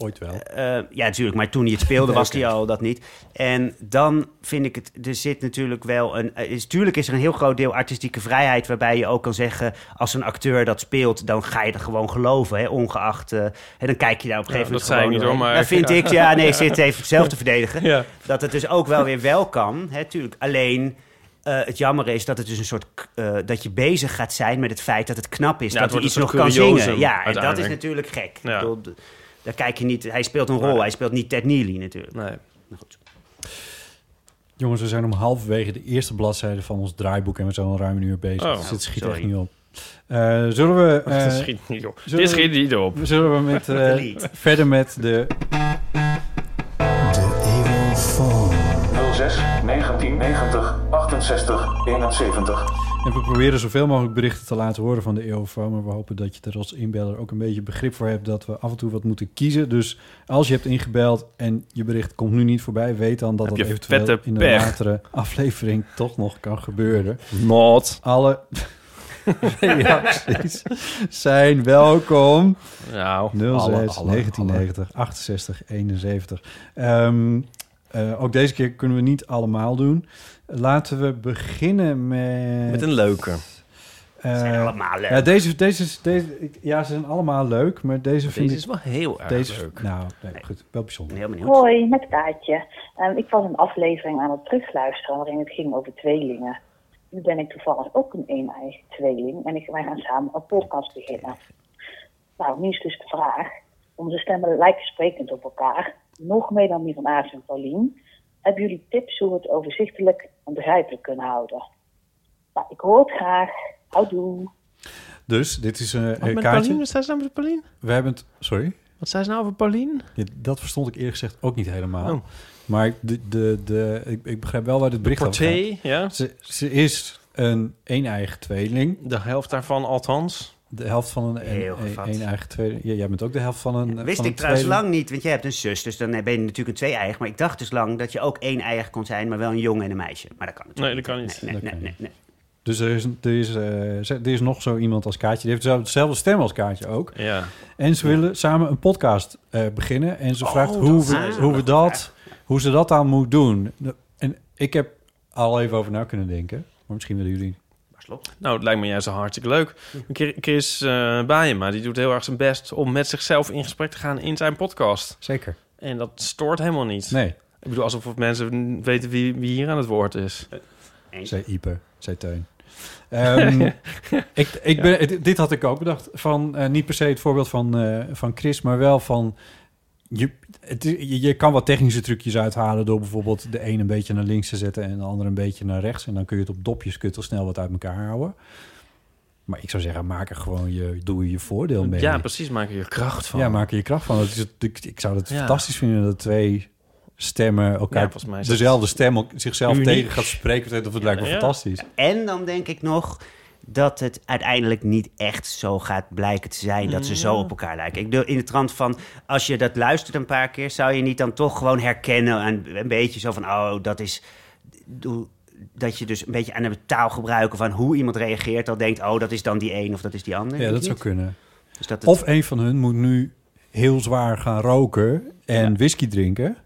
S5: Ooit wel.
S4: Eh, ja, natuurlijk. Maar toen hij het speelde, [laughs] was hij al dat niet. En dan vind ik het... Er zit natuurlijk wel een... eh, Is, tuurlijk is er een heel groot deel artistieke vrijheid... waarbij je ook kan zeggen... als een acteur dat speelt, dan ga je er gewoon geloven. Hè, ongeacht... eh, en dan kijk je daar op een
S3: Ja,
S4: gegeven
S3: dat
S4: moment
S3: zei ik niet,
S4: gewoon
S3: hoor, maar-
S4: Dat vind
S3: ja.
S4: ik... Ja, nee, ik zit even zelf te [laughs] verdedigen.
S3: Ja.
S4: Dat het dus ook wel weer wel kan. Hè, tuurlijk. Alleen... eh, het jammer is dat het dus een soort eh, dat je bezig gaat zijn met het feit dat het knap is
S3: Ja,
S4: dat hij iets nog kan zingen. Ja, en dat is natuurlijk gek.
S3: Ja.
S4: Ik bedoel, d- daar kijk je niet. Hij speelt een rol.
S3: Nee.
S4: Hij speelt niet Ted Neely natuurlijk.
S3: Nee.
S4: Nou goed.
S5: Jongens, we zijn om halverwege de eerste bladzijde van ons draaiboek... en we zijn al ruim een uur bezig.
S3: Oh,
S5: dus het schiet
S4: sorry.
S5: echt niet op. Eh, zullen we... [laughs] eh,
S3: Het schiet niet op.
S5: zullen
S3: Dit
S5: we-
S3: schiet niet op.
S5: Zullen we met, [laughs] eh, verder met de...
S6: 06 1990 68 71.
S5: En we proberen zoveel mogelijk berichten te laten horen van de EOFO... maar we hopen dat je er als inbeller ook een beetje begrip voor hebt... dat we af en toe wat moeten kiezen. Dus als je hebt ingebeld en je bericht komt nu niet voorbij... weet dan dat
S3: Heb
S5: dat eventueel
S3: vette
S5: in een latere aflevering toch nog kan gebeuren.
S3: Not.
S5: Alle [laughs] reacties zijn welkom.
S3: Nou,
S5: 06
S3: alle- alle-
S5: 1990 68 71. Ehm, eh, ook deze keer kunnen we niet allemaal doen. Laten we beginnen met...
S3: Met een leuke.
S5: eh,
S4: zijn allemaal leuk.
S5: Ja, deze, deze, deze, ja, ze zijn allemaal leuk, maar deze vind
S3: Deze
S5: ik...
S3: is wel heel erg
S5: deze,
S3: leuk.
S5: Nou, nee, goed, wel bijzonder.
S4: Heel benieuwd.
S7: Hoi, met Kaatje. Ehm, ik was een aflevering aan het terugluisteren waarin het ging over tweelingen. Nu ben ik toevallig ook een een-eigen tweeling en ik, wij gaan samen een podcast beginnen. Nou, nu is dus de vraag. Onze stemmen lijken sprekend op elkaar. Nog meer dan die van Aars en Paulien. Hebben jullie tips hoe we het overzichtelijk en begrijpelijk kunnen houden? Nou, ik hoor het graag. Houdoe.
S5: Dus, dit is een
S3: Wat met
S5: kaartje.
S3: Paulien? Wat zei ze nou met Paulien?
S5: We hebben het... Sorry?
S3: Wat zei ze nou over Paulien?
S5: Ja, dat verstond ik eerlijk gezegd ook niet helemaal.
S3: Oh.
S5: Maar de, de, de, ik, ik begrijp wel waar dit bericht over gaat.
S3: Ja.
S5: Ze, ze is een een-eigen tweeling.
S3: De helft daarvan althans.
S5: De helft van een,
S4: Heel
S5: een, een eigen. Ja, jij bent ook de helft van een
S4: Wist
S5: van
S4: ik
S5: een
S4: trouwens lang niet, want jij hebt een zus, dus dan ben je natuurlijk een twee-eigen. Maar ik dacht dus lang dat je ook één-eigen kon zijn, maar wel een jongen en een meisje. Maar dat kan natuurlijk
S3: Nee, dat kan niet.
S4: Nee, nee, nee, nee, nee.
S5: Dus er is, er, is, eh, er is nog zo iemand als Kaatje. Die heeft dezelfde stem als Kaatje ook.
S3: Ja.
S5: En ze willen samen een podcast eh, beginnen. En ze vraagt
S3: Oh,
S5: hoe,
S3: dat
S5: we, hoe, we dat, hoe ze dat dan moet doen. En ik heb al even over na kunnen denken. Maar misschien willen jullie...
S3: Nou, het lijkt me juist zo hartstikke leuk. Chris- Chris uh, Bijema, die doet heel erg zijn best om met zichzelf in gesprek te gaan in zijn podcast.
S5: Zeker.
S3: En dat stoort helemaal niet.
S5: Nee,
S3: Ik bedoel, alsof mensen weten wie, wie hier aan het woord is.
S5: zei Ipe, zei Teun. Ehm, [laughs] ik, ik ben, dit- dit had ik ook bedacht. Van, eh, niet per se het voorbeeld van, eh, van Chris, maar wel van... Je, het, je, je kan wat technische trucjes uithalen door bijvoorbeeld de een een beetje naar links te zetten en de ander een beetje naar rechts. En dan kun je het op dopjes kun je het al snel wat uit elkaar houden. Maar ik zou zeggen, maak er gewoon je, doe er je voordeel mee.
S3: Ja, precies. Maak er je kracht van.
S5: Ja, maak er je kracht van. Dat is, het- ik, ik zou het
S3: Ja.
S5: fantastisch vinden dat twee stemmen elkaar
S3: Ja,
S5: dezelfde stem ook zichzelf
S3: uniek.
S5: tegen gaat spreken. Dat lijkt me
S3: Ja.
S5: fantastisch.
S4: En dan denk ik nog dat het uiteindelijk niet echt zo gaat blijken te zijn dat ze zo op elkaar lijken. Ik bedoel, in de trant van, als je dat luistert een paar keer, zou je niet dan toch gewoon herkennen en een beetje zo van, oh, dat is... Dat je dus een beetje aan het taalgebruiken van hoe iemand reageert, al denkt, oh, dat is dan die een of dat is die ander.
S5: Ja, dat zou kunnen.
S4: Dus dat het-
S5: Of een van hun moet nu heel zwaar gaan roken en
S4: Ja.
S5: whisky drinken.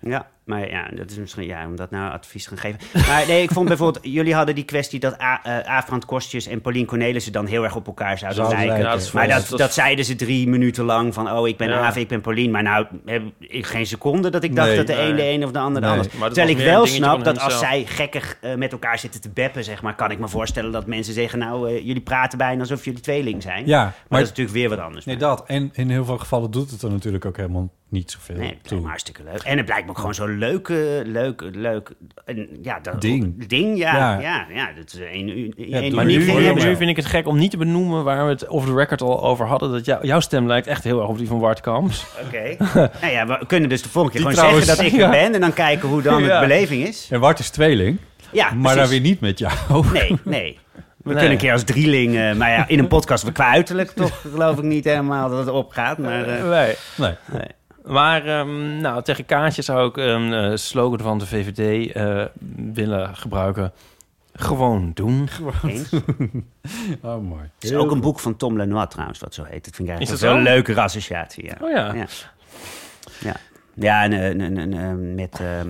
S4: Ja, Maar ja, dat is misschien ja, om dat nou advies te gaan geven. [laughs] Maar nee, ik vond bijvoorbeeld, jullie hadden die kwestie dat A- eh, Aafbrand Kostjes en Paulien Cornelissen dan heel erg op elkaar zouden lijken.
S5: lijken.
S3: Ja, dat is
S4: maar dat,
S3: dat-
S4: dat zeiden ze drie minuten lang van, oh, ik ben
S3: Ja.
S4: Aaf, ik ben Paulien. Maar nou, heb ik geen seconde dat ik dacht
S5: Nee.
S4: dat de een de
S3: Nee.
S4: een of de ander de
S5: Nee.
S4: ander.
S3: Maar dat
S4: Terwijl ik wel snap dat als zij gekkig eh, met elkaar zitten te beppen, zeg maar, kan ik me voorstellen dat mensen zeggen, nou, eh, jullie praten bijna alsof jullie tweeling zijn.
S5: Ja,
S4: maar,
S5: maar
S4: dat is natuurlijk weer wat anders.
S5: nee, dat. En in heel veel gevallen doet het er natuurlijk ook helemaal niet zoveel
S4: Nee, het
S5: toe.
S4: hartstikke leuk. En het blijkt me ook gewoon zo'n leuk, eh, leuk, leuk... en ja, dat,
S5: Ding.
S4: Ding, ja.
S5: Ja.
S4: Ja, ja, dat is één uur.
S5: Ja,
S3: Maar nu, nu, vind ik het gek om niet te benoemen waar we het over de record al over hadden. Dat jou- jouw stem lijkt echt heel erg op die van Wart Kamps.
S4: Oké. [laughs] nou ja, we kunnen dus de volgende keer
S5: Die
S4: gewoon
S5: trouwens-
S4: zeggen dat ik [laughs]
S3: ja.
S4: er ben... en dan kijken hoe dan
S3: Ja.
S4: de beleving is.
S5: En Wart is tweeling,
S4: Ja,
S5: maar
S4: precies.
S5: dan weer niet met jou. [laughs]
S4: Nee, nee. We
S3: Nee.
S4: kunnen een keer als drieling... eh, maar ja, in een podcast we qua uiterlijk toch geloof ik niet helemaal dat het opgaat. Maar eh,
S3: Nee.
S5: Nee.
S4: nee.
S3: Maar ehm, nou, tegen Kaatje zou ik een eh, slogan van de VVD eh, willen gebruiken. Gewoon doen.
S4: eens. [laughs]
S5: Oh, mooi.
S4: Het is ook een boek van Tom Lenoir trouwens, wat zo heet. Dat vind ik eigenlijk
S3: Is
S4: wel
S3: dat
S4: een
S3: zo?
S4: leukere associatie. Ja.
S3: Oh ja.
S4: Ja. Ja, ja en, en, en, en, eh, met ehm,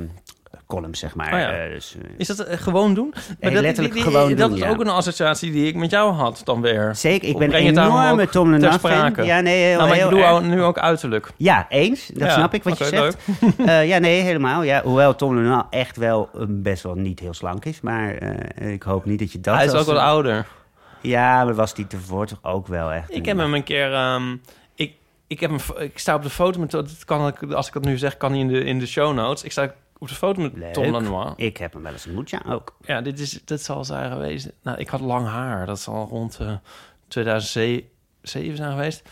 S4: columns, zeg maar.
S3: Oh ja.
S4: Eh, dus, eh,
S3: Is dat eh, gewoon doen?
S4: Nee, letterlijk gewoon
S3: Dat
S4: doen,
S3: is
S4: ja.
S3: ook een associatie die ik met jou had dan weer.
S4: zeker, ik ben een enorme Tom fan.
S3: sprake?
S4: Ja, nee, heel,
S3: nou, maar ik
S4: heel erg.
S3: al- nu ook uiterlijk.
S4: Ja, eens. Dat
S3: Ja,
S4: snap ik wat je zegt. [laughs] Ja, nee, helemaal. Ja, hoewel Tom Lenoir echt wel best wel niet heel slank is. Maar ik hoop niet dat je dat...
S3: Hij is
S4: als-
S3: ook wat ouder.
S4: Ja, maar was die tevoren toch ook wel echt...
S3: Ik heb hem een keer... ehm, ik, ik, heb ik sta op de foto met... Dat kan ik, als ik dat nu zeg, kan hij in de, in de show notes. Ik sta op de foto met
S4: Leuk.
S3: Tom Lanois.
S4: Ik heb hem wel eens ontmoet, ja, ook.
S3: Ja, dit, is, dit zal zijn geweest... Nou, ik had lang haar. Dat zal rond eh 2007 zijn geweest.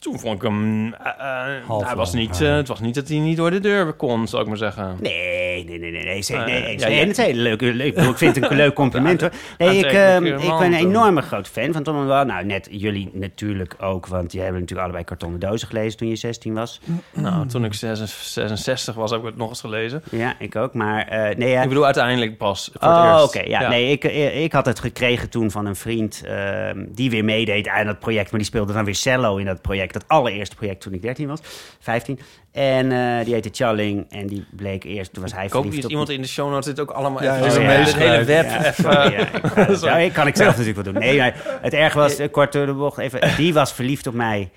S3: Toen vond ik hem... eh, eh, hij was niet, eh, het was niet dat hij niet door de deur kon, zou ik maar zeggen.
S4: Nee, nee, nee, nee. nee, nee,
S3: ja,
S4: Nee,
S3: ja.
S4: het is heel leuk, leuk. Ik vind het een leuk compliment hoor. [laughs] Nee, ik,
S3: Aantrekkelijke
S4: eh, ik ben een enorme groot fan van Tom Lenoir. Nou, net jullie natuurlijk ook, want jij hebben natuurlijk allebei kartonnen dozen gelezen toen je 16 was.
S3: Nou, toen ik 66 was, heb ik het nog eens gelezen.
S4: Ja, ik ook. Maar nee, ja.
S3: Ik bedoel, uiteindelijk pas voor het
S4: Oh,
S3: eerst.
S4: oké. ja, nee, ik, ik had het gekregen toen van een vriend eh, die weer meedeed aan dat project. Maar die speelde dan weer cello in dat project. Dat allereerste project toen ik 13 was, 15. En eh, die heette Challing en die bleek eerst, toen was hij
S3: Ik hoop
S4: verliefd
S3: niet
S4: op...
S3: iemand in de show notes zit ook allemaal
S5: Ja,
S3: even... het hele web
S4: Ja, ja, ik [laughs] ja, kan ik zelf natuurlijk wel doen. Nee, maar het erg was, eh, kort door de bocht even, die was verliefd op mij.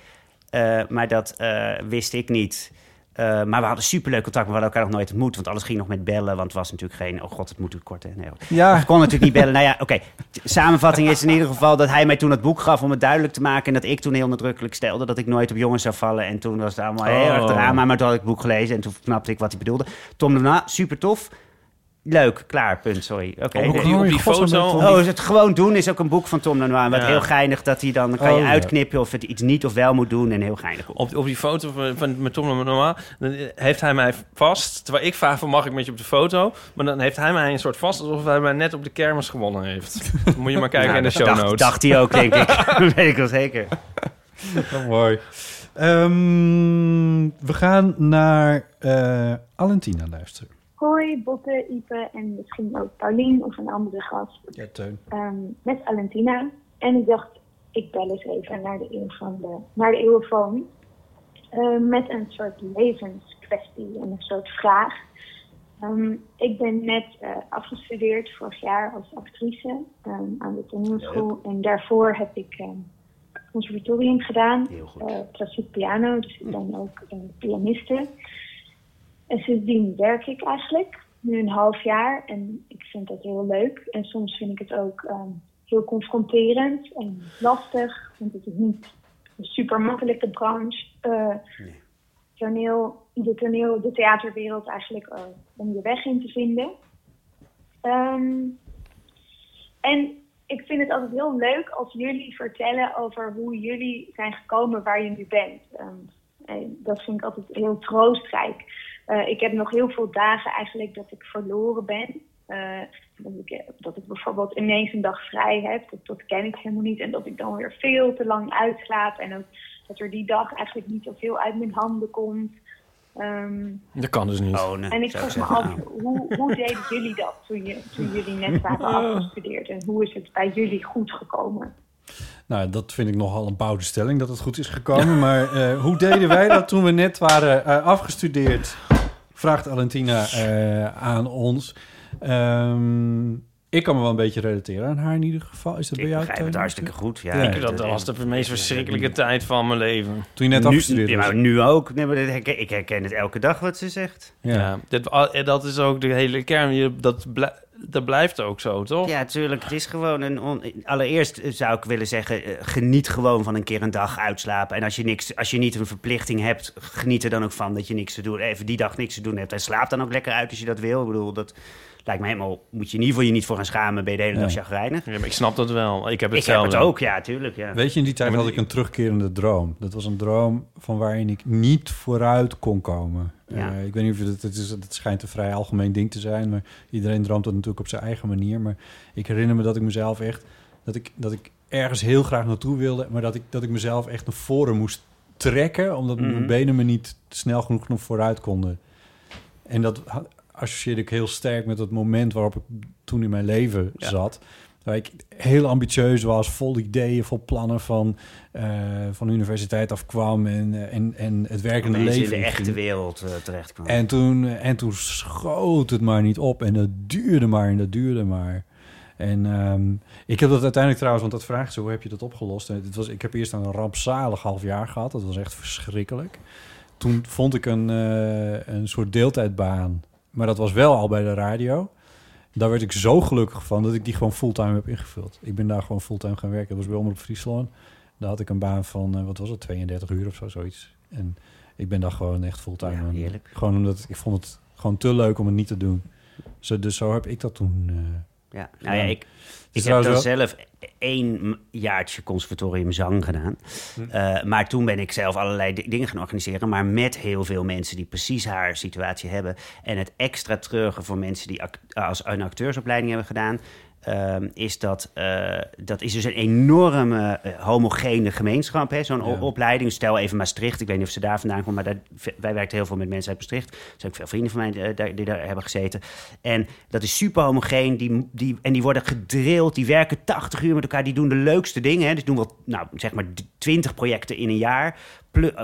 S4: Eh, maar dat eh, wist ik niet. Eh, maar we hadden superleuk contact, maar we hadden elkaar nog nooit ontmoet. Want alles ging nog met bellen, want het was natuurlijk geen... Oh god, het moet kort, hè? Nee.
S5: Ja.
S4: Ik kon natuurlijk niet bellen. Nou ja, oké. Samenvatting is in ieder geval dat hij mij toen het boek gaf om het duidelijk te maken. En dat ik toen heel nadrukkelijk stelde dat ik nooit op jongens zou vallen. En toen was het allemaal heel
S3: Oh.
S4: erg drama. Maar toen had ik het boek gelezen en toen snapte ik wat hij bedoelde. Tom daarna, super tof. Leuk, klaar, punt, sorry. Oké.
S3: Die, op
S5: Oh,
S3: die
S5: godsnaam,
S3: foto...
S4: Oh, is het gewoon doen is ook een boek van Tom Lenoir. Wat
S3: Ja.
S4: heel geinig dat hij dan, dan kan
S5: Oh,
S4: je
S5: ja.
S4: uitknippen of het iets niet of wel moet doen. En heel geinig.
S3: Op, op die foto van, van met Tom Lenoir, dan heeft hij mij vast. Terwijl ik vraag van mag ik met je op de foto? Maar dan heeft hij mij een soort vast alsof hij mij net op de kermis gewonnen heeft. Dan moet je maar kijken
S4: Nou,
S3: in de show
S4: dacht,
S3: notes.
S4: dacht hij ook, denk ik. [laughs] dat weet ik wel zeker.
S5: Oh, mooi. Ehm, we gaan naar eh Alentina luisteren.
S8: Hoi, Botte, Ipe en misschien ook Paulien of een andere gast.
S5: Ja, Teun.
S8: Ehm, met Alentina. En ik dacht, ik bel eens even naar de, eeuw van de, naar de eeuwfoon. Eh, met een soort levenskwestie en een soort vraag. Ehm, ik ben net eh, afgestudeerd vorig jaar als actrice ehm, aan de toneelschool. En daarvoor heb ik ehm conservatorium gedaan.
S4: Heel goed.
S8: eh, klassiek piano, dus ik ben ook eh, pianiste. En sindsdien werk ik eigenlijk, nu een half jaar. En ik vind dat heel leuk. En soms vind ik het ook ehm, heel confronterend en lastig. Want het is niet een super makkelijke branche. eh, toneel, de toneel, de theaterwereld eigenlijk eh, om je weg in te vinden. Ehm, en ik vind het altijd heel leuk als jullie vertellen over hoe jullie zijn gekomen waar je nu bent. Ehm, en dat vind ik altijd heel troostrijk. Eh, ik heb nog heel veel dagen eigenlijk dat ik verloren ben. Eh, dat, ik, dat ik bijvoorbeeld ineens een dag vrij heb. Dat, dat ken ik helemaal niet. En dat ik dan weer veel te lang uitslaap. En ook dat er die dag eigenlijk niet zoveel uit mijn handen komt. Ehm,
S3: Dat kan dus niet.
S4: Oh, nee,
S8: en ik vroeg me af, hoe, hoe deden jullie dat toen, je, toen jullie net waren afgestudeerd? En hoe is het bij jullie goed gekomen?
S5: Nou, dat vind ik nogal een bouwde stelling dat het goed is gekomen. Maar eh, hoe deden wij dat toen we net waren eh, afgestudeerd? vraagt Alentina eh, aan ons. Ehm, ik kan me wel een beetje relateren aan haar in ieder geval. Is dat bij
S4: Ik
S5: jou?
S4: begrijp het hartstikke goed. Ja,
S3: Ik, dat was de meest verschrikkelijke tijd van mijn leven.
S5: Toen je net
S4: nu,
S5: afgestudeerd
S4: ja,
S5: was.
S4: nu ook. Nee, maar dat herken- ik herken het elke dag wat ze zegt.
S5: Ja.
S3: Ja, al- dat is ook de hele kern. Dat, blij- dat blijft ook zo, toch?
S4: Ja, tuurlijk. Het is gewoon een... Allereerst zou ik willen zeggen... eh, geniet gewoon van een keer een dag uitslapen. En als je, niks, als je niet een verplichting hebt... geniet er dan ook van dat je niks te doen... even die dag niks te doen hebt. En slaap dan ook lekker uit als je dat wil. Ik bedoel, dat lijkt me helemaal... moet je in ieder geval je niet voor gaan schamen... ben je de hele dag chagrijnig.
S3: Ja, maar ik snap dat wel. Ik heb
S4: Ik heb het ook, ja, tuurlijk. Ja.
S5: Weet je, in die tijd
S3: Ja,
S5: had ik een terugkerende droom. Dat was een droom van waarin ik niet vooruit kon komen.
S4: Ja.
S5: Eh, ik weet niet of het, het, is, het schijnt een vrij algemeen ding te zijn, maar iedereen droomt dat natuurlijk op zijn eigen manier. Maar ik herinner me dat ik mezelf echt, dat ik, dat ik ergens heel graag naartoe wilde, maar dat ik, dat ik mezelf echt naar voren moest trekken, omdat
S4: Mhm.
S5: mijn benen me niet snel genoeg nog vooruit konden. En dat associeerde ik heel sterk met het moment waarop ik toen in mijn leven
S4: Ja.
S5: zat. Waar ik heel ambitieus was, vol ideeën, vol plannen van, eh, van de universiteit afkwam en, eh, en, en het werkende leven
S4: in de echte wereld eh, terecht kwam.
S5: En toen, en toen schoot het maar niet op. En dat duurde maar en dat duurde maar. En ehm, ik heb dat uiteindelijk trouwens, want dat vraagt ze, hoe heb je dat opgelost? En het was, ik heb eerst een rampzalig half jaar gehad. Dat was echt verschrikkelijk. Toen vond ik een, een soort deeltijdbaan. Maar dat was wel al bij de radio. Daar werd ik zo gelukkig van dat ik die gewoon fulltime heb ingevuld. Ik ben daar gewoon fulltime gaan werken. Dat was bij Omroep Friesland. Daar had ik een baan van, eh, wat was het, 32 uur of zo, zoiets. En ik ben daar gewoon echt fulltime aan. Gewoon omdat ik vond het gewoon te leuk om het niet te doen. Zo, dus zo heb ik dat toen. eh,
S4: Ja, nou ja, ik, ik heb dan zelf één jaartje conservatorium zang gedaan. Eh, maar toen ben ik zelf allerlei di- dingen gaan organiseren. Maar met heel veel mensen die precies haar situatie hebben. En het extra treurige voor mensen die als een acteursopleiding hebben gedaan. Ehm, is dat, eh, dat is dus een enorme eh, homogene gemeenschap. hè, Zo'n
S5: Ja.
S4: opleiding. Stel even Maastricht. Ik weet niet of ze daar vandaan komen. Maar daar, wij werken heel veel met mensen uit Maastricht. Er zijn ook veel vrienden van mij eh, daar- die daar hebben gezeten. En dat is super homogeen. Die, die, en die worden gedrild. Die werken 80 uur met elkaar. Die doen de leukste dingen. Hè. Dus doen wel, nou, zeg maar 20 projecten in een jaar.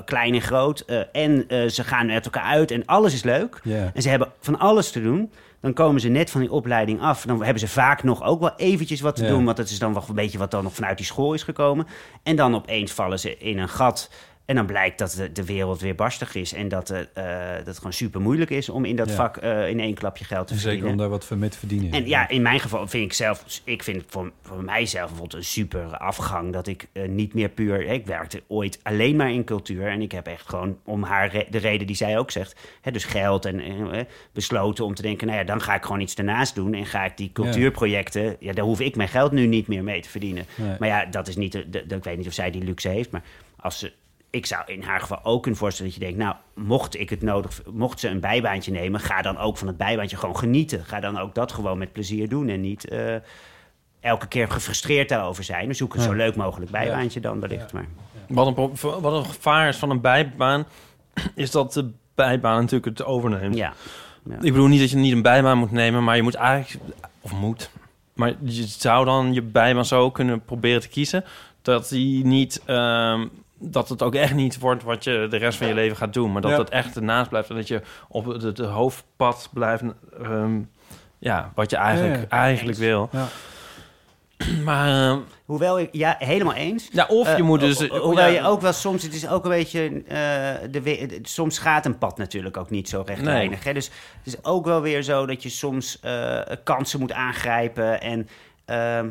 S4: Klein en groot. En ze gaan met elkaar uit. En alles is leuk. En ze hebben van alles te doen. Dan komen ze net van die opleiding af. Dan hebben ze vaak nog ook wel eventjes wat te
S5: Ja.
S4: doen. Want dat is dan wel een beetje wat dan nog vanuit die school is gekomen. En dan opeens vallen ze in een gat. En dan blijkt dat de, de wereld weer barstig is. En dat, het, eh, dat het gewoon super moeilijk is om in dat
S5: Ja.
S4: vak eh, in één klapje geld te
S5: en zeker
S4: verdienen.
S5: om daar wat voor mee te verdienen.
S4: En ja, in mijn geval vind ik zelf, ik vind het voor, voor mijzelf bijvoorbeeld een super afgang dat ik eh, niet meer puur, ik werkte ooit alleen maar in cultuur en ik heb echt gewoon om haar re- de reden die zij ook zegt, hè, dus geld en besloten om te denken, nou ja, dan ga ik gewoon iets ernaast doen en ga ik die cultuurprojecten, ja, daar hoef ik mijn geld nu niet meer mee te verdienen.
S5: Nee.
S4: Maar ja, dat is niet, de, de- ik weet niet of zij die luxe heeft, maar als ze ik zou in haar geval ook kunnen voorstellen dat je denkt, nou, mocht ik het nodig, mocht ze een bijbaantje nemen, ga dan ook van het bijbaantje gewoon genieten. Ga dan ook dat gewoon met plezier doen en niet eh, elke keer gefrustreerd daarover zijn. Dus zoek een
S5: Ja.
S4: zo leuk mogelijk bijbaantje dan wellicht. Maar
S3: Wat een, wat een gevaar is van een bijbaan, [clears throat] is dat de bijbaan natuurlijk het overneemt.
S4: ja, ja.
S3: Ik bedoel niet dat je niet een bijbaan moet nemen, maar je moet eigenlijk... Of moet. Maar je zou dan je bijbaan zo kunnen proberen te kiezen... dat die niet... ehm, dat het ook echt niet wordt wat je de rest van je leven gaat doen. Maar dat
S5: Ja.
S3: het echt ernaast blijft. En dat je op het, het hoofdpad blijft... ehm, ja, wat je eigenlijk,
S5: Ja, ja.
S3: eigenlijk wil.
S5: Ja. [clears throat]
S3: Maar... ehm,
S4: Hoewel ik, ja, helemaal eens.
S3: ja, of je
S4: Eh,
S3: moet dus...
S4: ho- hoewel
S3: ja,
S4: je ook wel soms, het is ook een beetje, eh, de, soms gaat een pad natuurlijk ook niet zo rechtlijnig. Hè? Dus het is ook wel weer zo dat je soms eh, kansen moet aangrijpen en... ehm,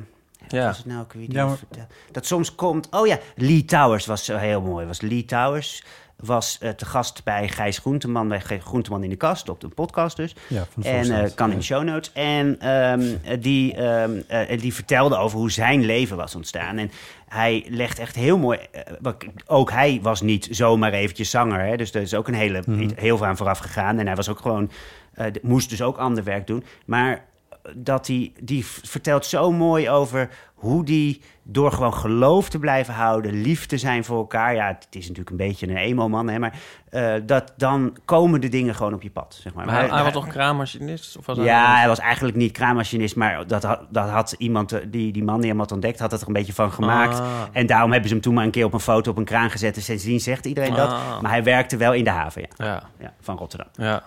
S3: Ja.
S4: was het nou ook weer die
S5: Ja, maar-
S4: vertel- Dat soms komt... Oh ja, Lee Towers was zo heel mooi. Was Lee Towers was eh, te gast bij Gijs Groenteman, bij G- Groenteman in de kast, op de podcast dus.
S5: Ja, van de
S4: En eh, kan in de show notes. En ehm, eh, die, ehm, eh, die vertelde over hoe zijn leven was ontstaan. En hij legt echt heel mooi. eh, wat- ook hij was niet zomaar eventjes zanger. Hè? Dus er is ook een hele,
S5: Mhm.
S4: heel veel aan vooraf gegaan. En hij was ook gewoon. eh, moest dus ook ander werk doen. Maar dat hij, die v- vertelt zo mooi over hoe die door gewoon geloof te blijven houden, lief te zijn voor elkaar. Ja, het is natuurlijk een beetje een emo-man, hè, maar eh, dat dan komen de dingen gewoon op je pad. Zeg maar.
S3: Maar hij,
S4: Maar-
S3: hij was toch kraammachinist? Of was hij
S4: ja,
S3: anders?
S4: hij was eigenlijk niet kraammachinist, maar dat had, dat had iemand, eh, die, die man die hem had ontdekt, had het er een beetje van gemaakt.
S3: Ah.
S4: En daarom hebben ze hem toen maar een keer op een foto op een kraan gezet. En sindsdien zegt iedereen dat.
S3: Ah.
S4: Maar hij werkte wel in de haven, ja.
S3: Ja,
S4: ja van Rotterdam.
S3: ja.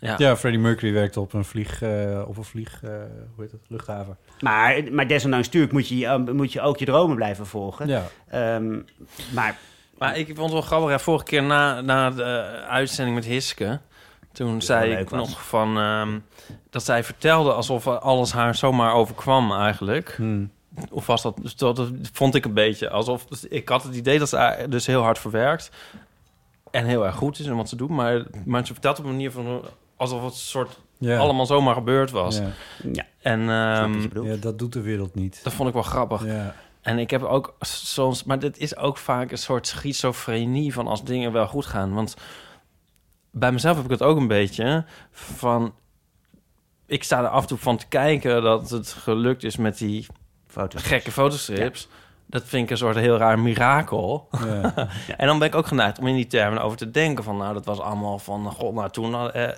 S3: Ja.
S5: Ja, Freddie Mercury werkte op een vlieg, eh, op een vlieg, eh, hoe heet het, luchthaven.
S4: Maar, maar desondanks natuurlijk moet je, eh, moet je ook je dromen blijven volgen.
S5: Ja.
S4: Ehm, maar
S3: Maar ik vond het wel grappig. Ja, vorige keer na, na de uitzending met Hiske... toen zei ik
S4: was.
S3: nog van... ehm, dat zij vertelde alsof alles haar zomaar overkwam eigenlijk.
S5: Hmm.
S3: Of was dat... Dus dat, dat vond ik een beetje alsof... dus ik had het idee dat ze dus heel hard verwerkt... en heel erg goed is in wat ze doet. Maar, maar ze vertelt op een manier van... alsof het soort
S5: Ja.
S3: allemaal zomaar gebeurd was.
S5: Ja.
S4: ja,
S3: En ehm,
S5: ja, dat doet de wereld niet.
S3: dat vond ik wel grappig.
S5: Ja.
S3: En ik heb ook soms, maar dit is ook vaak een soort schizofrenie van als dingen wel goed gaan. Want bij mezelf heb ik het ook een beetje van. Ik sta er af en toe van te kijken dat het gelukt is met die gekke fotostrips. Dat vind ik een soort heel raar mirakel. [laughs]
S5: Ja.
S3: En dan ben ik ook geneigd om in die termen over te denken van... nou, dat was allemaal van... god, nou, toen... eh,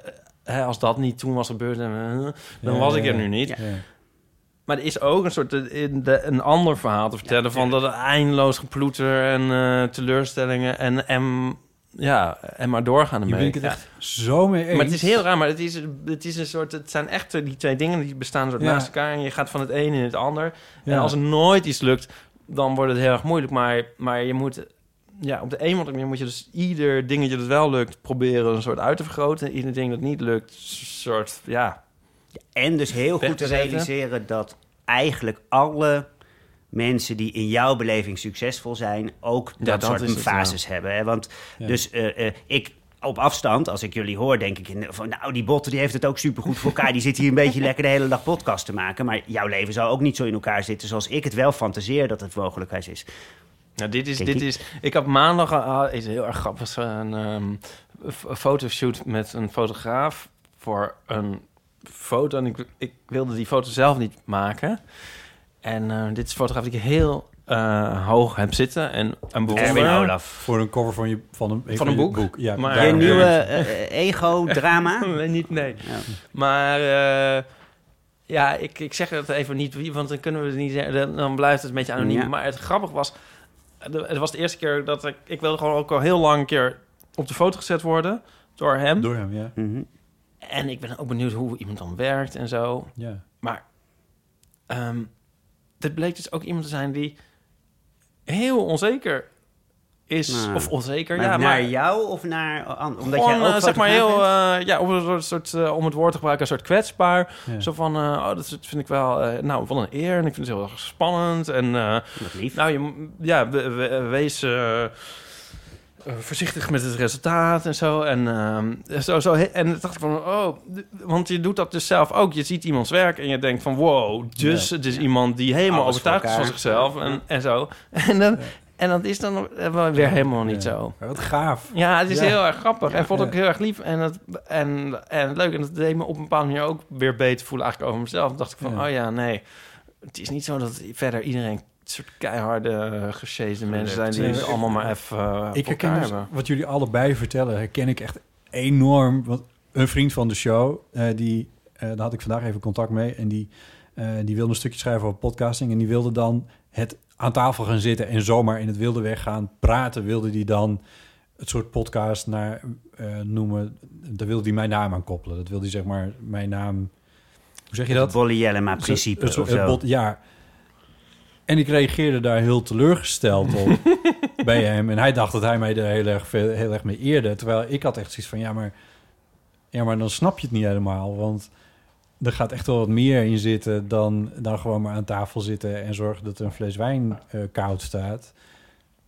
S3: eh, als dat niet toen was gebeurd, eh, dan
S5: Ja,
S3: was ik er nu niet.
S5: Ja.
S3: Maar er is ook een soort eh, in de, een ander verhaal te vertellen van dat eindeloos geploeter en eh, teleurstellingen en, en ja en maar doorgaan ermee.
S5: ik het echt zo mee eens.
S3: Maar het is heel raar, maar het is, het is een soort, het zijn echt die twee dingen die bestaan soort
S5: Ja.
S3: naast elkaar en je gaat van het een in het ander.
S5: Ja.
S3: En als er nooit iets lukt, dan wordt het heel erg moeilijk. Maar, maar je moet, ja, op de een of andere manier moet je dus ieder dingetje dat wel lukt proberen een soort uit te vergroten. Ieder ding dat niet lukt, soort, ja.
S4: En dus heel goed te realiseren dat eigenlijk alle mensen die in jouw beleving succesvol zijn, ook
S3: Ja,
S4: dat,
S3: dat
S4: soort fases hebben. Hè? Want
S5: Ja.
S4: dus eh, eh, ik op afstand, als ik jullie hoor, denk ik in, van nou, die botten die heeft het ook supergoed voor elkaar. Die zit hier een [laughs] beetje lekker de hele dag podcast te maken. Maar jouw leven zou ook niet zo in elkaar zitten zoals ik het wel fantaseer dat het mogelijkheid is.
S3: Nou, dit is, dit is. Ik had maandag uh, is heel erg grappig een um, fotoshoot met een fotograaf voor een foto. En ik, ik wilde die foto zelf niet maken. En uh, dit is een fotograaf die ik heel uh, hoog heb zitten en een bewonder.
S4: Olaf.
S5: Voor een cover van, je, van een,
S3: van een boek.
S5: Ja,
S3: maar,
S4: je nieuwe uh, ego-drama? [laughs]
S3: nee, niet, nee. Ja. Maar uh, ja, ik, ik zeg het even niet, want dan kunnen we het niet zeggen. Dan blijft het een beetje anoniem. Ja. Maar het grappig was, het was de eerste keer dat ik... Ik wilde gewoon ook al heel lang een keer op de foto gezet worden door hem.
S5: Door hem, ja.
S4: Mm -hmm.
S3: En ik ben ook benieuwd hoe iemand dan werkt en zo.
S5: Ja.
S3: Maar um, dit bleek dus ook iemand te zijn die heel onzeker is.
S4: Nou,
S3: of onzeker,
S4: maar
S3: ja.
S4: Naar
S3: maar,
S4: jou of naar... Omdat
S3: gewoon,
S4: jij ook
S3: uh, zeg maar heel... Uh, ja, om, een soort, uh, om het woord te gebruiken, een soort kwetsbaar.
S4: Ja.
S3: Zo van, uh, oh, dat vind ik wel... Nou, wat een eer. En ik vind het heel erg spannend. En,
S4: lief.
S3: Nou, je, ja, we, we, wees... Voorzichtig met het resultaat en zo. En, uh, zo, zo, en dacht ik van, oh, want je doet dat dus zelf ook. Je ziet iemands werk en je denkt van, wow, dus het is ja. iemand die helemaal
S4: Alles
S3: overtuigd is van zichzelf en, en zo. [laughs] En dan, en dat is dan weer helemaal niet zo.
S5: Wat gaaf.
S3: Ja, het is heel erg grappig. En vond ik heel erg lief. En, het, en, en leuk. En dat deed me op een bepaalde manier ook weer beter voelen eigenlijk over mezelf. Dan dacht ik van, oh ja, nee. Het is niet zo dat verder iedereen soort keiharde, uh, gesjeesde mensen zijn die het allemaal maar even uh,
S5: Ik herken dus,
S3: hebben.
S5: wat jullie allebei vertellen, herken ik echt enorm. Want een vriend van de show, uh, die, daar had ik vandaag even contact mee. En die, die wilde een stukje schrijven over podcasting. En die wilde dan het aan tafel gaan zitten en zomaar in het wilde weg gaan praten. Wilde die dan het soort podcast naar noemen. Daar wilde hij mijn naam aan koppelen. Dat wilde hij zeg maar mijn naam... Hoe zeg je dat?
S4: Bolle Jellema principe
S5: het,
S4: of zo.
S5: Bot, ja, en ik reageerde daar heel teleurgesteld op [laughs] bij hem. En hij dacht dat hij mij er heel erg, veel, heel erg mee eerde. Terwijl ik had echt zoiets van, ja maar, ja, maar dan snap je het niet helemaal. Want er gaat echt wel wat meer in zitten dan, dan gewoon maar aan tafel zitten... en zorgen dat er een fles wijn uh, koud staat.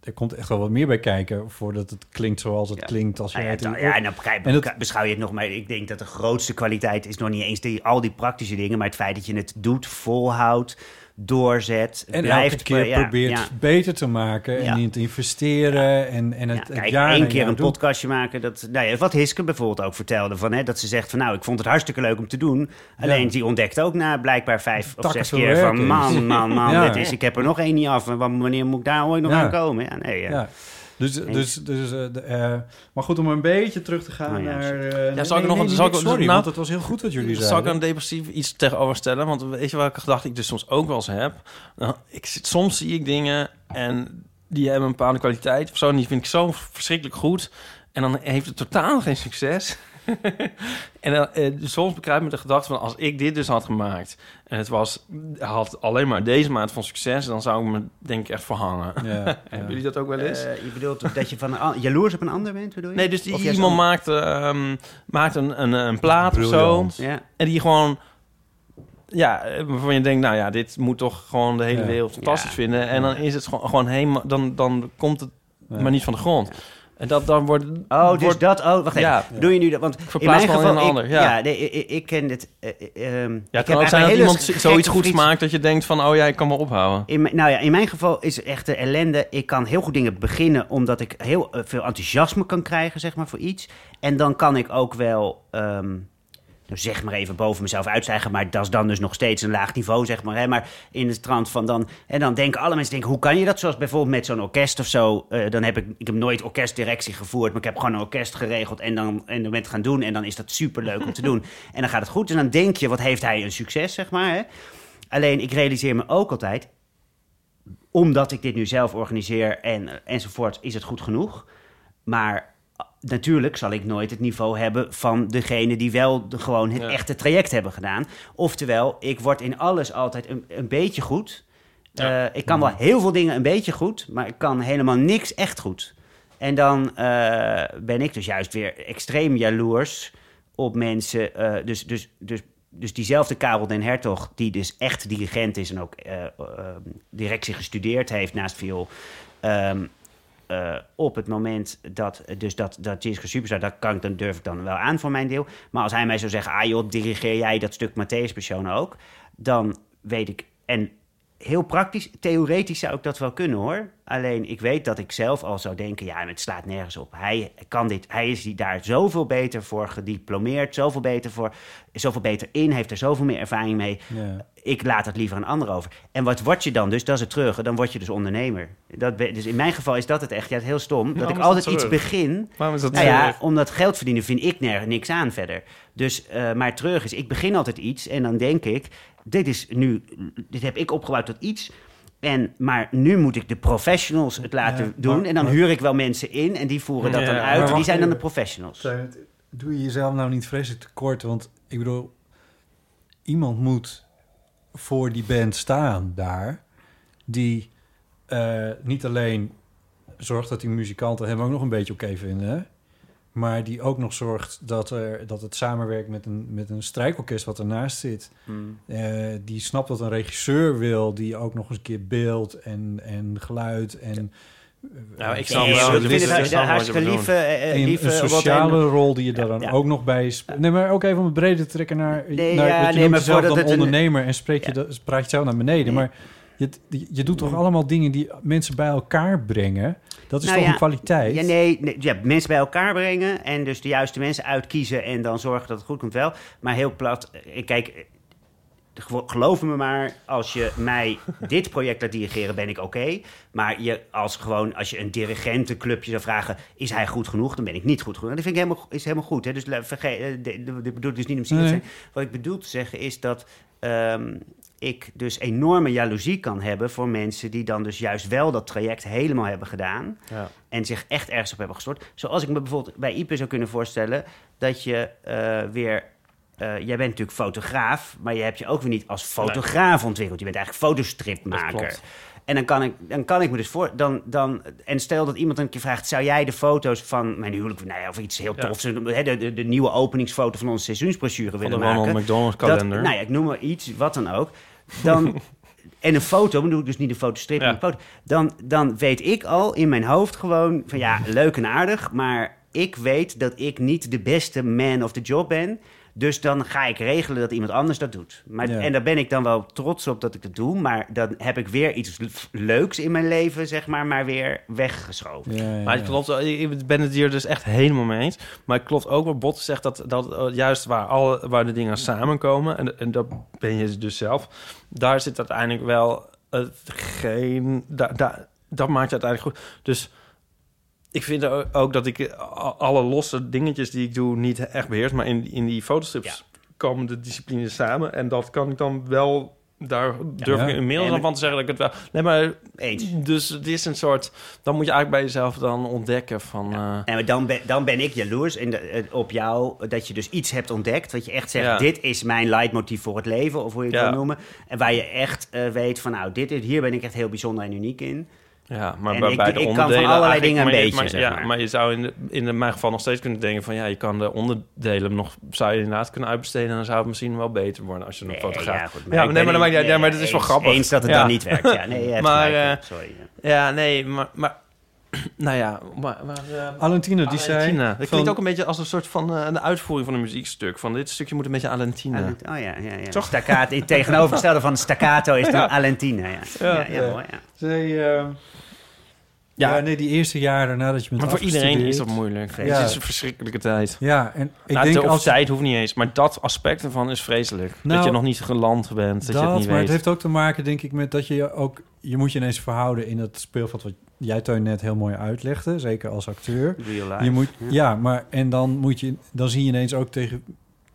S5: Er komt echt wel wat meer bij kijken voordat het klinkt zoals het
S4: ja.
S5: klinkt. Als
S4: nou
S5: je
S4: ja,
S5: het
S4: dan, ja, en dan begrijp, en dat, beschouw je het nog maar. Ik denk dat de grootste kwaliteit is nog niet eens die, al die praktische dingen... maar het feit dat je het doet, volhoudt doorzet.
S5: En
S4: blijft,
S5: elke keer
S4: ja,
S5: probeert
S4: ja.
S5: beter te maken en in te investeren. En, en het,
S4: ja, kijk,
S5: het jaar
S4: één keer een
S5: doen.
S4: podcastje maken. Dat, nou ja, wat Hiske bijvoorbeeld ook vertelde. Van, hè, dat ze zegt van nou, ik vond het hartstikke leuk om te doen. Alleen die ontdekt ook na blijkbaar vijf of zes keer van man, man, man. [laughs] Dit is, ik heb er nog één niet af. En wanneer moet ik daar ooit nog aan komen? Ja, nee,
S5: ja. Dus, dus, dus uh, de, uh, maar goed, om een beetje terug te gaan
S4: oh, ja.
S5: naar... Uh,
S3: ja, zal ik nog een... Zal ik,
S5: sorry,
S3: nou,
S5: want het was heel goed wat jullie zeiden.
S3: Zal ik een depressief iets tegenover stellen? Want weet je welke gedachte ik dus soms ook wel eens heb? Nou, ik, soms zie ik dingen en die hebben een bepaalde kwaliteit of zo... en die vind ik zo verschrikkelijk goed... en dan heeft het totaal geen succes... En dan, eh, soms bekruipt me de gedachte van... als ik dit dus had gemaakt... en het was, had alleen maar deze maand van succes... dan zou ik me denk ik echt verhangen. [laughs] Hebben jullie dat ook wel eens?
S4: Eh, je bedoelt dat je van een, jaloers op een ander bent, bedoel je?
S3: Nee, dus die, iemand maakt, ehm, maakt een, een, een plaat of zo.
S4: Ja.
S3: En die gewoon... Ja, eh, waarvan je denkt, nou ja, dit moet toch gewoon de hele
S5: Ja.
S3: wereld fantastisch
S4: Ja.
S3: vinden. En dan is het gewoon, gewoon helemaal... Dan, dan komt het
S5: Ja.
S3: maar niet van de grond. En dat dan wordt...
S4: Oh, dus
S3: wordt,
S4: dat... Oh, wacht even. Doe je nu dat? Want in mijn
S3: gewoon
S4: geval...
S3: in een
S4: ik,
S3: ander, ja.
S4: nee, ik, ken het... eh, eh, ehm,
S3: Ja, het kan ook zijn dat iemand zoiets goeds
S4: vrienden-
S3: maakt... dat je denkt van, oh ja, ik kan me ophouden.
S4: In, nou ja, in mijn geval is het echt de ellende. Ik kan heel goed dingen beginnen omdat ik heel eh, veel enthousiasme kan krijgen, zeg maar, voor iets. En dan kan ik ook wel, ehm, zeg maar even boven mezelf uitstijgen, maar dat is dan dus nog steeds een laag niveau, zeg maar. Hè? Maar in de trant van dan, en dan denken alle mensen, denken, hoe kan je dat? Zoals bijvoorbeeld met zo'n orkest of zo. Eh, dan heb ik, ik heb nooit orkestdirectie gevoerd, maar ik heb gewoon een orkest geregeld en dan, en dan met gaan doen. En dan is dat superleuk om te doen. [laughs] En dan gaat het goed. En dan denk je, wat heeft hij een succes, zeg maar. Hè? Alleen, ik realiseer me ook altijd, omdat ik dit nu zelf organiseer en, enzovoort, is het goed genoeg. Maar natuurlijk zal ik nooit het niveau hebben van degene die wel de, gewoon het
S3: Ja.
S4: echte traject hebben gedaan. Oftewel, ik word in alles altijd een, een beetje goed.
S3: Ja.
S4: Eh, ik kan wel heel veel dingen een beetje goed, maar ik kan helemaal niks echt goed. En dan eh, ben ik dus juist weer extreem jaloers op mensen. eh, dus, dus, dus, dus diezelfde Karel den Hertog, die dus echt dirigent is en ook directie gestudeerd heeft naast viool. ehm, eh, op het moment dat, dus dat, dat Jiske Superstar, dat kan ik dan, durf ik dan wel aan voor mijn deel. Maar als hij mij zou zeggen, ah joh, dirigeer jij dat stuk Matthäus Passion ook, dan weet ik, en heel praktisch, theoretisch zou ik dat wel kunnen hoor. Alleen ik weet dat ik zelf al zou denken, ja, het slaat nergens op. Hij kan dit, hij is daar zoveel beter voor gediplomeerd, zoveel beter voor, zoveel beter in, heeft er zoveel meer ervaring mee.
S5: Ja.
S4: Ik laat het liever aan anderen over. En wat word je dan dus? Dat is het terug. Dan word je dus ondernemer. Dat, dus in mijn geval is dat het echt. Ja, het is heel stom. Dat
S3: Waarom
S4: ik altijd
S3: dat
S4: iets begin.
S3: Waarom is dat
S4: Nou ja, omdat geld verdienen vind ik nergens niks aan verder. Dus, eh, maar terug is, ik begin altijd iets en dan denk ik, dit is nu, dit heb ik opgebouwd tot iets. En, maar nu moet ik de professionals het laten
S5: Ja,
S4: doen.
S5: maar-
S4: en dan
S5: maar-
S4: huur ik wel mensen in en die voeren dat
S3: Ja,
S4: dan uit. Die zijn dan de professionals.
S5: Doe je jezelf nou niet vreselijk tekort? Want ik bedoel, iemand moet voor die band staan daar... die eh, niet alleen zorgt dat die muzikanten hem ook nog een beetje oké vinden... maar die ook nog zorgt dat, er, dat het samenwerkt met een, met een strijkorkest wat ernaast zit...
S4: Hmm.
S5: Eh, die snapt wat een regisseur wil, die ook nog eens een keer beeld en, en geluid en...
S3: Nou, ik
S5: eh,
S3: snap wel,
S4: ik vind het
S3: snap wel
S4: hartstikke lieve, eh,
S5: een,
S4: lieve
S5: een sociale
S4: en-
S5: rol die je daar dan
S4: ja.
S5: ook nog bij speelt. Nee, maar ook even om het breder te trekken naar...
S4: Nee,
S5: naar
S4: ja,
S5: je
S4: nee,
S5: noemt
S4: maar
S5: dan ondernemer en spreek je
S4: Ja.
S5: dat, praat je zelf naar beneden. Maar je, je, doet toch allemaal dingen die mensen bij elkaar brengen? Dat is
S4: Nou
S5: toch
S4: ja,
S5: een kwaliteit?
S4: Ja, nee, nee, ja, mensen bij elkaar brengen en dus de juiste mensen uitkiezen en dan zorgen dat het goed komt wel. Maar heel plat, eh, kijk, eh, geloof me maar, als je mij [laughs] dit project laat dirigeren, ben ik oké. Maar je, als, gewoon, als je een dirigentenclubje zou vragen, is hij goed genoeg? Dan ben ik niet goed genoeg. En dat vind ik helemaal, is helemaal goed. Hè? Dus vergeet, eh, de- dit bedoel ik dus niet om zielig te zijn. Wat ik bedoel te zeggen is dat ehm, ik dus enorme jaloezie kan hebben voor mensen die dan dus juist wel dat traject helemaal hebben gedaan.
S3: Ja.
S4: En zich echt ergens op hebben gestort. Zoals ik me bijvoorbeeld bij Ipe zou kunnen voorstellen dat je eh, weer. eh, jij bent natuurlijk fotograaf, maar je hebt je ook weer niet als fotograaf ontwikkeld. Je bent eigenlijk fotostripmaker. En dan kan, ik, dan kan ik me dus voor. Dan, dan, en stel dat iemand een keer vraagt: zou jij de foto's van mijn huwelijk, nou ja, of iets heel tofs, de, de, de nieuwe openingsfoto van onze seizoensbrochure
S3: Van
S4: willen
S3: de
S4: maken?
S3: Ronald McDonald
S4: Dat-
S3: kalender.
S4: nou ja, ik noem maar iets, wat dan ook. Dan, [laughs] en een foto, dan doe ik dus niet een fotostrip, maar
S3: Ja.
S4: een foto. Dan, dan weet ik al in mijn hoofd gewoon van ja, leuk en aardig, maar ik weet dat ik niet de beste man of the job ben. Dus dan ga ik regelen dat iemand anders dat doet. Maar,
S5: Ja.
S4: En daar ben ik dan wel trots op dat ik dat doe. Maar dan heb ik weer iets leuks in mijn leven, zeg maar, maar weer weggeschoven.
S5: Ja, ja,
S3: Maar het klopt, wel, ik ben het hier dus echt helemaal mee eens. Maar het klopt ook wat Bot zegt, dat, dat eh, juist waar, alle, waar de dingen samenkomen... En, en dat ben je dus zelf, daar zit uiteindelijk wel hetgeen... Daar, daar, dat maakt het uiteindelijk goed. Dus ik vind ook- dat ik eh, alle losse dingetjes die ik doe niet echt beheers... maar in, in die fotostrips komen de disciplines samen. En dat kan ik dan wel daar durf
S4: Ja.
S3: ik inmiddels al van te zeggen dat ik het wel... Nee, maar...
S4: Eens.
S3: Dus het is een soort... Dan moet je eigenlijk bij jezelf dan ontdekken van... eh,
S4: En maar dan, ben, dan ben ik jaloers in de, eh, op jou dat je dus iets hebt ontdekt. Dat je echt zegt,
S3: Ja.
S4: dit is mijn leidmotief voor het leven, of hoe je het
S3: Ja.
S4: wil noemen. En waar je echt eh, weet van, nou, dit, is- hier ben ik echt heel bijzonder en uniek in.
S3: Ja, maar
S4: En
S3: bij,
S4: ik-
S3: bij de
S4: ik kan van
S3: onderdelen
S4: allerlei dingen een
S3: je-
S4: beetje,
S3: maar,
S4: zeg
S3: ja,
S4: maar.
S3: maar je zou in, de, in mijn geval nog steeds kunnen denken van... ja, je kan de onderdelen nog... zou je inderdaad kunnen uitbesteden... en dan zou het misschien wel beter worden als je een fotograaf...
S4: ja, goed, maar
S3: ja, nee, maar, dan maakt- ja, maar dat is wel
S4: eens-
S3: grappig.
S4: eens dat het
S3: Ja.
S4: dan niet werkt. Ja, nee,
S3: maar,
S4: gelijk,
S3: eh,
S4: sorry.
S3: Ja, nee, maar... maar [clears throat] nou ja, maar... maar eh,
S5: Alentina, die zei
S3: Alentina. Dat
S5: van-
S3: klinkt ook een beetje als een soort van... eh, de uitvoering van een muziekstuk. Van dit stukje moet een beetje Alentina.
S4: Alent- Oh ja, ja, ja.
S3: Toch?
S4: Staccato, het tegenovergestelde van staccato is [laughs] dan
S3: Ja.
S4: Alentina. Ja, ja, ja, mooi, ja.
S5: Zij, eh, ja. nee, die eerste jaren nadat je bent
S3: Maar voor iedereen is dat moeilijk.
S5: Ja.
S3: Het is een verschrikkelijke tijd.
S5: Ja, en ik
S3: Nou,
S5: denk
S3: of
S5: als-
S3: tijd hoeft niet eens. Maar dat aspect ervan is vreselijk. dat
S5: Nou,
S3: je nog niet geland bent. Dat, je het niet
S5: maar
S3: weet.
S5: het heeft ook te maken, denk ik, met dat je je ook... Je moet je ineens verhouden in het speelveld wat jij Teun net heel mooi uitlegde. Zeker als acteur. Je moet,
S4: ja.
S5: maar en dan moet je... Dan zie je ineens ook tegen...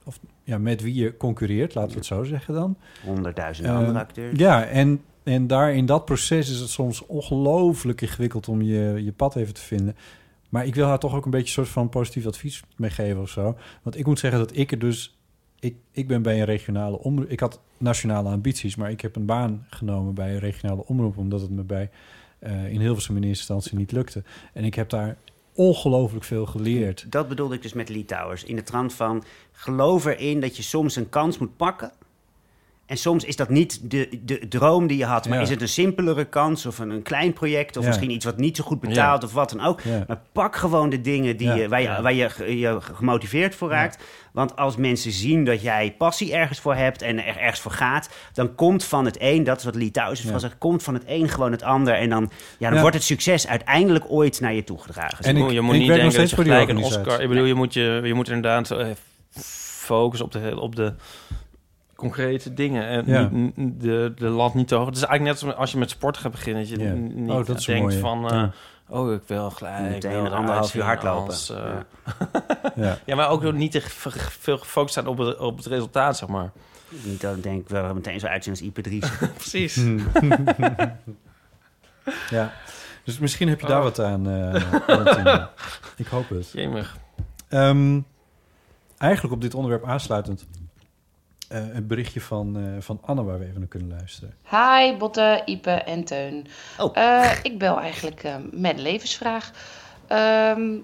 S5: Of, ja, met wie je concurreert, laten we het zo zeggen dan.
S4: Honderdduizenden
S5: Eh,
S4: andere acteurs.
S5: Ja, en, en daar in dat proces is het soms ongelooflijk ingewikkeld om je, je pad even te vinden. Maar ik wil haar toch ook een beetje een soort van positief advies meegeven of zo. Want ik moet zeggen dat ik er dus... Ik, ik ben bij een regionale omroep... Ik had nationale ambities, maar ik heb een baan genomen bij een regionale omroep... omdat het me bij eh, in Hilversum in eerste instantie niet lukte. En ik heb daar ongelooflijk veel geleerd.
S4: Dat bedoelde ik dus met Lee Towers. In de trant van, geloof erin dat je soms een kans moet pakken. En soms is dat niet de, de droom die je had. Maar
S5: Ja.
S4: is het een simpelere kans of een, een klein project... of
S5: Ja.
S4: misschien iets wat niet zo goed betaalt
S5: Ja.
S4: of wat dan ook.
S5: Ja.
S4: Maar pak gewoon de dingen die
S5: Ja.
S4: je, waar, je, waar je, je gemotiveerd voor raakt. Want als mensen zien dat jij passie ergens voor hebt... en er ergens voor gaat... dan komt van het een, dat is wat Lee
S5: Ja.
S4: van zegt... komt van het een gewoon het ander. En dan, ja, dan
S5: Ja.
S4: wordt het succes uiteindelijk ooit naar je toegedragen.
S5: En
S3: je
S5: ik-
S3: moet, je moet
S5: ik
S3: niet denken dat je gelijk een. Oscar... Ik bedoel, je moet, je, je moet inderdaad eh, focussen op de, op de concrete dingen. En
S5: Ja.
S3: niet, de, de lat niet te hoog. Het is eigenlijk net als als je met sport gaat beginnen. Dat je niet
S5: Oh, dat
S3: denkt
S5: mooie.
S3: van... eh,
S5: Ja.
S3: Oh, ik wil gelijk...
S4: Meteen
S3: wil
S4: een anderhalf uur hardlopen.
S3: als, eh,
S4: Ja. [laughs]
S5: Ja.
S3: ja, maar ook niet te veel gefocust zijn op het, op het resultaat, zeg maar.
S4: Niet dat ik denk, we meteen zo uitzien als Ipe Dries. [laughs]
S3: Precies. [laughs]
S5: ja. Dus misschien heb je daar
S3: Oh.
S5: wat aan, eh. Ik hoop het.
S3: Jemig.
S5: Ehm, eigenlijk op dit onderwerp aansluitend... eh, een berichtje van, eh, van Anne waar we even naar kunnen luisteren.
S9: Hi Botte, Ipe en Teun. Eh, ik bel eigenlijk eh, met een levensvraag. Ehm,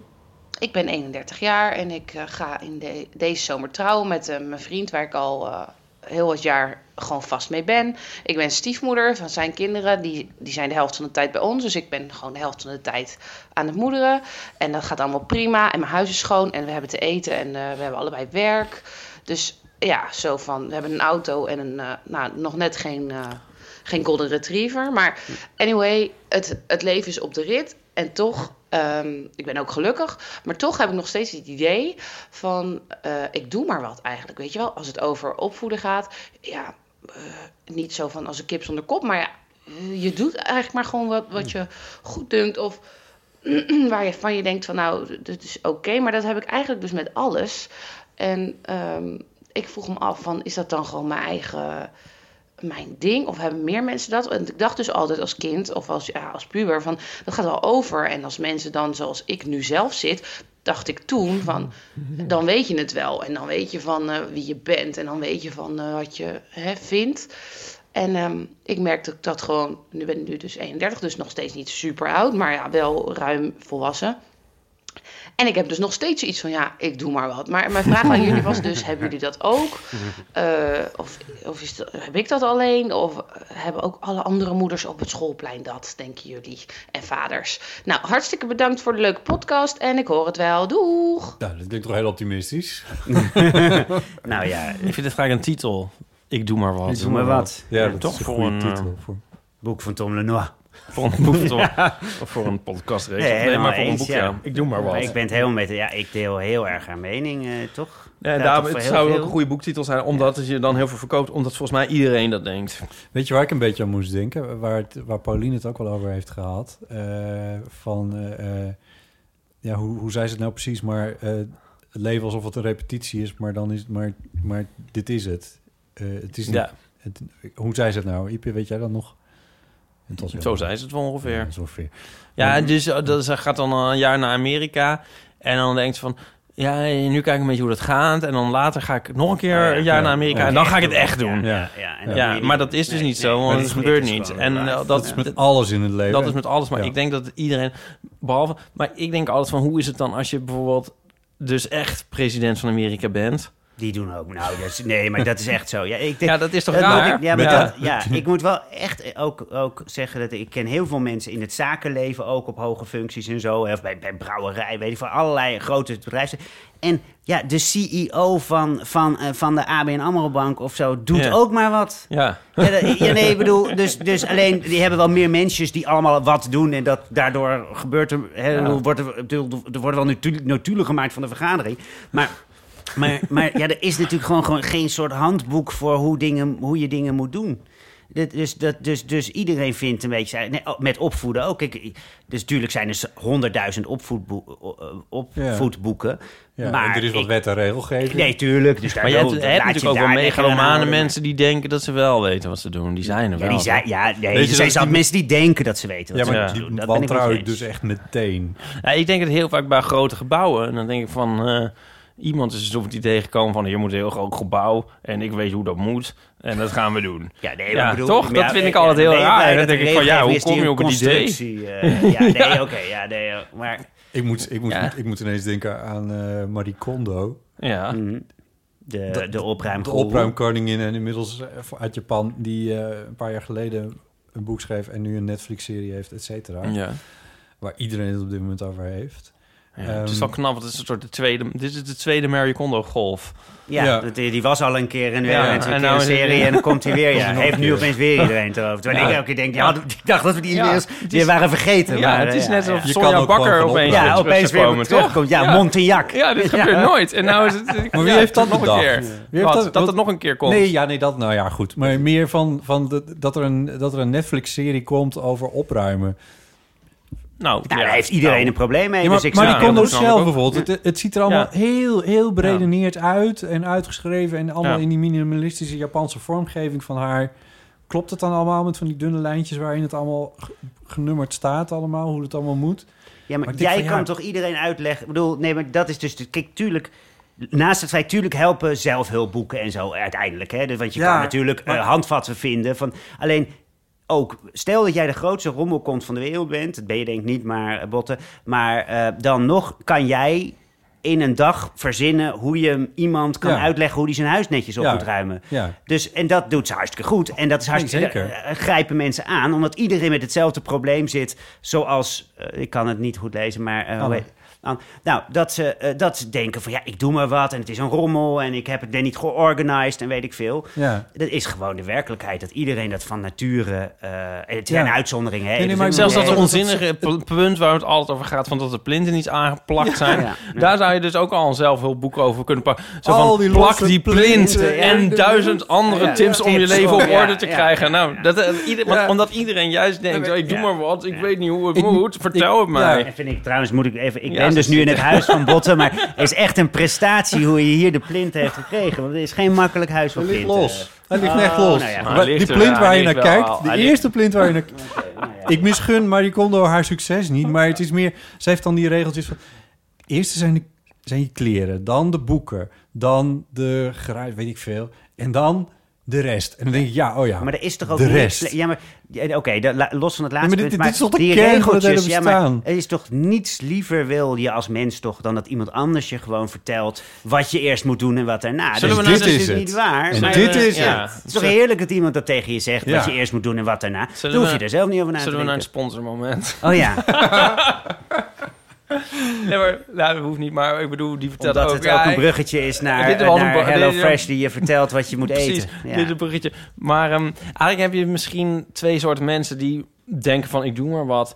S9: ik ben 31 jaar en ik ga in de- deze zomer trouwen met mijn vriend waar ik al eh, heel wat jaar gewoon vast mee ben. Ik ben stiefmoeder van zijn kinderen. Die, die zijn de helft van de tijd bij ons. Dus ik ben gewoon de helft van de tijd aan het moederen. En dat gaat allemaal prima. En mijn huis is schoon en we hebben te eten en eh, we hebben allebei werk. Dus ja, zo van, we hebben een auto en een, eh, nou, nog net geen, eh, geen golden retriever. Maar anyway, het, het leven is op de rit. En toch, ehm, ik ben ook gelukkig, maar toch heb ik nog steeds het idee van, eh, ik doe maar wat eigenlijk, weet je wel. Als het over opvoeden gaat, ja, niet zo van als een kip zonder kop, maar ja, je doet eigenlijk maar gewoon wat, wat je goed dunkt of [clears throat] waar je van je denkt van nou, dit is oké, maar dat heb ik eigenlijk dus met alles. En ehm, ik vroeg me af van, is dat dan gewoon mijn eigen mijn ding? Of hebben meer mensen dat? Want ik dacht dus altijd als kind of als, ja, als puber van, dat gaat wel over. En als mensen dan zoals ik nu zelf zit, dacht ik toen van, [laughs] dan weet je het wel. En dan weet je van eh, wie je bent en dan weet je van eh, wat je hè, vindt. En ehm, ik merkte dat gewoon, nu ben ik nu dus 31, dus nog steeds niet super oud, maar ja, wel ruim volwassen. En ik heb dus nog steeds iets van, ja, ik doe maar wat. Maar mijn vraag aan jullie was dus, [laughs] hebben jullie dat ook? Eh, of of is dat, heb ik dat alleen? Of hebben ook alle andere moeders op het schoolplein dat, denken jullie? En vaders. Nou, hartstikke bedankt voor de leuke podcast en ik hoor het wel. Doeg!
S5: Nou, dat klinkt toch heel optimistisch. [laughs]
S4: nou ja,
S3: Ik vind het graag een titel. Ik doe maar wat.
S4: Ik doe maar wat.
S5: Ja, dat
S3: toch
S5: is een
S3: voor
S5: goede
S3: een
S5: titel.
S3: eh,
S5: Voor...
S4: Boek van Tom Lenoir.
S3: Voor een boek, [laughs] toch?
S4: Ja.
S3: Of voor een podcast.
S4: Nee,
S3: maar voor een boek,
S4: ja.
S3: ja. Ik doe maar wat.
S4: Ik ben het helemaal met... Ja, ik deel heel erg haar mening, eh, toch?
S3: Ja,
S4: voor
S3: het
S4: heel
S3: zou ook een goede boektitel zijn, omdat het je dan heel veel verkoopt. Omdat volgens mij iedereen dat denkt.
S5: Weet je waar ik een beetje aan moest denken? Waar, het, waar Pauline het ook wel over heeft gehad. Eh, van, eh, ja, hoe, hoe zei ze het nou precies? Maar eh, het leven alsof het een repetitie is, maar dan is het maar, maar dit is het. Eh, het is niet,
S3: Ja.
S5: het- hoe zei ze het nou? Ipe, weet jij dat nog? Heel-
S3: Zo zei ze het wel ongeveer.
S5: Ja, ongeveer.
S3: Ja,
S5: Maar-
S3: dus uh, dat, ze gaat dan een jaar naar Amerika. En dan denkt ze van... Ja, nu kijk ik een beetje hoe dat gaat. En dan later ga ik nog een keer
S4: ja,
S3: een jaar
S5: ja.
S3: naar Amerika.
S5: Ja.
S3: en dan ga ik het echt doen.
S4: Ja, ja, en
S3: maar dat is dus
S4: nee,
S3: niet zo, want het
S4: dat
S3: gebeurt niet. En uh, dat,
S5: Dat is met alles in het leven.
S3: dat is met alles. Maar
S5: Ja.
S3: ik denk dat iedereen... Behalve... Maar ik denk altijd van... Hoe is het dan als je bijvoorbeeld... Dus echt president van Amerika bent...
S4: Die doen ook. Nou, dat is, nee, maar dat is echt zo. Ja, ik denk,
S3: Ja, dat is toch
S4: moet
S3: raar?
S4: ik- ja, maar
S3: Ja.
S4: Dat, ja, ik moet wel echt ook, ook zeggen dat ik ken heel veel mensen in het zakenleven, ook op hoge functies en zo, of bij, bij brouwerij, weet ik van allerlei grote bedrijven. En ja, de CEO van, van, eh, van de ABN AMRO Bank of zo doet
S3: Ja.
S4: ook maar wat.
S3: Ja.
S4: Ja, dat- ja, nee, ik bedoel, dus, dus alleen, die hebben wel meer mensjes die allemaal wat doen en dat daardoor gebeurt er, hè,
S3: Ja.
S4: wordt er, er worden wel notu- notulen gemaakt van de vergadering, maar... Maar, maar ja, er is natuurlijk gewoon, gewoon geen soort handboek voor hoe, dingen, hoe je dingen moet doen. Dus, dat, dus, dus iedereen vindt een beetje... Nee, oh, met opvoeden ook. Kijk, dus natuurlijk zijn er honderdduizend o- opvoedboeken.
S5: Ja,
S4: maar
S5: en er is wat
S4: ik-
S5: wet en regelgeving.
S4: Nee, tuurlijk. Dus daar
S3: Maar je hebt, natuurlijk ook wel megalomane mensen die denken dat ze wel weten wat ze doen. Die zijn er
S4: Ja,
S3: wel.
S4: die zijn, ja nee, er zijn
S5: die-
S4: mensen die denken dat ze weten wat
S5: Ja,
S4: ze
S5: die
S4: doen. Dat ben ik
S5: wantrouw ik dus echt meteen.
S3: Ja, ik denk het heel vaak bij grote gebouwen. En dan denk ik van... eh, iemand is dus op het idee gekomen van... hier moet een heel groot gebouw en ik weet hoe dat moet. En dat gaan we doen.
S4: Ja, nee,
S3: Ja,
S4: bedoel,
S3: toch?
S4: ja,
S3: Dat vind ik altijd heel
S4: nee,
S3: raar.
S4: nee,
S3: Dan
S4: dat
S3: denk
S4: de
S3: ik van, ja, hoe kom
S4: die
S3: je op het idee?
S4: constructie, eh, ja, nee, [laughs] oké, ja, nee, eh, maar...
S5: Ik moet, ik moet,
S3: Ja.
S5: ik moet ineens denken aan eh Marie Kondo.
S3: Ja.
S4: Mhm. De,
S5: De-
S4: de opruim
S5: De opruimkoningin en inmiddels uit Japan... die eh, een paar jaar geleden een boek schreef... en nu een Netflix-serie heeft, et cetera.
S3: Ja.
S5: Waar iedereen het op dit moment over heeft.
S3: Ja, het is
S5: Ehm,
S3: wel knap, want het is een soort de tweede... Dit is de tweede Marie Kondo golf.
S4: Ja, die die was al een keer en weer
S3: Ja,
S4: een,
S3: en
S4: keer
S3: nou
S4: een
S3: is het-
S4: serie en dan komt hij weer. [laughs] Ja, heeft
S5: een
S4: nu
S5: keer.
S4: opeens weer [laughs] iedereen te over. Terwijl
S3: Ja.
S4: ik elke keer denk, ja, [laughs] ik dacht dat we die
S3: het
S4: weer
S3: is-
S4: waren vergeten.
S3: Ja,
S4: maar,
S3: het is
S4: eh,
S3: net alsof Sonja Bakker opeens
S4: Ja,
S3: weer
S4: opeens weer
S3: toch?
S4: terugkomt. Ja, Montignac.
S3: Ja, dit gebeurt nooit. En nou is het...
S5: Maar wie
S3: ja,
S5: heeft dat
S3: nog een keer?
S5: Wie heeft
S3: Wat?
S5: dat-
S3: het nog een keer komt?
S5: Nee, ja, nee, dat, nou ja, goed. Maar meer van, van de, dat, er een, dat er een Netflix-serie komt over opruimen.
S3: Nou,
S4: Ja, daar heeft iedereen
S3: nou,
S4: een probleem mee.
S5: Ja, maar,
S4: dus ik
S5: maar die
S3: snap
S5: zelf bijvoorbeeld. Het, het ziet er allemaal
S3: Ja.
S5: heel, heel beredeneerd uit en uitgeschreven. En allemaal
S3: Ja.
S5: in die minimalistische Japanse vormgeving van haar. Klopt het dan allemaal met van die dunne lijntjes waarin het allemaal genummerd staat allemaal, hoe het allemaal moet?
S4: Ja, maar, jij
S5: van,
S4: kan
S5: ja.
S4: toch iedereen uitleggen... Ik bedoel, nee, maar dat is dus... de- Kijk, tuurlijk... Naast het feit, tuurlijk helpen zelfhulpboeken en zo uiteindelijk. Hè? Dus, want je
S5: Ja,
S4: kan natuurlijk eh, handvatten vinden. Van, alleen ook, stel dat jij de grootste rommelkont van de wereld bent. Dat ben je denk ik niet, maar eh, botten. Maar eh, dan nog kan jij in een dag verzinnen... hoe je iemand kan
S5: Ja.
S4: uitleggen hoe hij zijn huis netjes op
S5: Ja.
S4: moet ruimen.
S5: Ja.
S4: Dus, en dat doet ze hartstikke goed. En dat is hartstikke,
S5: zeker.
S4: eh, grijpen mensen aan, omdat iedereen met hetzelfde probleem zit. Zoals, ik kan het niet goed lezen, maar... nou, dat ze, eh, dat ze denken van ja, ik doe maar wat en het is een rommel en ik heb het niet georganiseerd en weet ik veel.
S5: Ja.
S4: Dat is gewoon de werkelijkheid, dat iedereen dat van nature... en het zijn
S5: Ja.
S4: uitzonderingen, hè.
S5: Nee, nee,
S4: Dus
S5: maar
S3: Zelfs dat onzinnige punt waar het altijd over gaat... van dat de plinten niet aangeplakt zijn...
S4: Ja,
S3: daar zou je dus ook al een zelfhulpboek over kunnen pakken. Zo
S5: Al
S3: van,
S5: die
S3: plak die plint en duizend andere tips om je leven op orde te krijgen. nou, dat, eh, ieder- omdat iedereen juist denkt... Ik doe maar wat, ik weet niet hoe het
S5: Ik-
S3: moet, vertel het mij.
S4: En vind ik trouwens, moet ik even. Ik ben dus nu in het [laughs] huis van Botten, maar het is echt een prestatie hoe je hier de plint heeft gekregen. Want het is geen makkelijk huis
S5: ligt
S4: plint.
S5: los. Hij ligt
S4: Oh,
S5: echt los.
S4: nou ja,
S3: Maar ligt
S5: die plint waar je naar kijkt,
S3: al.
S5: de
S3: Hij ligt-
S5: eerste plint waar je naar [laughs]
S4: nou ja.
S5: Ik misgun Marie Kondo haar succes niet, maar het is meer... Ze heeft dan die regeltjes van... Eerst zijn, de, zijn je kleren, dan de boeken, dan de geruis, weet ik veel. En dan de rest. En dan denk ik, ja, oh ja,
S4: Maar er is toch ook
S5: de rest.
S4: Ja, maar ja, oké, los van het laatste
S5: maar dit-
S4: punt.
S5: dit is toch de
S4: die
S5: kern van het
S4: regeltjes,
S5: hele
S4: ja, maar
S5: bestaan?
S4: er is toch niets liever wil je als mens toch dan dat iemand anders je gewoon vertelt wat je eerst moet doen en wat daarna.
S3: Zullen
S4: dus
S3: we nou
S4: dit
S3: eens-
S4: is
S5: het.
S4: niet waar.
S5: En
S4: maar,
S5: dit is
S4: ja,
S3: het.
S4: Het is toch heerlijk dat iemand dat tegen je zegt wat
S5: Ja.
S4: je eerst moet doen en wat daarna.
S3: Zullen
S4: Dan hoef
S3: we-
S4: je er zelf niet over na te
S3: Zullen we naar een sponsormoment?
S4: Oh ja, [laughs] [laughs]
S3: nee, maar nou, dat hoeft niet. Maar ik bedoel, die vertelt
S4: omdat
S3: ook...
S4: het
S3: ja,
S4: ook een bruggetje is naar,
S3: een
S4: Hello Fresh die je vertelt wat je moet [laughs]
S3: Precies,
S4: eten. Ja.
S3: dit is een bruggetje. Maar ehm, eigenlijk heb je misschien twee soorten mensen die denken van ik doe maar wat.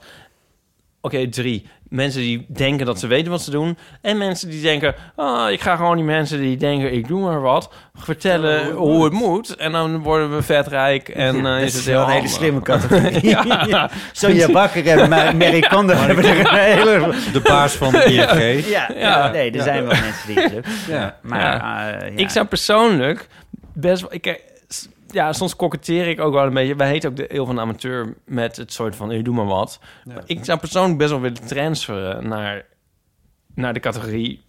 S3: Oké, drie. Mensen die denken dat ze weten wat ze doen. En mensen die denken, ah, ik ga gewoon die mensen die denken ik doe maar wat, vertellen hoe het moet. En dan worden we vetrijk [laughs] en eh,
S4: Dat
S3: is het heel
S4: een hele slimme [laughs] categorie.
S3: Ja. [laughs]
S4: Sonja Bakker en Ma- Mary Kondo hebben er een hele...
S5: de baas van de ING.
S4: Ja, ja, nee, er zijn wel mensen die het lukt.
S5: Ja.
S4: Maar
S3: Ja.
S4: eh, ja.
S3: Ik zou persoonlijk best wel... Ik, ja, soms koketteer ik ook wel een beetje. Wij heten ook de eeuw van de amateur met het soort van, je doe maar wat. Maar ik zou persoonlijk best wel willen transferen naar, naar de categorie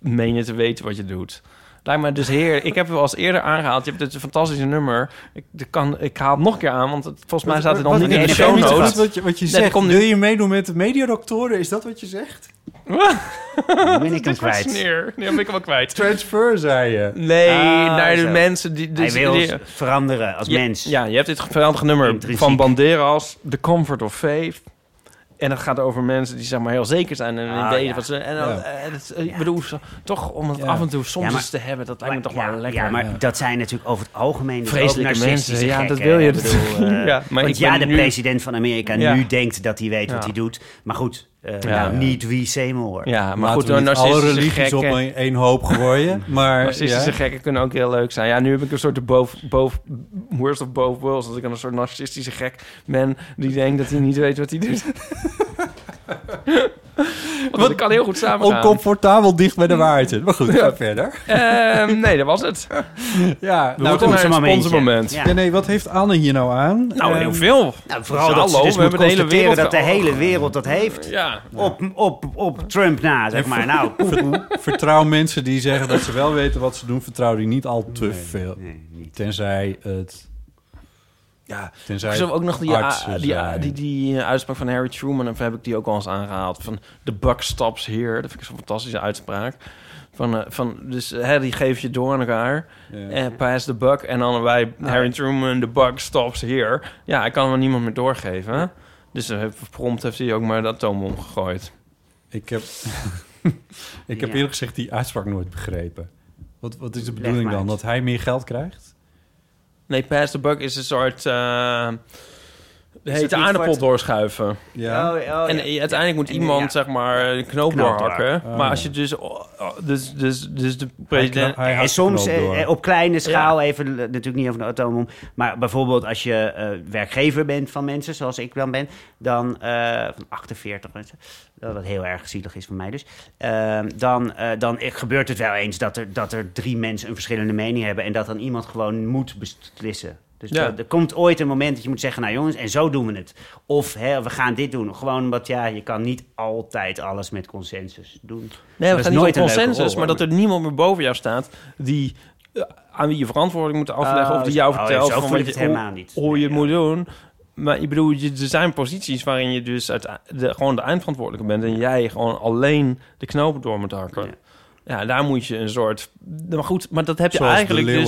S3: meen je te weten wat je doet. Lijkt me dus heer. Ik heb het wel eens eerder aangehaald. Je hebt het een fantastische nummer. Ik, kan, ik haal het nog een keer aan, want het, volgens mij staat het
S5: Wat-
S3: niet in de show notes.
S5: Wat je, wat je
S3: Nee,
S5: zegt,
S3: komt nu-
S5: wil je meedoen met de mediadoktoren? Is dat wat je zegt?
S4: Ben ik hem
S3: is
S4: kwijt.
S3: sneer. Nee, dan ben ik hem wel kwijt.
S5: Transfer, zei je.
S3: Nee,
S4: Ah,
S3: naar de
S4: zo.
S3: mensen die... dus
S4: Hij wil
S3: die-
S4: veranderen als mens.
S3: Ja, je hebt dit geweldige nummer
S4: Intrinsiek.
S3: van Banderas, The Comfort of Faith. En dat gaat over mensen die zeg maar heel zeker zijn en
S4: Ah,
S3: weten
S4: ja.
S3: wat ze... En dan,
S4: Ja.
S3: eh, het- ik bedoel, zo- toch om het
S4: Ja.
S3: af en toe soms
S4: Ja, maar-
S3: eens te hebben, dat lijkt me toch wel lekker.
S4: Ja, maar dat zijn natuurlijk over het algemeen dus
S3: Vreselijke
S4: ook narcistische
S3: mensen. Ja,
S4: gekken,
S3: dat wil je.
S4: hè. Ik bedoel, eh, [laughs]
S3: Ja, maar
S4: want
S3: ik
S4: ja,
S3: ben
S4: de
S3: nu-
S4: president van Amerika
S3: Ja.
S4: nu denkt dat hij weet wat hij doet. Maar goed, eh,
S3: Ja.
S4: nou, niet wie Seymour.
S3: Ja, maar
S5: Laten
S3: goed,
S5: we
S3: door
S5: niet alle religies op
S3: gekken-
S5: een- één hoop gooien. [laughs] Maar
S3: Narcistische
S5: ja.
S3: gekken kunnen ook heel leuk zijn. Ja, nu heb ik een soort de boven, boven, worst of both worlds. Dat ik een soort narcistische gek ben die denkt dat hij niet weet wat hij doet. [laughs] [laughs] Want dat kan heel goed samen
S5: Oncomfortabel dicht bij de waarheid. Maar goed, ga verder.
S3: Ehm, nee, dat was het. [laughs]
S5: Ja,
S3: We moeten naar een sponsormoment.
S5: Ja. nee, wat heeft Anne hier nou aan?
S3: Nou, heel
S5: Ehm,
S3: veel.
S4: Nou, vooral dat ze dus
S3: we
S4: moet
S3: hebben de hele
S4: constateren
S3: wereld
S4: dat de hele wereld dat heeft.
S3: Ja.
S4: Op, op, op Trump na, zeg maar. Nou,
S5: Vertrouw mensen die zeggen dat ze wel weten wat ze doen. Vertrouw die niet al te veel. Tenzij het... Ja, tenzij
S3: ook nog die, die, die, die eh, uitspraak van Harry Truman, of heb ik die ook al eens aangehaald, van the buck stops here. Dat vind ik zo'n fantastische uitspraak. Van, eh, van, dus eh, hè, die geef je door aan elkaar.
S5: Ja.
S3: En pass the buck. En dan bij Harry Truman, the buck stops here. Ja, ik kan er niemand meer doorgeven. Dus uh, prompt heeft hij ook maar de atoombom gegooid.
S5: Ik heb, [laughs] ik heb
S3: Ja.
S5: eerlijk gezegd die uitspraak nooit begrepen. Wat, wat is de bedoeling dan? Dat hij meer geld krijgt?
S3: Nee, pass the buck is een soort... eh de hete aardappel
S4: voor
S3: doorschuiven.
S5: Ja.
S4: Oh, oh,
S3: en
S4: ja.
S3: uiteindelijk moet
S4: En,
S3: iemand,
S4: ja.
S3: zeg maar, een knoop
S4: Knoop
S3: doorhakken.
S4: door.
S3: maar
S4: Oh.
S3: als je dus... oh, oh, dus, dus, dus de president...
S4: en soms eh, op kleine schaal, even eh, natuurlijk niet over de atoombom, maar bijvoorbeeld als je eh, werkgever bent van mensen, zoals ik dan ben, dan eh, van 48 mensen, dat wat heel erg zielig is voor mij dus, eh, dan, eh, dan gebeurt het wel eens dat er, dat er drie mensen een verschillende mening hebben en dat dan iemand gewoon moet beslissen. Dus
S3: Ja.
S4: er, er komt ooit een moment dat je moet zeggen, nou jongens, en zo doen we het. Of hè, we gaan dit doen. Gewoon omdat, ja, je kan niet altijd alles met consensus doen.
S3: Nee, we gaan niet
S4: nooit leuke
S3: consensus,
S4: rol,
S3: maar dat er niemand meer boven jou staat die eh, aan wie je verantwoording moet afleggen
S4: Oh,
S3: of die jou vertelt
S4: oh, zo
S3: van wat je, hoe,
S4: helemaal niet.
S3: hoe je het moet doen. Maar ik bedoel, je, er zijn posities waarin je dus uit, de, gewoon de eindverantwoordelijke bent en jij gewoon alleen de knopen door moet hakken. Ja. Daar moet je een soort. Maar goed, maar dat heb je
S5: Zoals de
S3: eigenlijk dus.
S5: in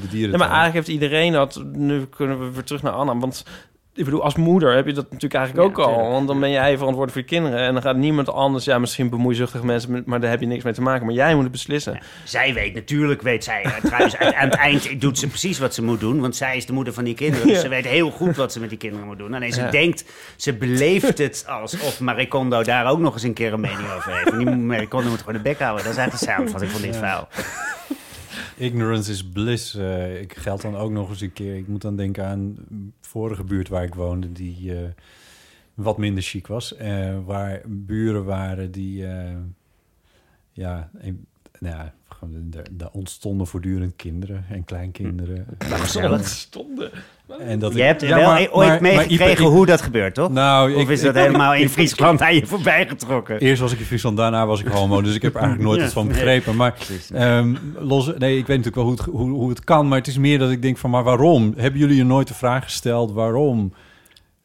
S5: de
S3: Ja,
S5: dierentuin.
S3: maar eigenlijk heeft iedereen dat. Nu kunnen we weer terug naar Anna. Want ik bedoel, als moeder heb je dat natuurlijk eigenlijk ook al. Want dan ben jij verantwoordelijk voor je kinderen. En dan gaat niemand anders. Ja, misschien bemoeizuchtige mensen, maar daar heb je niks mee te maken. Maar jij moet het beslissen.
S4: Zij weet, natuurlijk weet zij. eh, Trouwens, aan het eind doet ze precies wat ze moet doen. Want zij is de moeder van die kinderen. Dus
S3: Ja.
S4: ze weet heel goed wat ze met die kinderen moet doen. Alleen ze denkt, ze beleeft het alsof Marie Kondo daar ook nog eens een keer een mening over heeft. En die Marie Kondo moet gewoon de bek houden. Dat is eigenlijk de samenvatting van dit verhaal.
S5: Ignorance is bliss. eh, ik geld dan ook nog eens een keer. Ik moet dan denken aan de vorige buurt waar ik woonde, die eh, wat minder chic was. eh, waar buren waren die, ja, nou ja, daar- ontstonden voortdurend kinderen en kleinkinderen. [laughs]
S4: Nou, gezellig.
S3: Stonden.
S5: En dat
S4: Je
S5: ik-
S4: hebt
S5: Ja,
S4: wel
S5: maar-
S4: ooit
S5: maar-
S4: meegekregen hoe dat gebeurt, toch?
S5: Nou,
S4: of
S5: ik-
S4: is dat
S5: ik-
S4: helemaal in [laughs] Friesland aan je voorbij getrokken?
S5: Eerst was ik in Friesland, daarna was ik homo. Dus ik heb er eigenlijk nooit [laughs]
S4: Ja,
S5: iets van
S4: nee.
S5: begrepen. Maar ehm, los, nee, ik weet natuurlijk wel hoe het, hoe, hoe het kan. Maar het is meer dat ik denk van, maar waarom? Hebben jullie je nooit de vraag gesteld waarom,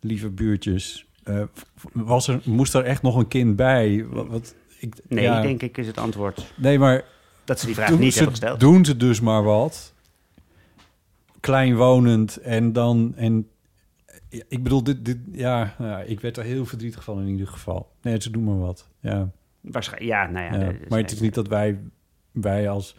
S5: lieve buurtjes? Eh, was er, moest er echt nog een kind bij? Wat, wat, ik,
S4: Nee,
S5: ja.
S4: denk ik is het antwoord.
S5: Nee, maar...
S4: Dat ze die vraag
S5: doen
S4: niet
S5: ze-
S4: hebben gesteld.
S5: Doen ze dus maar wat. Kleinwonend en dan... En, ik bedoel, dit, dit, ja, ja, ik werd er heel verdrietig van in ieder geval. Nee, ze doen maar wat. Ja.
S4: Waarschijnlijk, ja, nou ja.
S5: Maar het is niet dat wij, wij als...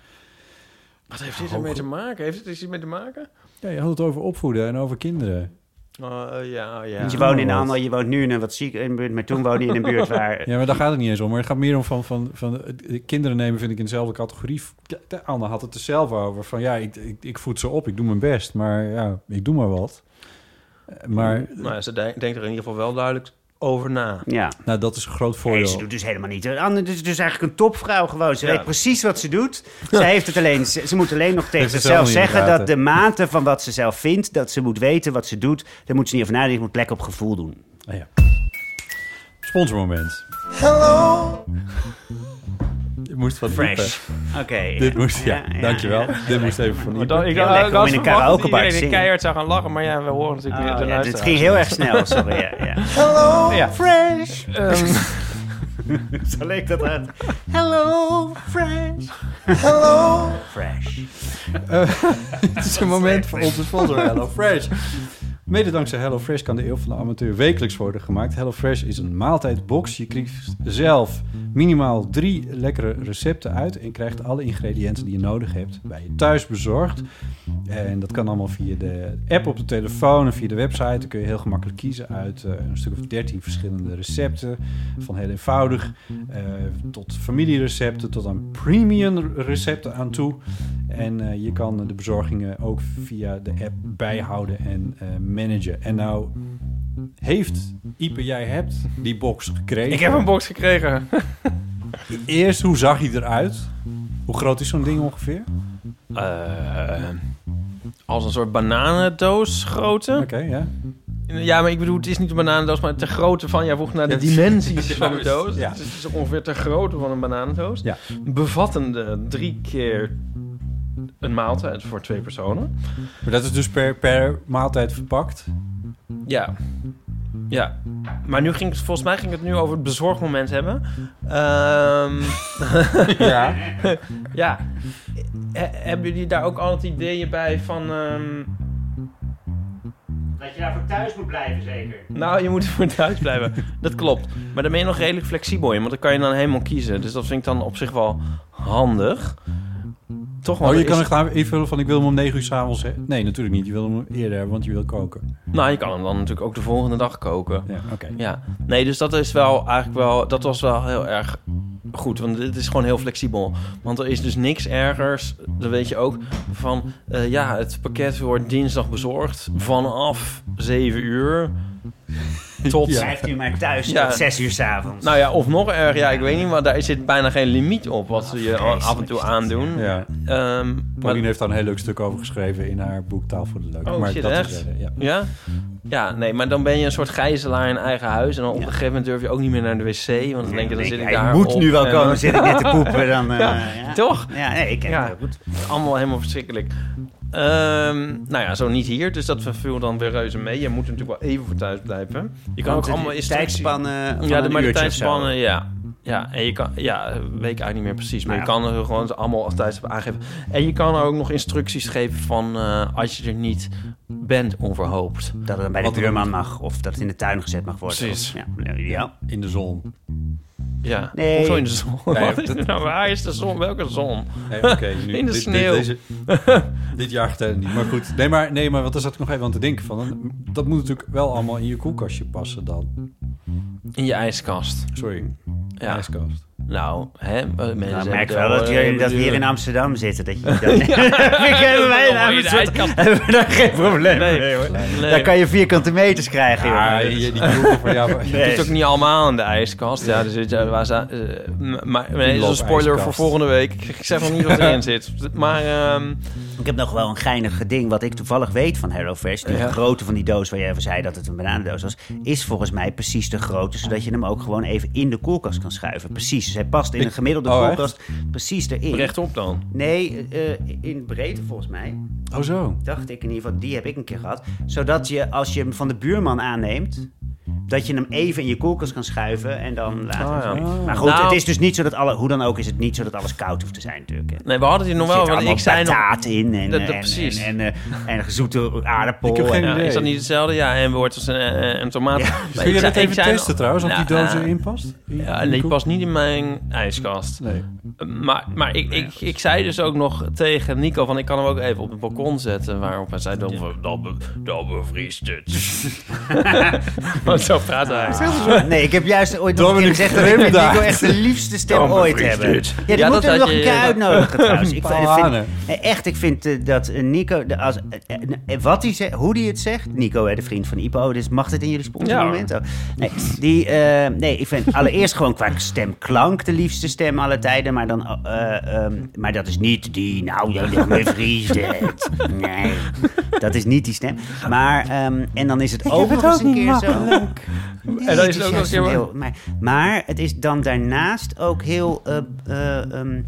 S3: Wat heeft dit ermee te maken? Heeft het iets mee te maken?
S5: Ja, je had het over opvoeden en over kinderen.
S3: Oh, ja, ja.
S4: Want je woont in een ander, je woont nu in een wat ziek in een buurt, maar toen woonde je in een buurt waar... [laughs]
S5: Ja, maar daar gaat het niet eens om. Maar het gaat meer om van, van, van eh, kinderen nemen vind ik in dezelfde categorie. De Anne had het er zelf over. Van ja, ik, ik, ik voed ze op, ik doe mijn best. Maar ja, ik doe maar wat. Eh, Maar
S3: Nou, ja, ze denk- denkt er in ieder geval wel duidelijk over na.
S4: Ja.
S5: Nou, dat is een groot
S4: Nee,
S5: voordeel.
S4: ze doet dus helemaal niet. Anne is dus eigenlijk een topvrouw gewoon. Ze
S3: Ja.
S4: weet precies wat ze doet. Ze, heeft het alleen, ze, ze moet alleen nog tegen zichzelf zeggen dat de mate van wat ze zelf vindt, dat ze moet weten wat ze doet. Daar moet ze niet over nadenken, ze moet plek op gevoel doen.
S5: Ah, ja. Sponsormoment.
S4: Hello.
S5: Je moest wat
S4: Fresh. Oké.
S5: Dit moest, ja,
S4: Ja, ja,
S5: dankjewel.
S4: ja.
S5: Dit moest even van
S3: dan, ik
S4: Heel
S3: had-
S4: lekker
S3: ik had
S4: om in een
S3: dat
S4: karaokebar te zingen.
S3: keihard zou gaan lachen, maar ja, we horen natuurlijk
S4: Oh,
S3: de
S4: ja, dit
S3: luisteraars.
S4: ging heel erg snel, sorry. Ja, ja. [laughs]
S3: Hello,
S4: Ja.
S3: Fresh. Ehm, [laughs]
S4: Zo leek dat uit. Hello, Fresh.
S5: Hello.
S4: Fresh.
S5: Eh, [laughs] het is een moment voor onze sponsor HelloFresh. Mede dankzij HelloFresh kan de eeuw van de amateur wekelijks worden gemaakt. HelloFresh is een maaltijdbox. Je krijgt zelf minimaal drie lekkere recepten uit... en krijgt alle ingrediënten die je nodig hebt bij je thuis bezorgd. En dat kan allemaal via de app op de telefoon en via de website. Dan kun je heel gemakkelijk kiezen uit eh, een stuk of 13 verschillende recepten. Van heel eenvoudig eh, tot familierecepten, tot aan premium recepten aan toe. En eh, je kan de bezorgingen ook via de app bijhouden en managen. En nou heeft Ipe, jij hebt die box gekregen.
S3: ik heb een box gekregen.
S5: Eerst, hoe zag hij eruit? Hoe groot is zo'n ding ongeveer?
S3: Eh, als een soort bananendoos grootte.
S5: Oké, ja.
S3: Ja, maar ik bedoel, het is niet een bananendoos, maar ter grootte van... Jij vroeg naar de
S5: Ja,
S3: dimensies van de doos.
S5: ja.
S3: Het is ongeveer ter grootte van een bananendoos.
S5: Ja.
S3: Bevattende drie keer een maaltijd voor twee personen.
S5: Maar dat is dus per, per maaltijd verpakt?
S3: Ja. Ja. Maar nu ging het, volgens mij ging het nu over het bezorgmoment hebben. Ehm [laughs]
S5: Ja.
S3: ja. He- hebben jullie daar ook altijd ideeën bij van... ehm,
S4: Dat je daar voor thuis moet blijven, zeker.
S3: nou, je moet voor thuis blijven. Dat klopt. Maar daar ben je nog redelijk flexibel in. Want dan kan je dan helemaal kiezen. Dus dat vind ik dan op zich wel handig. Toch wel.
S5: Oh, je kan er gaan invullen van ik wil hem om 9 uur s'avonds. Nee, natuurlijk niet. Je wil hem eerder hebben, want je wil koken.
S3: Nou, je kan hem dan natuurlijk ook de volgende dag koken.
S5: Ja, oké.
S3: Ja. Nee, dus dat is wel eigenlijk wel... Dat was wel heel erg goed. Want het is gewoon heel flexibel. Want er is dus niks ergers. Dat weet je ook. Van, eh, ja, het pakket wordt dinsdag bezorgd. Vanaf 7 uur. [laughs] Tot...
S4: Blijft u maar thuis
S3: Ja.
S4: tot zes uur s'avonds.
S3: Nou ja, of nog erg, ja, ik weet niet, maar daar zit bijna geen limiet op wat ze je af en toe aandoen.
S5: Ja.
S3: Ehm, maar,
S5: heeft daar een heel leuk stuk over geschreven in haar boek Taal voor de Leuk.
S3: oh
S5: maar
S3: shit,
S5: dat
S3: echt?
S5: is, ja.
S3: ja? Ja, nee, maar dan ben je een soort gijzelaar in eigen huis. En dan op een gegeven moment durf je ook niet meer naar de wc. Want dan denk je, dan
S4: Ik-
S3: zit ik
S4: hij
S3: daar
S4: moet
S3: op
S4: nu wel
S3: en-
S4: komen, zit ik net te poepen, dan, [laughs] eh,
S3: ja,
S4: ja.
S3: Toch?
S4: Ja, nee, ik ken
S3: Ja.
S4: het heel goed.
S3: Allemaal helemaal verschrikkelijk. Ehm, nou ja, zo niet hier. Dus dat viel dan weer reuze mee. Je moet natuurlijk wel even voor thuis blijven. Je kan
S4: Want
S3: ook allemaal
S4: tijdspannen van
S3: Ja, de, tijdspannen, ja. Ja, en je kan... Ja, weet ik eigenlijk niet meer precies. Maar
S4: Nou
S3: je kan er gewoon allemaal als tijd aangeven. En je kan er ook nog instructies geven van... eh, als je er niet bent onverhoopt.
S4: Dat het dan bij de buurman mag, of dat het in de tuin gezet mag worden.
S3: Precies.
S4: Of- Ja, ideaal.
S5: In de zon.
S3: Ja,
S4: Nee.
S3: Hoezo in de zon?
S5: Nee,
S3: Wat is
S5: dat-
S3: nou, waar is de zon? Welke zon?
S5: Nee, oké, nu- [laughs]
S3: in de
S5: dit-
S3: sneeuw.
S5: Dit, deze- [laughs] dit jaar getellen niet. Maar goed, nee, maar, nee, maar wat daar zat ik nog even aan te denken van. Dat moet natuurlijk wel allemaal in je koelkastje passen dan.
S3: In je ijskast.
S5: Sorry,
S3: Ja.
S5: ijskast.
S3: Nou, hè? mensen
S4: Nou,
S3: hebben
S4: merk
S3: er
S4: wel dat, hier,
S3: hele
S4: dat we hier in Amsterdam zitten. Dat je [laughs] dat,
S3: Ja.
S4: Ik hebben wij in Amsterdam- hebben we daar geen probleem
S3: Nee.
S4: mee, hoor.
S3: Nee.
S4: Daar kan je vierkante meters krijgen.
S5: Ja,
S4: joh.
S5: die, maar-
S3: Je [laughs]
S4: Nee.
S3: doet ook niet allemaal in de ijskast. Ja, zit, ja, waar ze, eh, maar nee, dat is een spoiler
S5: ijskast.
S3: voor volgende week. Ik, ik zeg nog niet wat [laughs] erin zit. Maar ehm,
S4: Ik heb nog wel een geinig ding wat ik toevallig weet van HelloFresh. Die
S3: Ja.
S4: grootte van die doos waar je even zei dat het een bananendoos was, is volgens mij precies de grootte, zodat je hem ook gewoon even in de koelkast kan schuiven. Precies. Dus hij past in een gemiddelde
S5: Oh, echt?
S4: koelkast precies erin.
S3: rechtop dan.
S4: Nee, eh, in breedte volgens mij.
S5: Oh zo.
S4: Dacht ik in ieder geval, die heb ik een keer gehad. Zodat je, als je hem van de buurman aanneemt, dat je hem even in je koelkast kan schuiven en dan later.
S3: Oh, ja.
S4: Maar goed,
S3: Nou-
S4: het is dus niet zo dat alle, hoe dan ook is het niet zo dat alles koud hoeft te zijn natuurlijk. hè.
S3: Nee, we hadden het hier nog wel. Want ik zei nog...
S4: in en,
S3: Dat- dat
S4: en,
S3: precies.
S4: en, en, eh, en gezoete aardappel.
S5: Ik heb geen
S4: en,
S3: is dat niet hetzelfde? Ja, en wortels en, en, en tomaten.
S4: Ja.
S5: Kun je dat even testen
S3: nog-
S5: trouwens, of die doos
S3: eh,
S5: erin past? In-
S3: Ja, nee, die past niet in mijn ijskast.
S5: Nee.
S3: Maar, maar ik, ik, ik zei dus ook nog tegen Nico van ik kan hem ook even op het balkon zetten. Waarop hij zei, dan, dan, dan bevriest het. [laughs] Want zo praat hij.
S4: Ah, Nee, ik heb juist ooit nog een keer
S5: Dominic
S4: gezegd dat ik. Nico echt de liefste stem ooit hebben. Ja, die
S3: Ja,
S4: moeten
S3: dat
S4: we nog een keer uitnodigen [laughs] trouwens. Ik vind, echt, ik vind eh, dat eh, Nico, als, eh, wat hij zegt, hoe hij het zegt, Nico, hè, de vriend van Ipo, dus mag dit in jullie sponsormoment? Oh. Nee, die, eh, nee, ik vind allereerst gewoon qua stemklank de liefste stem alle tijden, maar, dan, eh, ehm, maar dat is niet die, nou, me vriezend. Nee, dat is niet die stem. Maar, ehm, en dan is het ook nog eens een keer zo. Nee,
S3: En dan is
S4: is
S3: ook nog
S4: heel- maar, maar het is dan daarnaast ook heel eh, eh, ehm,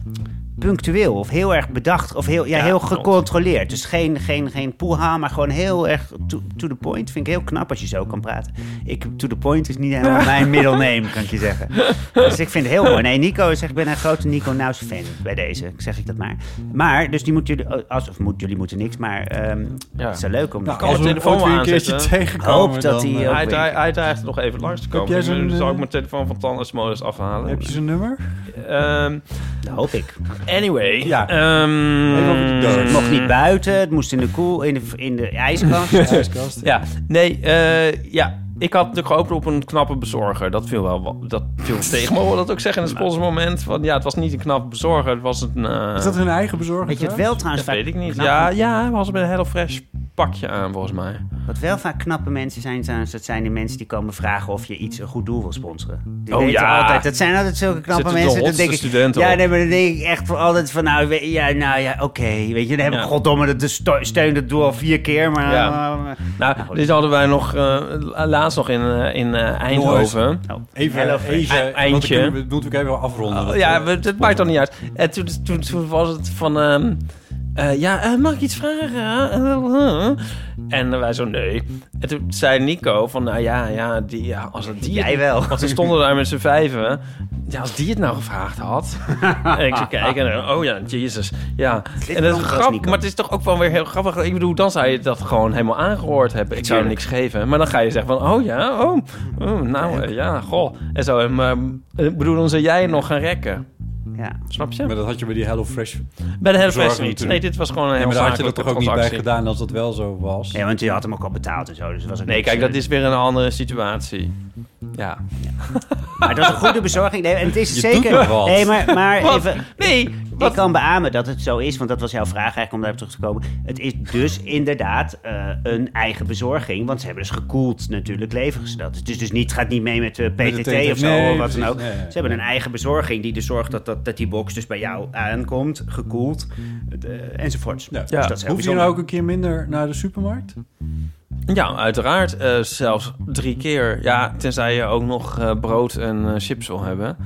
S4: punctueel of heel erg bedacht of heel, ja,
S3: Ja,
S4: heel gecontroleerd. Dus geen, geen, geen poeha, maar gewoon heel erg to, to the point. Vind ik heel knap als je zo kan praten. Ik, to the point is niet helemaal [laughs] mijn middle name, kan ik je zeggen. Dus ik vind het heel mooi. Nee, Nico zegt, ik ben een grote Nico Naus fan bij deze. Zeg ik dat maar. Maar, dus die moeten jullie, als, of moet, jullie moeten niks, maar ehm
S3: Ja.
S4: het is wel leuk om...
S5: Nou, als we
S3: telefoon
S5: ooit weer een keertje tegenkomen,
S4: Hoop dat
S5: dan,
S4: hij
S5: eh,
S3: Hij, hij, hij dreigt nog even langs te komen.
S5: jij zo'n,
S3: Dus zal ik
S5: eh,
S3: mijn telefoon van tandartsmodus afhalen.
S5: Heb je zijn nummer?
S3: Ehm,
S4: Dat hoop ik.
S3: Anyway.
S5: Ja.
S3: ehm.
S4: Het mocht niet buiten, het moest in de koel, in de, in de ijskast. [laughs]
S5: IJskast.
S3: Ja, nee, eh, ja. Ik had natuurlijk gehoopt op een knappe bezorger. Dat viel wel wat- dat viel [laughs] tegen. Mogen we dat ook zeggen in het sponsormoment? Van, ja, het was niet een knappe bezorger. Het was een... eh,
S5: Is dat hun eigen bezorger?
S4: Weet je
S5: trouwens?
S4: wel trouwens
S3: dat
S4: vaak
S3: weet ik niet. Ja, ja, hij was met een HelloFresh pakje aan, volgens mij.
S4: Wat wel vaak knappe mensen zijn, zijn, dat zijn de mensen die komen vragen of je iets een goed doel wil sponsoren. Die
S3: Oh,
S4: weten
S3: ja.
S4: altijd, dat zijn altijd zulke knappe
S3: Zitten de
S4: mensen. Dan denk ik,
S3: studenten
S4: ja, nee, maar dan denk ik echt voor altijd van, nou, ja, nou ja, oké. weet je, dan heb ik
S3: Ja.
S4: goddomme de steun dat doel al vier keer, maar...
S3: Ja.
S4: eh,
S3: Nou,
S4: goed.
S3: dit hadden wij nog eh, laatst nog in, eh, in eh, Eindhoven.
S4: oh,
S5: Even,
S4: Hello
S5: even,
S3: eindje.
S5: we- moeten we even afronden.
S3: Oh,
S5: Dat,
S3: ja, we- dat maakt dan niet uit. En toen, toen, toen was het van... ehm, eh, ja, eh, mag ik iets vragen? Eh, [laughs] eh. En wij zo, nee. En toen zei Nico van, nou ja, ja, die, ja als het die...
S4: Jij wel.
S3: Want we stonden daar met z'n vijven. Ja, als die het nou gevraagd had. [laughs] en ik zo kijken en oh ja, jezus. Ja. En dat is grappig, maar het is toch ook wel weer heel grappig. Ik bedoel, dan zou je dat gewoon helemaal aangehoord hebben. Ik zou hem niks geven. Maar dan ga je zeggen van, oh ja, oh, oh nou eh, ja, goh. En zo, en, maar, ik bedoel, dan zou jij nog gaan rekken.
S4: Ja.
S3: Snap je?
S5: Maar dat had je bij die Hello Fresh.
S3: Bij de hele
S5: Bezorger
S3: fest niet.
S5: natuurlijk.
S3: Nee, dit was gewoon een
S5: Ja,
S3: heel
S5: maar daar had je dat toch ook niet bij gedaan als dat wel zo was.
S4: ja, want je had hem ook al betaald en zo, dus het was
S3: Nee, kijk, dat is weer een andere situatie. Ja.
S4: Maar dat is een goede bezorging. Nee, en het is
S5: Je
S4: zeker...
S5: doet nog wat.
S4: Nee, maar, maar even...
S3: Nee,
S4: Ik kan beamen dat het zo is, want dat was jouw vraag eigenlijk om daarop terug te komen. Het is dus inderdaad eh, een eigen bezorging, want ze hebben dus gekoeld natuurlijk leveren ze dat. Het is dus niet, gaat niet mee met eh,
S5: Met de
S4: PTT
S5: TT,
S4: of zo
S5: nee,
S4: of wat dan ook.
S5: nee, nee.
S4: Ze hebben een eigen bezorging die dus zorgt dat, dat, dat die box dus bij jou aankomt, gekoeld eh, enzovoorts.
S5: Ja.
S4: Dus
S3: Ja.
S4: dat is
S5: Hoef je nou ook een keer minder naar de supermarkt?
S3: Ja, uiteraard. eh, zelfs drie keer. Ja, tenzij je ook nog eh, brood en eh, chips wil hebben.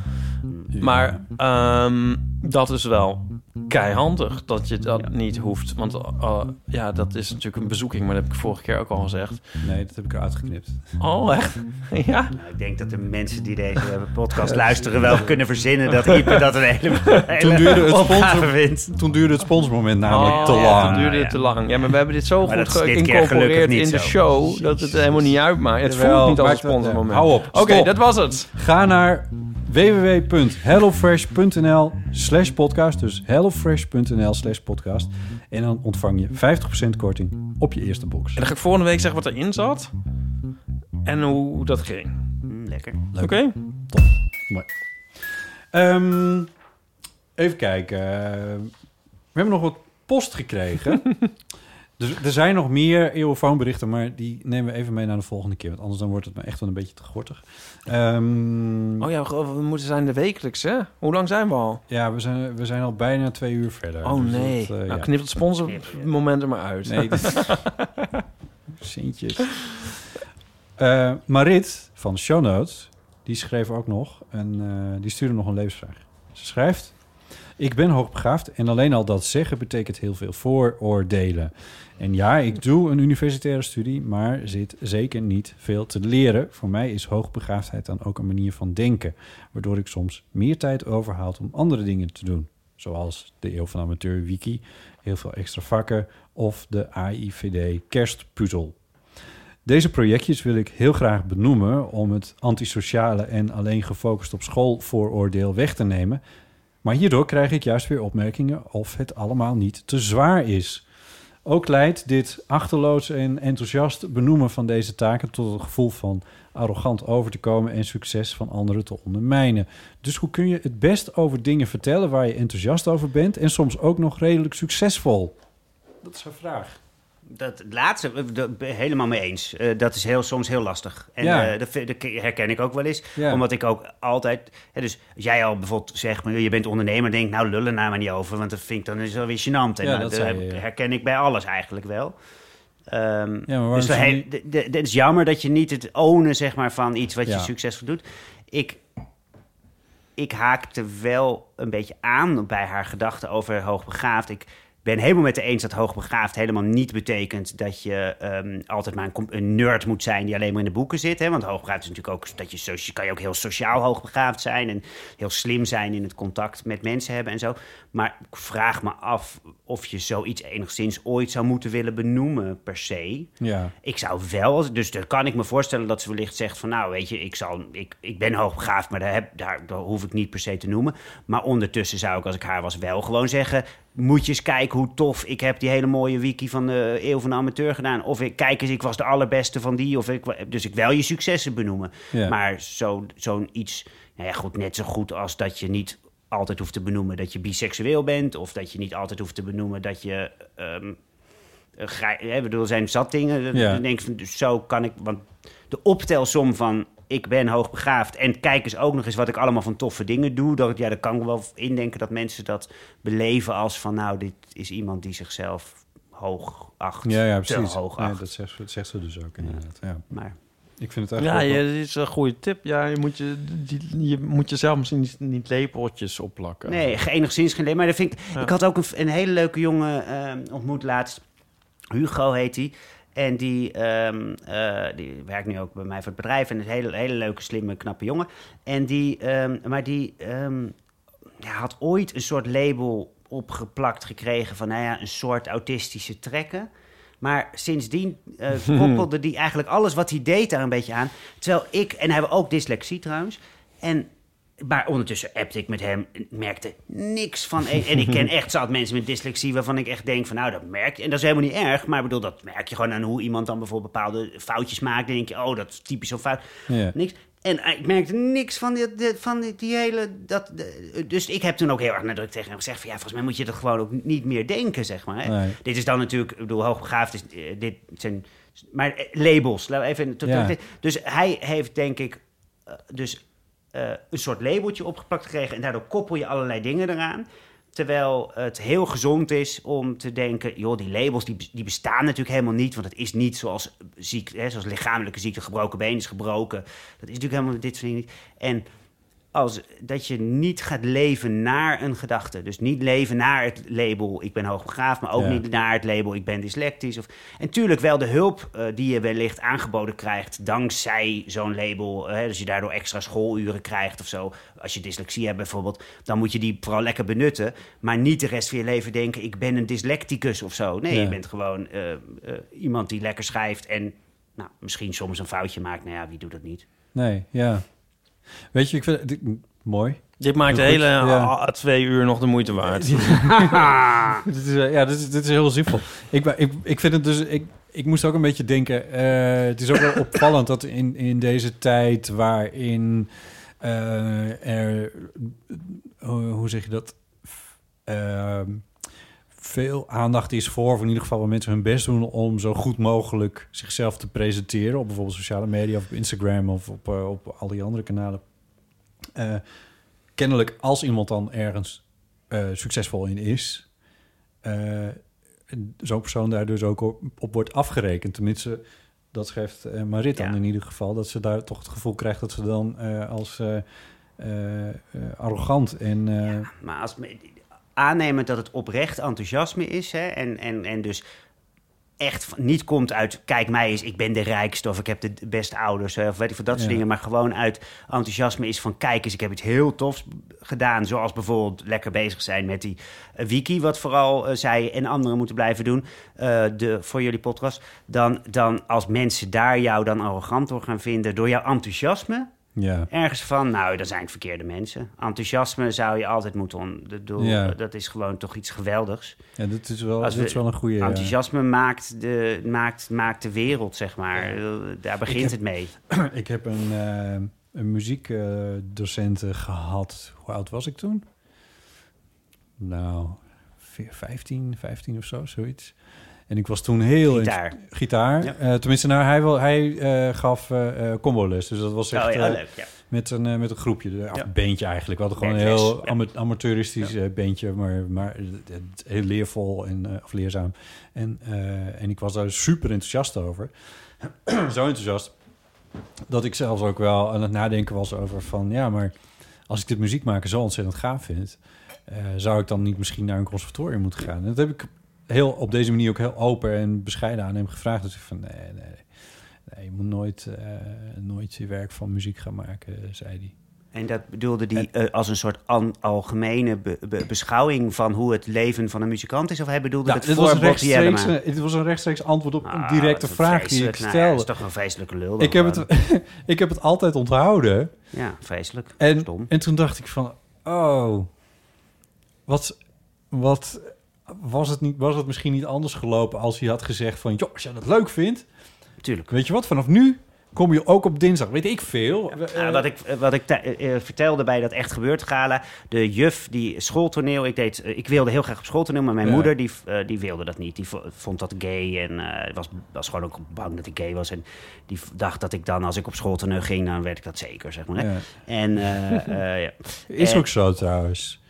S3: Maar ehm, dat is wel keihandig dat je dat niet hoeft. Want eh, ja, dat is natuurlijk een bezoeking, maar dat heb ik vorige keer ook al gezegd.
S5: Nee, dat heb ik eruit geknipt.
S3: Oh, echt? [laughs] ja?
S4: Nou, ik denk dat de mensen die deze podcast luisteren wel kunnen verzinnen dat Ipe dat een hele, hele
S5: Toen duurde het
S4: opgave
S5: sponsor-
S4: vindt.
S5: Toen duurde het sponsormoment namelijk
S3: Oh,
S5: te
S3: ja,
S5: lang.
S3: toen duurde het
S4: Ja.
S3: te lang. Ja, maar we hebben dit zo
S4: Maar
S3: goed geïncorporeerd in de
S4: zo.
S3: show... dat het helemaal niet uitmaakt. Het
S5: Jawel,
S3: voelt niet als een sponsormoment.
S5: hou op,
S3: Oké, dat was het.
S5: Ga naar www.hellofresh.nl slash podcast. Dus hellofresh.nl slash podcast. En dan ontvang je 50% korting op je eerste box.
S3: En dan ga ik volgende week zeggen wat erin zat. En hoe dat ging.
S4: Lekker.
S3: Oké?
S5: Mooi. Ehm, even kijken. We hebben nog wat post gekregen. [laughs] dus er zijn nog meer eeuwenfoonberichten, maar die nemen we even mee naar de volgende keer. Want anders dan wordt het me echt wel een beetje te gortig. Ehm,
S3: Oh ja, we moeten zijn de wekelijks, hè? Hoe lang zijn we al?
S5: Ja, we zijn, we zijn al bijna twee uur verder.
S3: Oh
S5: Dus
S3: nee.
S5: dat, eh,
S3: nou,
S5: ja.
S3: knip het sponsormoment er maar uit.
S5: Nee, dit- [laughs] Centjes. Eh, Marit van de Show Notes, die schreef ook nog en eh, die stuurde nog een levensvraag. Ze schrijft: Ik ben hoogbegaafd en alleen al dat zeggen betekent heel veel vooroordelen. En ja, ik doe een universitaire studie, maar zit zeker niet veel te leren. Voor mij is hoogbegaafdheid dan ook een manier van denken, waardoor ik soms meer tijd overhoud om andere dingen te doen. Zoals de Eeuw van Amateur Wiki, heel veel extra vakken of de AIVD kerstpuzzel. Deze projectjes wil ik heel graag benoemen om het antisociale en alleen gefocust op school vooroordeel weg te nemen. Maar hierdoor krijg ik juist weer opmerkingen of het allemaal niet te zwaar is. Ook leidt dit achterloos en enthousiast benoemen van deze taken tot het gevoel van arrogant over te komen en succes van anderen te ondermijnen. Dus hoe kun je het best over dingen vertellen waar je enthousiast over bent en soms ook nog redelijk succesvol? Dat is een vraag.
S4: Dat laatste, helemaal mee eens. Eh, dat is heel, soms heel lastig. En
S5: Ja.
S4: eh, dat, dat herken ik ook wel eens.
S5: Ja.
S4: Omdat ik ook altijd... Hè, dus als jij al bijvoorbeeld zegt, maar je bent ondernemer... denk nou lullen naar maar niet over. Want dat vind ik dan is wel weer gênant. En
S5: Ja,
S4: nou,
S5: dat je,
S4: herken ik bij alles eigenlijk wel. Ehm,
S5: Ja,
S4: dus het is jammer dat je niet het ownen zeg maar, van iets wat je succesvol doet. Ik, ik haakte wel een beetje aan bij haar gedachten over hoogbegaafd. Ik ben helemaal met de eens dat hoogbegaafd helemaal niet betekent dat je ehm, altijd maar een, nerd moet zijn die alleen maar in de boeken zit. Hè? Want hoogbegaafd is natuurlijk ook dat je socia- kan je ook heel sociaal hoogbegaafd zijn en heel slim zijn in het contact met mensen hebben en zo. Maar ik vraag me af of je zoiets enigszins ooit zou moeten willen benoemen per se.
S5: Ja.
S4: Ik zou wel, dus dan kan ik me voorstellen dat ze wellicht zegt van nou weet je, ik, zal, ik, ik ben hoogbegaafd, maar daar, heb, daar, daar hoef ik niet per se te noemen. Maar ondertussen zou ik als ik haar was wel gewoon zeggen, moet je eens kijken hoe tof, ik heb die hele mooie wiki van de Eeuw van de Amateur gedaan. Of ik, kijk eens, ik was de allerbeste van die. Of ik, dus ik wel je successen benoemen.
S5: Ja.
S4: Maar zo- zo'n iets, nou ja goed, net zo goed als dat je niet altijd hoeft te benoemen dat je biseksueel bent. Of dat je niet altijd hoeft te benoemen dat je... grij- hè, bedoel, er zijn zat dingen. Dan-
S5: Ja.
S4: Dan denk ik van, dus zo kan ik... Want de optelsom van ik ben hoogbegaafd... en kijk eens ook nog eens wat ik allemaal van toffe dingen doe... Dat, ja, dan kan ik wel indenken dat mensen dat beleven als van... nou, dit is iemand die zichzelf hoog acht.
S5: Ja, ja,
S4: te
S5: precies.
S4: hoog
S5: Ja,
S4: acht.
S5: dat zegt, dat zegt ze dus ook inderdaad. Ja.
S4: Maar
S5: ik vind het
S3: Ja,
S5: eigenlijk
S3: je,
S5: ook wel-
S3: dit is een goede tip. Ja, je moet, je, die, je moet jezelf misschien niet, niet lepeltjes opplakken.
S4: Nee, enigszins geen. Maar dat vind ik,
S3: Ja.
S4: ik had ook een, een hele leuke jongen ehm, ontmoet laatst. Hugo heet hij. En die, ehm, eh, die werkt nu ook bij mij voor het bedrijf. En is een hele, hele leuke, slimme, knappe jongen. En die, ehm, maar die ehm, ja, had ooit een soort label opgeplakt gekregen van, nou ja, een soort autistische trekken. Maar sindsdien eh, [laughs] koppelde die eigenlijk alles wat hij deed daar een beetje aan. Terwijl ik, en hij heeft ook dyslexie trouwens. En, maar ondertussen appte ik met hem, merkte niks van. En, en ik ken echt zat mensen met dyslexie waarvan ik echt denk van, nou, dat merk je. En dat is helemaal niet erg, maar ik bedoel, dat merk je gewoon aan hoe iemand dan bijvoorbeeld bepaalde foutjes maakt. Dan denk je, oh, dat is typisch zo'n fout.
S5: Ja.
S4: Niks. En eh, ik merkte niks van, die, van die, die hele... Dat, de- dus ik heb toen ook heel erg nadruk tegen hem gezegd... Van, ja, volgens mij moet je dat gewoon ook niet meer denken, zeg maar. Hè?
S5: Nee.
S4: Dit is dan natuurlijk... Ik bedoel, hoogbegaafd is... eh, dit zijn... Maar eh, labels, even... Tot,
S5: Ja.
S4: Dus hij heeft, denk ik... dus eh, een soort labeltje opgeplakt gekregen... en daardoor koppel je allerlei dingen eraan... Terwijl het heel gezond is om te denken... joh, die labels die, die bestaan natuurlijk helemaal niet... want het is niet zoals, ziek, hè, zoals lichamelijke ziekte... gebroken been is gebroken. Dat is natuurlijk helemaal dit soort dingen niet. En als, dat je niet gaat leven naar een gedachte. Dus niet leven naar het label ik ben hoogbegaafd... maar ook
S5: Ja.
S4: niet naar het label ik ben dyslectisch. Of, en tuurlijk wel de hulp eh, die je wellicht aangeboden krijgt... dankzij zo'n label. Hè, dus je daardoor extra schooluren krijgt of zo. Als je dyslexie hebt bijvoorbeeld... dan moet je die vooral lekker benutten. Maar niet de rest van je leven denken... ik ben een dyslecticus of zo. Nee,
S5: Ja.
S4: je bent gewoon eh, eh, iemand die lekker schrijft... en nou, misschien soms een foutje maakt. Nou ja, wie doet dat niet?
S5: Nee, ja. Weet je, ik vind het mooi.
S3: Dit maakt de hele
S5: ja.
S3: ah, twee uur nog de moeite waard. [laughs]
S5: dit is, eh, ja, dit is, dit is heel simpel. Ik, ik, ik vind het dus... Ik, ik moest ook een beetje denken... eh, het is ook wel [coughs] opvallend dat in, in deze tijd waarin eh, er... hoe hoe zeg je dat? Veel aandacht is voor, of in ieder geval waar mensen hun best doen om zo goed mogelijk zichzelf te presenteren op bijvoorbeeld sociale media of op Instagram of op, eh, op al die andere kanalen. Eh, kennelijk als iemand dan ergens eh, succesvol in is, zo'n persoon daar dus ook op, op wordt afgerekend. Tenminste, dat schrijft eh, Marit dan in ieder geval, dat ze daar toch het gevoel krijgt dat ze dan als arrogant en eh,
S4: Maar als me- aannemen dat het oprecht enthousiasme is hè, en, en, en dus echt van- niet komt uit kijk mij eens, ik ben de rijkste of ik heb de beste ouders of weet ik veel dat soort dingen, maar gewoon uit enthousiasme is van kijk eens, ik heb iets heel tofs gedaan, zoals bijvoorbeeld lekker bezig zijn met die eh, wiki, wat vooral eh, zij en anderen moeten blijven doen eh, de, voor jullie podcast, dan, dan als mensen daar jou dan arrogant door gaan vinden door jouw enthousiasme,
S5: Ja.
S4: ergens van, nou, dan zijn verkeerde mensen. Enthousiasme zou je altijd moeten... On, dat, bedoel,
S5: Ja.
S4: dat is gewoon toch iets geweldigs.
S5: Ja, dat is wel,
S4: Als
S5: dat is
S4: we-
S5: wel een goede... ja.
S4: Enthousiasme maakt de, maakt, maakt de wereld, zeg maar. Daar begint
S5: heb-
S4: het mee. [clears throat]
S5: ik heb een, eh, een muziekdocent eh, gehad. Hoe oud was ik toen? Nou, veer- 15, 15 of zo, zoiets. En ik was toen heel...
S4: Gitaar.
S5: Gitaar.
S4: Ja.
S5: Eh, tenminste, nou, hij, wel, hij eh, gaf eh eh, combo-les. Dus dat was echt...
S4: Oh ja,
S5: eh,
S4: leuk, ja.
S5: Met een, met een groepje, een beentje eigenlijk. We hadden gewoon een heel ama- amateuristisch beentje, maar, maar heel leervol en of leerzaam. En, en ik was daar super enthousiast over. [clears throat] Zo enthousiast dat ik zelfs ook wel aan het nadenken was over van... ja, maar als ik dit muziek maken zo ontzettend gaaf vind... zou ik dan niet misschien naar een conservatorium moeten gaan? En dat heb ik heel, op deze manier ook heel open en bescheiden aan hem gevraagd. Dus ik van, nee, nee, nee, je moet nooit, eh, nooit je werk van muziek gaan maken, zei hij.
S4: En dat bedoelde hij eh, als een soort an- algemene be- be- beschouwing van hoe het leven van een muzikant is? Of hij bedoelde
S5: Nou,
S4: het voor
S5: was, rechtstreeks, dit was een rechtstreeks antwoord op een
S4: Ah,
S5: directe
S4: dat
S5: vraag die ik.
S4: Nou
S5: stelde.
S4: dat is toch een vreselijke lul
S5: ik, heb het, [laughs] ik heb het altijd onthouden.
S4: Ja, vreselijk.
S5: En,
S4: Stom.
S5: en toen dacht ik van, oh, wat, wat was, het niet, was het misschien niet anders gelopen als hij had gezegd van, joh, als jij dat leuk vindt,
S4: Tuurlijk.
S5: weet je wat, vanaf nu kom je ook op dinsdag. Weet ik veel.
S4: Nou,
S5: Eh,
S4: wat ik, wat ik eh, eh, vertelde bij dat echt gebeurd gala, de juf die schooltoneel, ik, deed, eh, ik wilde heel graag op schooltoneel, maar mijn
S5: Ja.
S4: moeder die, die wilde dat niet. Die vo- vond dat gay en was, was gewoon ook bang dat ik gay was. En die dacht dat ik dan, als ik op schooltoneel ging, dan werd ik dat zeker, zeg maar.
S5: Ja.
S4: En, ja.
S5: Is ook zo trouwens.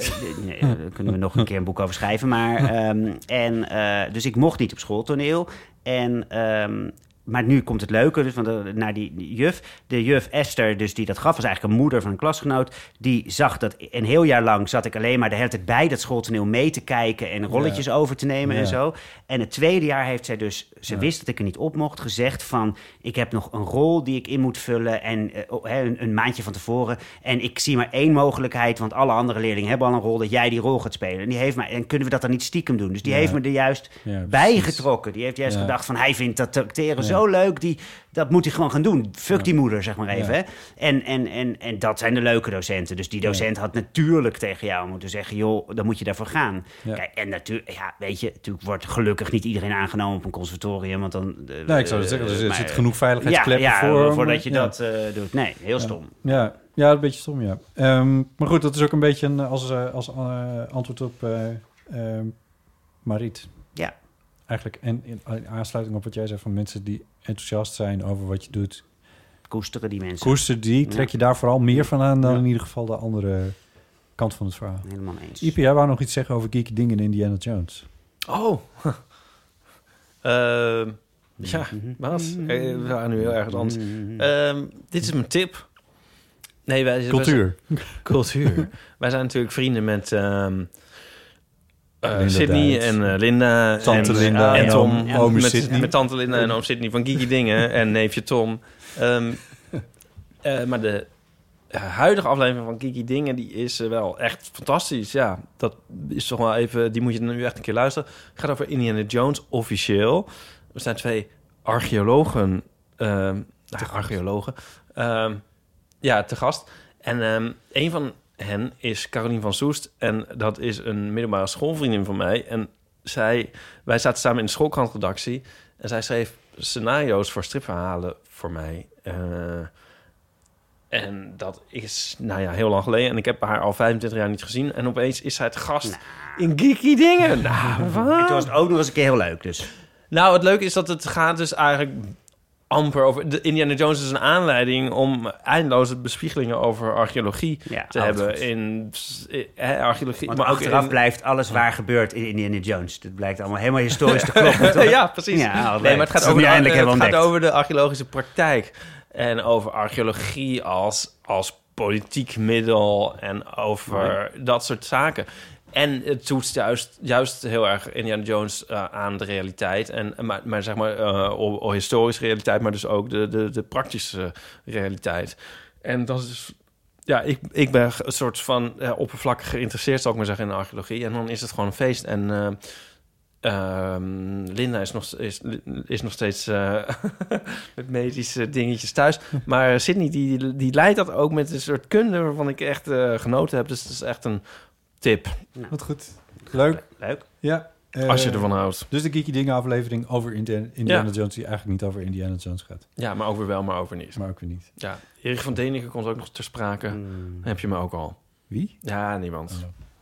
S4: Eh, nee, daar kunnen we nog een keer een boek over schrijven. Maar, ehm, en, eh, dus ik mocht niet op schooltoneel. En, ehm, maar nu komt het leuke, dus van de, naar die, die juf. De juf Esther, dus die dat gaf, was eigenlijk een moeder van een klasgenoot. Die zag dat een heel jaar lang zat ik alleen maar de hele tijd bij dat schooltoneel mee te kijken en rolletjes over te nemen en zo. En het tweede jaar heeft zij dus, ze
S5: Ja.
S4: wist dat ik er niet op mocht, gezegd van ik heb nog een rol die ik in moet vullen en eh, oh, een, een maandje van tevoren. En ik zie maar één mogelijkheid, want alle andere leerlingen hebben al een rol dat jij die rol gaat spelen. En die heeft mij, en kunnen we dat dan niet stiekem doen? Dus die heeft me er juist bijgetrokken. Die heeft juist gedacht van hij vindt dat acteren
S5: Ja.
S4: Zo leuk, die, dat moet hij gewoon gaan doen. Fuck die moeder, zeg maar even. Hè? En, en, en, en dat zijn de leuke docenten. Dus die docent had natuurlijk tegen jou moeten zeggen, joh, dan moet je daarvoor gaan. Kijk, en natuurlijk, ja, weet je, natuurlijk wordt gelukkig niet iedereen aangenomen op een conservatorium, want dan... eh,
S5: Nee, ik zou zeggen, er zit-
S4: maar-
S5: zit genoeg veiligheidskleppen voor,
S4: voordat je dat eh, doet. Nee, heel stom.
S5: Ja, ja, een beetje stom, ja. Ehm, maar goed, dat is ook een beetje een, als, eh, als eh, antwoord op eh ehm, Mariet. Eigenlijk, en in, in aansluiting op wat jij zei van mensen die enthousiast zijn over wat je doet.
S4: Koesteren die mensen.
S5: Koester die, trek je daar vooral meer van aan dan
S4: Ja.
S5: in ieder geval de andere kant van het verhaal.
S4: Helemaal eens.
S5: Ipe, jij wou nog iets zeggen over geeky dingen in Indiana Jones.
S3: Oh. [laughs] Ehm, ja, Bas. Eh, We gaan nu heel erg anders. Ehm, dit is mijn tip. Nee, wij, wij
S5: Cultuur.
S3: zijn- [laughs] cultuur. wij zijn natuurlijk vrienden met ehm eh, Sydney en eh, Linda.
S5: Tante
S3: en,
S5: Linda
S3: en
S5: en
S3: Tom.
S5: oom
S3: met,
S5: Sydney.
S3: met tante Linda en oom Sydney van Geeky Dingen. [laughs] En neefje Tom. Ehm, eh, maar de eh, huidige aflevering van Geeky Dingen... die is eh, wel echt fantastisch. Ja, dat is toch wel even... die moet je nu echt een keer luisteren. Het gaat over Indiana Jones officieel. Er zijn twee archeologen... ehm nou, archeologen... ehm, ja, te gast. En een van hen is Carolien van Soest. En dat is een middelbare schoolvriendin van mij. En zij, wij zaten samen in de schoolkrantredactie. En zij schreef scenario's voor stripverhalen voor mij. Eh, en dat is, nou ja, heel lang geleden. En ik heb haar al 25 jaar niet gezien. En opeens is zij het gast in Geeky Dingen. Nou, wat?
S4: toen was het ook nog eens een keer heel leuk, dus.
S3: Nou, het leuke is dat het gaat dus eigenlijk amper over... De Indiana Jones is een aanleiding om eindeloze bespiegelingen over archeologie
S4: Ja,
S3: te hebben. In eh, archeologie,
S4: Want
S3: maar ook
S4: achteraf
S3: in-
S4: blijft alles waar gebeurt in Indiana Jones. Dat blijkt allemaal helemaal historisch te [laughs] kloppen.
S3: ja, precies.
S4: Ja,
S3: nee, maar het gaat, over de, het gaat
S4: ontdekt.
S3: over de archeologische praktijk. En over archeologie als, als politiek middel. En over dat soort zaken. En het toetst juist, juist heel erg Indiana Jones eh, aan de realiteit. En, maar, maar zeg maar, o- historische realiteit, maar dus ook de, de, de praktische realiteit. En dat is ja, ik, ik ben een soort van eh, oppervlakkig geïnteresseerd, zal ik maar zeggen, in de archeologie. En dan is het gewoon een feest. En eh, Ehm, Linda is nog, is, is nog steeds [laughs] met medische dingetjes thuis. Maar Sydney, die, die leidt dat ook met een soort kunde waarvan ik echt genoten heb. Dus dat is echt een tip.
S5: Wat goed. Leuk.
S4: Leuk.
S5: Ja. eh,
S3: Als je ervan houdt.
S5: Dus de Geeky Dingen aflevering over Indiana, Indiana
S3: Ja.
S5: Jones... die eigenlijk niet over Indiana Jones gaat.
S3: Ja, maar ook weer wel, maar over niet.
S5: Maar ook weer niet.
S3: Ja, Erik van Deniken komt ook nog ter sprake. Heb je me ook al.
S5: Wie?
S3: Ja, niemand.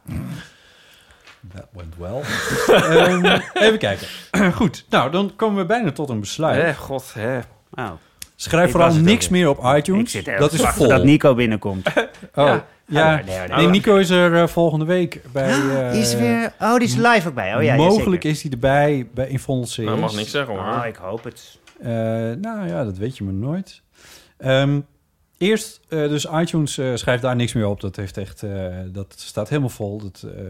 S3: [laughs]
S5: Dat went well. [laughs] Ehm, even kijken. [clears throat] Goed, nou, dan komen we bijna tot een besluit.
S3: Hè, god, hè.
S4: Oh.
S5: Schrijf vooral niks meer op iTunes.
S4: Ik zit er
S5: dat is vol.
S4: dat Nico binnenkomt.
S5: Oh, ja.
S4: Ja. Oh, nee, nee.
S5: Nee, Nico is er eh, volgende week bij... eh,
S4: Die is weer... Oh, die is live ook bij. Oh ja,
S5: mogelijk is hij erbij bij in Vondel CS.
S3: Nou, mag niks zeggen hoor.
S4: Oh, ik hoop het.
S5: Eh, nou ja, dat weet je maar nooit. Ehm, eerst, eh, dus iTunes eh, schrijft daar niks meer op. Dat heeft echt, eh, dat staat helemaal vol. Dat, eh,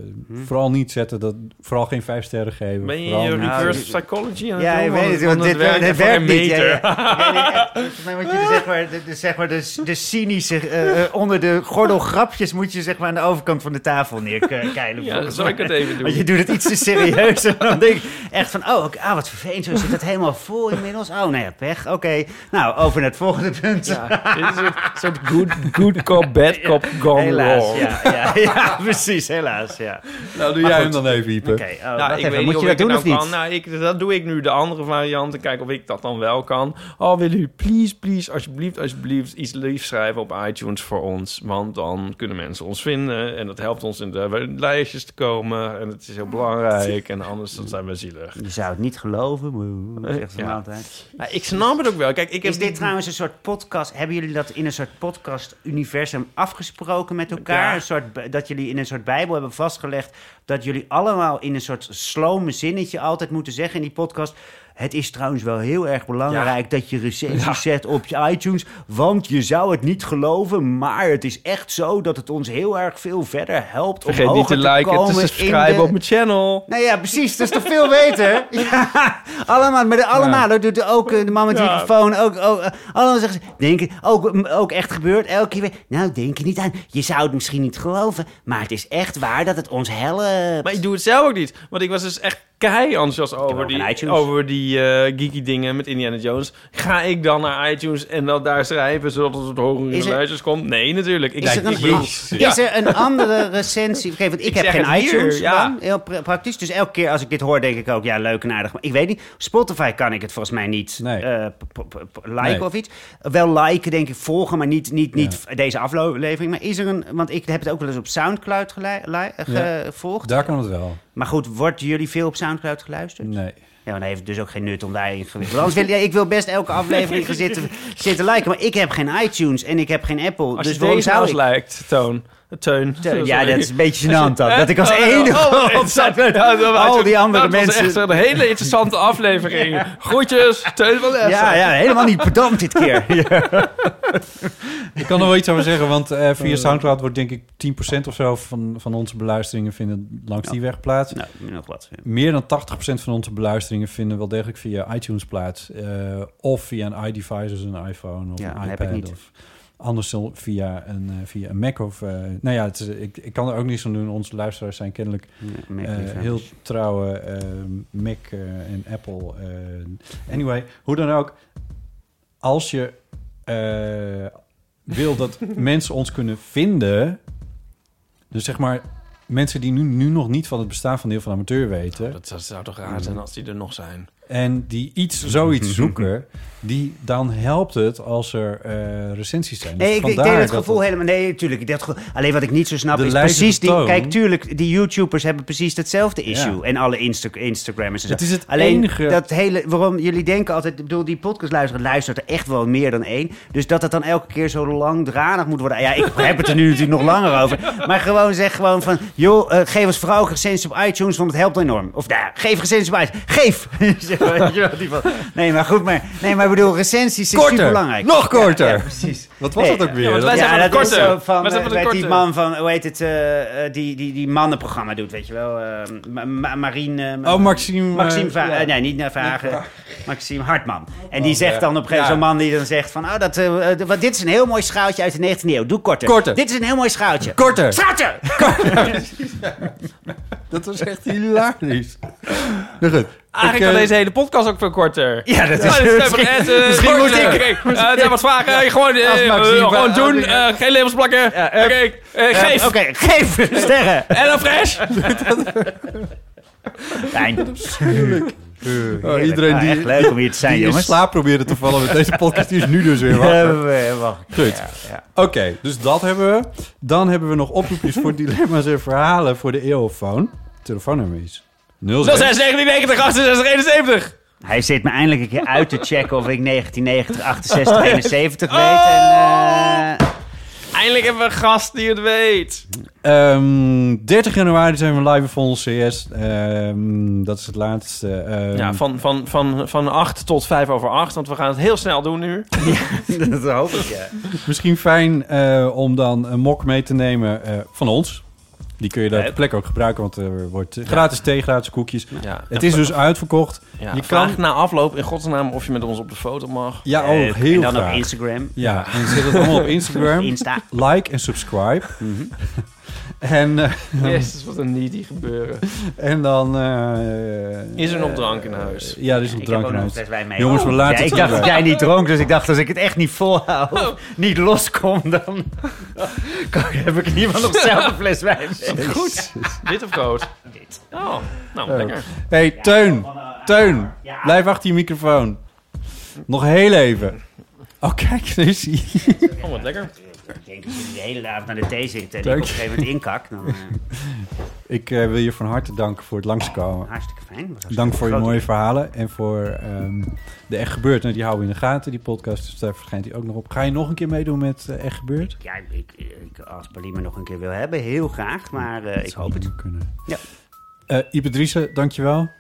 S5: Vooral niet zetten, dat, vooral geen vijf sterren geven.
S3: Ben je
S5: Vooral
S3: je
S5: niet-
S3: reverse psychology aan het
S4: Ja,
S3: doen?
S4: je
S3: Want-
S4: weet het,
S3: want
S4: dit,
S3: werkt
S4: dit niet. Ja, ja. Ja, moet je de, zeg maar, de, zeg maar, de, de cynische, onder de gordel grapjes moet je zeg maar aan de overkant van de tafel neerkeilen.
S3: Ja, zal ik het even doen?
S4: Want je doet het iets te serieus. En dan denk ik echt van, oh, ah, wat vervelend. Zo zit het helemaal vol inmiddels. Oh, nee, pech. Oké. Nou, over naar het volgende punt.
S3: Ja, dit is een soort good, good cop, bad [laughs] cop gone
S4: Helaas,
S3: wrong.
S4: ja, ja, ja, [laughs] precies, helaas, ja.
S5: Nou, doe
S4: Maar
S5: jij
S4: goed.
S5: hem dan even, Ipe.
S4: Oké, oh,
S3: Nou, ik
S4: even.
S3: weet
S4: Moet
S3: niet
S4: je dat doen
S3: het
S4: of
S3: nou
S4: niet?
S3: kan. Nou, ik, dat doe ik nu, de andere variant. En kijken of ik dat dan wel kan. Oh, willen u please, please, alsjeblieft, alsjeblieft iets liefs schrijven op iTunes voor ons. Want dan kunnen mensen ons vinden. En dat helpt ons in de lijstjes te komen. En het is heel belangrijk. En anders dan zijn we zielig.
S4: Je zou het niet geloven, maar zegt ze
S3: Ja.
S4: maar altijd.
S3: Nou, ik snap het ook wel. Kijk, ik heb
S4: Is dit trouwens een soort podcast? Hebben jullie dat in een soort podcast-universum afgesproken met elkaar?
S3: Ja.
S4: Een soort, dat jullie in een soort Bijbel hebben vastgelegd dat jullie allemaal in een soort slome zinnetje altijd moeten zeggen in die podcast. Het is trouwens wel heel erg belangrijk dat je recensies zet op je iTunes. Want je zou het niet geloven, maar het is echt zo dat het ons heel erg veel verder helpt. om
S3: Vergeet niet
S4: hoger
S3: te liken, te subscriben
S4: de-
S3: op mijn channel.
S4: nou ja, precies. Dat is toch veel beter? [laughs] Ja, allemaal. Maar de, allemaal. Dat doet ook eh, de man met de microfoon. Ook, ook, eh, allemaal zeggen ze, denk je, ook, ook echt gebeurd. Elke keer weer. Nou, denk er niet aan. Je zou het misschien niet geloven. Maar het is echt waar dat het ons helpt.
S3: Maar ik doe het zelf ook niet. Want ik was dus echt kei enthousiast over die, over die eh, geeky dingen met Indiana Jones. Ga ik dan naar iTunes en dat daar schrijven zodat het op hogere
S4: Is
S3: lijstjes komt? Nee, natuurlijk. Ik,
S4: Is er, een,
S3: Ja.
S4: is er een andere recensie? Want ik,
S3: Ik
S4: heb geen
S3: hier,
S4: iTunes.
S3: ja.
S4: dan. Heel pra- praktisch. Dus elke keer als ik dit hoor, denk ik ook, ja, leuk en aardig. Maar ik weet niet. Spotify kan ik het volgens mij niet
S5: Nee.
S4: eh, liken
S5: Nee.
S4: of iets. Wel liken, denk ik, volgen, maar niet, niet, niet deze aflevering. Maar is er een... Want ik heb het ook wel eens op Soundcloud gevolgd.
S5: Daar kan het wel.
S4: Maar goed, wordt jullie veel op Soundcloud geluisterd?
S5: Nee.
S4: Ja, maar dan heeft het dus ook geen nut om daarin te Anders wil, ja, ik wil best elke aflevering zitten, [laughs] zitten liken. Maar ik heb geen iTunes en ik heb geen Apple.
S3: Als
S4: dus
S3: je deze
S4: zou
S3: nou
S4: ik...
S3: lijkt, Toon. Teun.
S4: Teun, ja, dat is een beetje gênant dan.
S3: Hè?
S4: Dat ik als
S3: Oh,
S4: enige
S3: oh, oh,
S4: op
S3: dat
S4: al die andere
S3: dat
S4: mensen...
S3: was echt een hele interessante aflevering. [laughs] Groetjes, Teun van.
S4: Ja, ja, helemaal niet pedant dit keer. [laughs] Ja.
S5: Ik kan er wel iets over zeggen, want eh, via Soundcloud wordt denk ik 10% of zo van, van onze beluisteringen vinden langs die weg plaats.
S4: Nou, nog wat.
S5: Meer dan 80% van onze beluisteringen vinden wel degelijk via iTunes plaats. eh, of via een iDevice, dus een iPhone of
S4: Ja,
S5: een
S4: dat
S5: iPad.
S4: heb ik niet.
S5: Of anders dan via een, eh, via een Mac of... eh, nou ja, het is, ik, ik kan er ook niets aan doen. Onze luisteraars zijn kennelijk eh, heel trouwe Mac en Apple. eh. anyway, hoe dan ook. Als je eh, wil dat [laughs] mensen ons kunnen vinden... Dus zeg maar, mensen die nu, nu nog niet van het bestaan van deel van amateur weten...
S3: Dat zou- zou toch raar zijn als die er nog zijn.
S5: En die iets, zoiets [laughs] zoeken, die, dan helpt het als er eh, recensies zijn. Dus
S4: Nee, ik, ik deel het
S5: dat
S4: gevoel helemaal... Nee, natuurlijk. Dat, alleen wat ik niet zo snap
S5: De
S4: is precies... Die, kijk, tuurlijk, die YouTubers hebben precies hetzelfde
S5: Ja.
S4: issue. En alle Insta Instagrammers en zo.
S5: Het is het
S4: alleen
S5: enige-
S4: dat hele... Waarom jullie denken altijd... Ik bedoel, die podcast luisteren luistert er echt wel meer dan één. Dus dat het dan elke keer zo langdradig moet worden. Ja, ik [laughs] heb het er nu natuurlijk nog langer over. Maar gewoon zeg gewoon van... Joh, eh, geef ons vooral recensies op iTunes, want het helpt enorm. Of nou, geef recensies op iTunes. Geef! [laughs] [laughs] Weet je wel, die van- Nee, maar goed, maar, nee, maar ik bedoel, recensies is
S5: Korter.
S4: super belangrijk.
S5: Nog korter.
S4: Ja, precies.
S5: Wat was dat ook weer?
S3: Ja, want wij
S5: Dat-
S3: zijn
S4: dat is zo van, eh, weet die man van, hoe heet het, eh, eh, die, die, die mannenprogramma doet, weet je wel. eh, Ma- Ma- Marien... eh,
S5: Oh, Maxime,
S4: Maxime
S5: eh,
S4: Va- eh, nee, niet naar Vragen. Maxime Hartman. En die
S5: Oh,
S4: zegt dan op een gegeven moment,
S5: Ja.
S4: zo'n man die dan zegt van, oh, dat, eh, eh, wat, dit is een heel mooi schaaltje uit de 19e eeuw. Doe korter.
S5: Korter.
S4: Dit is een heel mooi schaaltje.
S5: Korter.
S4: Schaaltje! [laughs]
S5: Dat was echt hilarisch. Nou goed.
S3: Eigenlijk
S5: Ik,
S3: kan
S5: eh,
S3: deze hele podcast ook veel korter.
S4: Ja, dat is- [laughs] misschien-
S3: echt, eh,
S4: misschien moet
S3: eh,
S4: ik-
S3: het zijn wat vragen. Gewoon, gewoon doen. eh, geen levens plakken.
S4: Eh,
S3: geef.
S4: Oké, geef sterren. [laughs]
S3: En dan fresh. [laughs]
S4: Fijn.
S5: Oh, iedereen
S4: Ja,
S5: die,
S4: leuk om hier te zijn,
S5: die in
S4: jongens.
S5: slaap probeerde te vallen met deze podcast, die is nu dus weer wakker.
S4: we- wacht.
S5: Goed.
S4: Ja, ja.
S5: Oké, dus dat hebben we. Dan hebben we nog oproepjes voor dilemma's en verhalen voor de eeuwfoon. Telefoonnummer is 06.
S3: 06 1990 68 71.
S4: Hij zit me eindelijk een keer uit te checken of ik 1990, 68, 71 weet. En, eh,
S3: Eindelijk hebben we een gast die het weet.
S5: Ehm, 30 januari zijn we live Vondel CS. Ehm, dat is het laatste. Ehm,
S3: Ja, van, van, van, van 8 tot 5 over 8. Want we gaan het heel snel doen nu. [laughs]
S4: dat hoop ik, ja.
S5: Misschien fijn eh, om dan een mok mee te nemen eh, van ons. Die kun je daar ter plekke ook gebruiken, want er wordt gratis thee, gratis koekjes.
S3: Ja.
S5: Het is dus uitverkocht.
S3: Ja,
S5: je
S3: vraag
S5: kan...
S3: na afloop in godsnaam of je met ons op de foto mag.
S5: Ja, oh,
S4: Leuk.
S5: heel
S4: en dan
S5: graag.
S4: op Instagram.
S5: Ja, en zet het allemaal op [laughs] Instagram.
S4: Insta.
S5: Like en subscribe. En, eh, [laughs]
S3: Jezus, wat een needy gebeuren.
S5: en dan... eh,
S3: Is er nog drank in huis?
S5: Ja, er is nog
S4: Ik
S5: drank
S4: heb
S5: in
S4: ook nog
S5: huis.
S4: een fles wijn mee.
S5: Jongens, we
S4: Oh.
S5: laten
S4: Ja,
S5: het
S4: ik dacht dat jij niet dronk, dus ik dacht als ik het echt niet volhoud, of niet loskom, dan kan- heb ik in ieder geval nog zelf een fles wijn. mee.
S3: Goed. Wit of rood?
S4: Wit.
S3: Oh, nou,
S5: Oh.
S3: lekker.
S5: hey, Teun. Teun, blijf achter je microfoon. Nog heel even. Oh, kijk, daar is hij.
S3: Oh, wat lekker.
S4: Ik denk als je de hele avond naar de thee zit en ik op een gegeven moment inkak, dan eh, [laughs]
S5: Ik eh, wil je van harte danken voor het langskomen.
S4: hartstikke fijn.
S5: Dank voor je mooie verhalen en voor ehm, de Echt Gebeurd. Nou, die houden we in de gaten, die podcast. Dus daar verschijnt hij ook nog op. Ga je nog een keer meedoen met eh, Echt Gebeurd?
S4: Ja, ik, ik, als Paulien me nog een keer wil hebben, heel graag, maar ik hoop het.
S5: kunnen.
S4: Ja.
S5: Eh Ipe Driessen, dankjewel.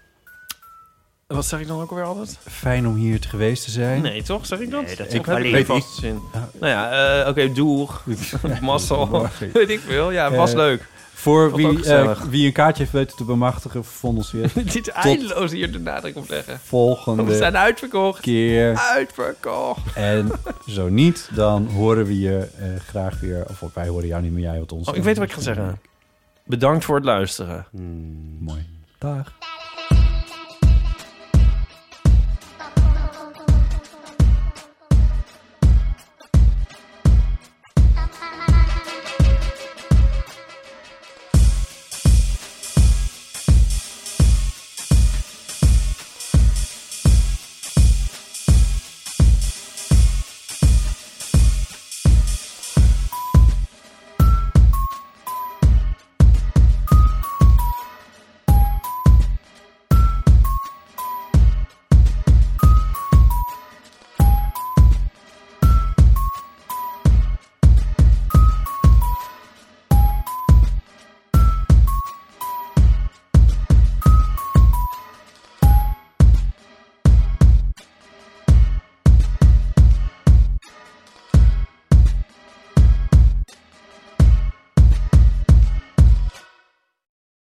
S3: Wat zeg ik dan ook alweer altijd?
S5: Fijn om hier te geweest te zijn.
S3: Nee, toch? Zeg ik dat?
S4: Nee, dat
S3: ik heb
S5: ik.
S3: vaste zin. Nou ja, eh, oké, doeg. [laughs] Mazzel. [laughs]
S5: Morgen. [laughs]
S3: Weet ik veel. Ja, was
S5: Eh,
S3: leuk.
S5: Voor
S3: Vond
S5: wie, eh, wie een kaartje heeft weten te bemachtigen voor Vondels weer.
S3: Niet eindeloos hier de nadruk op leggen. We
S5: Volgende
S3: zijn uitverkocht.
S5: keer.
S3: Uitverkocht.
S5: En zo niet, dan horen we je eh, graag weer. Of wij horen jou niet, maar jij hoort ons.
S3: Oh, ik weet wat ik ga zeggen. Bedankt voor het luisteren.
S5: Mooi. Dag.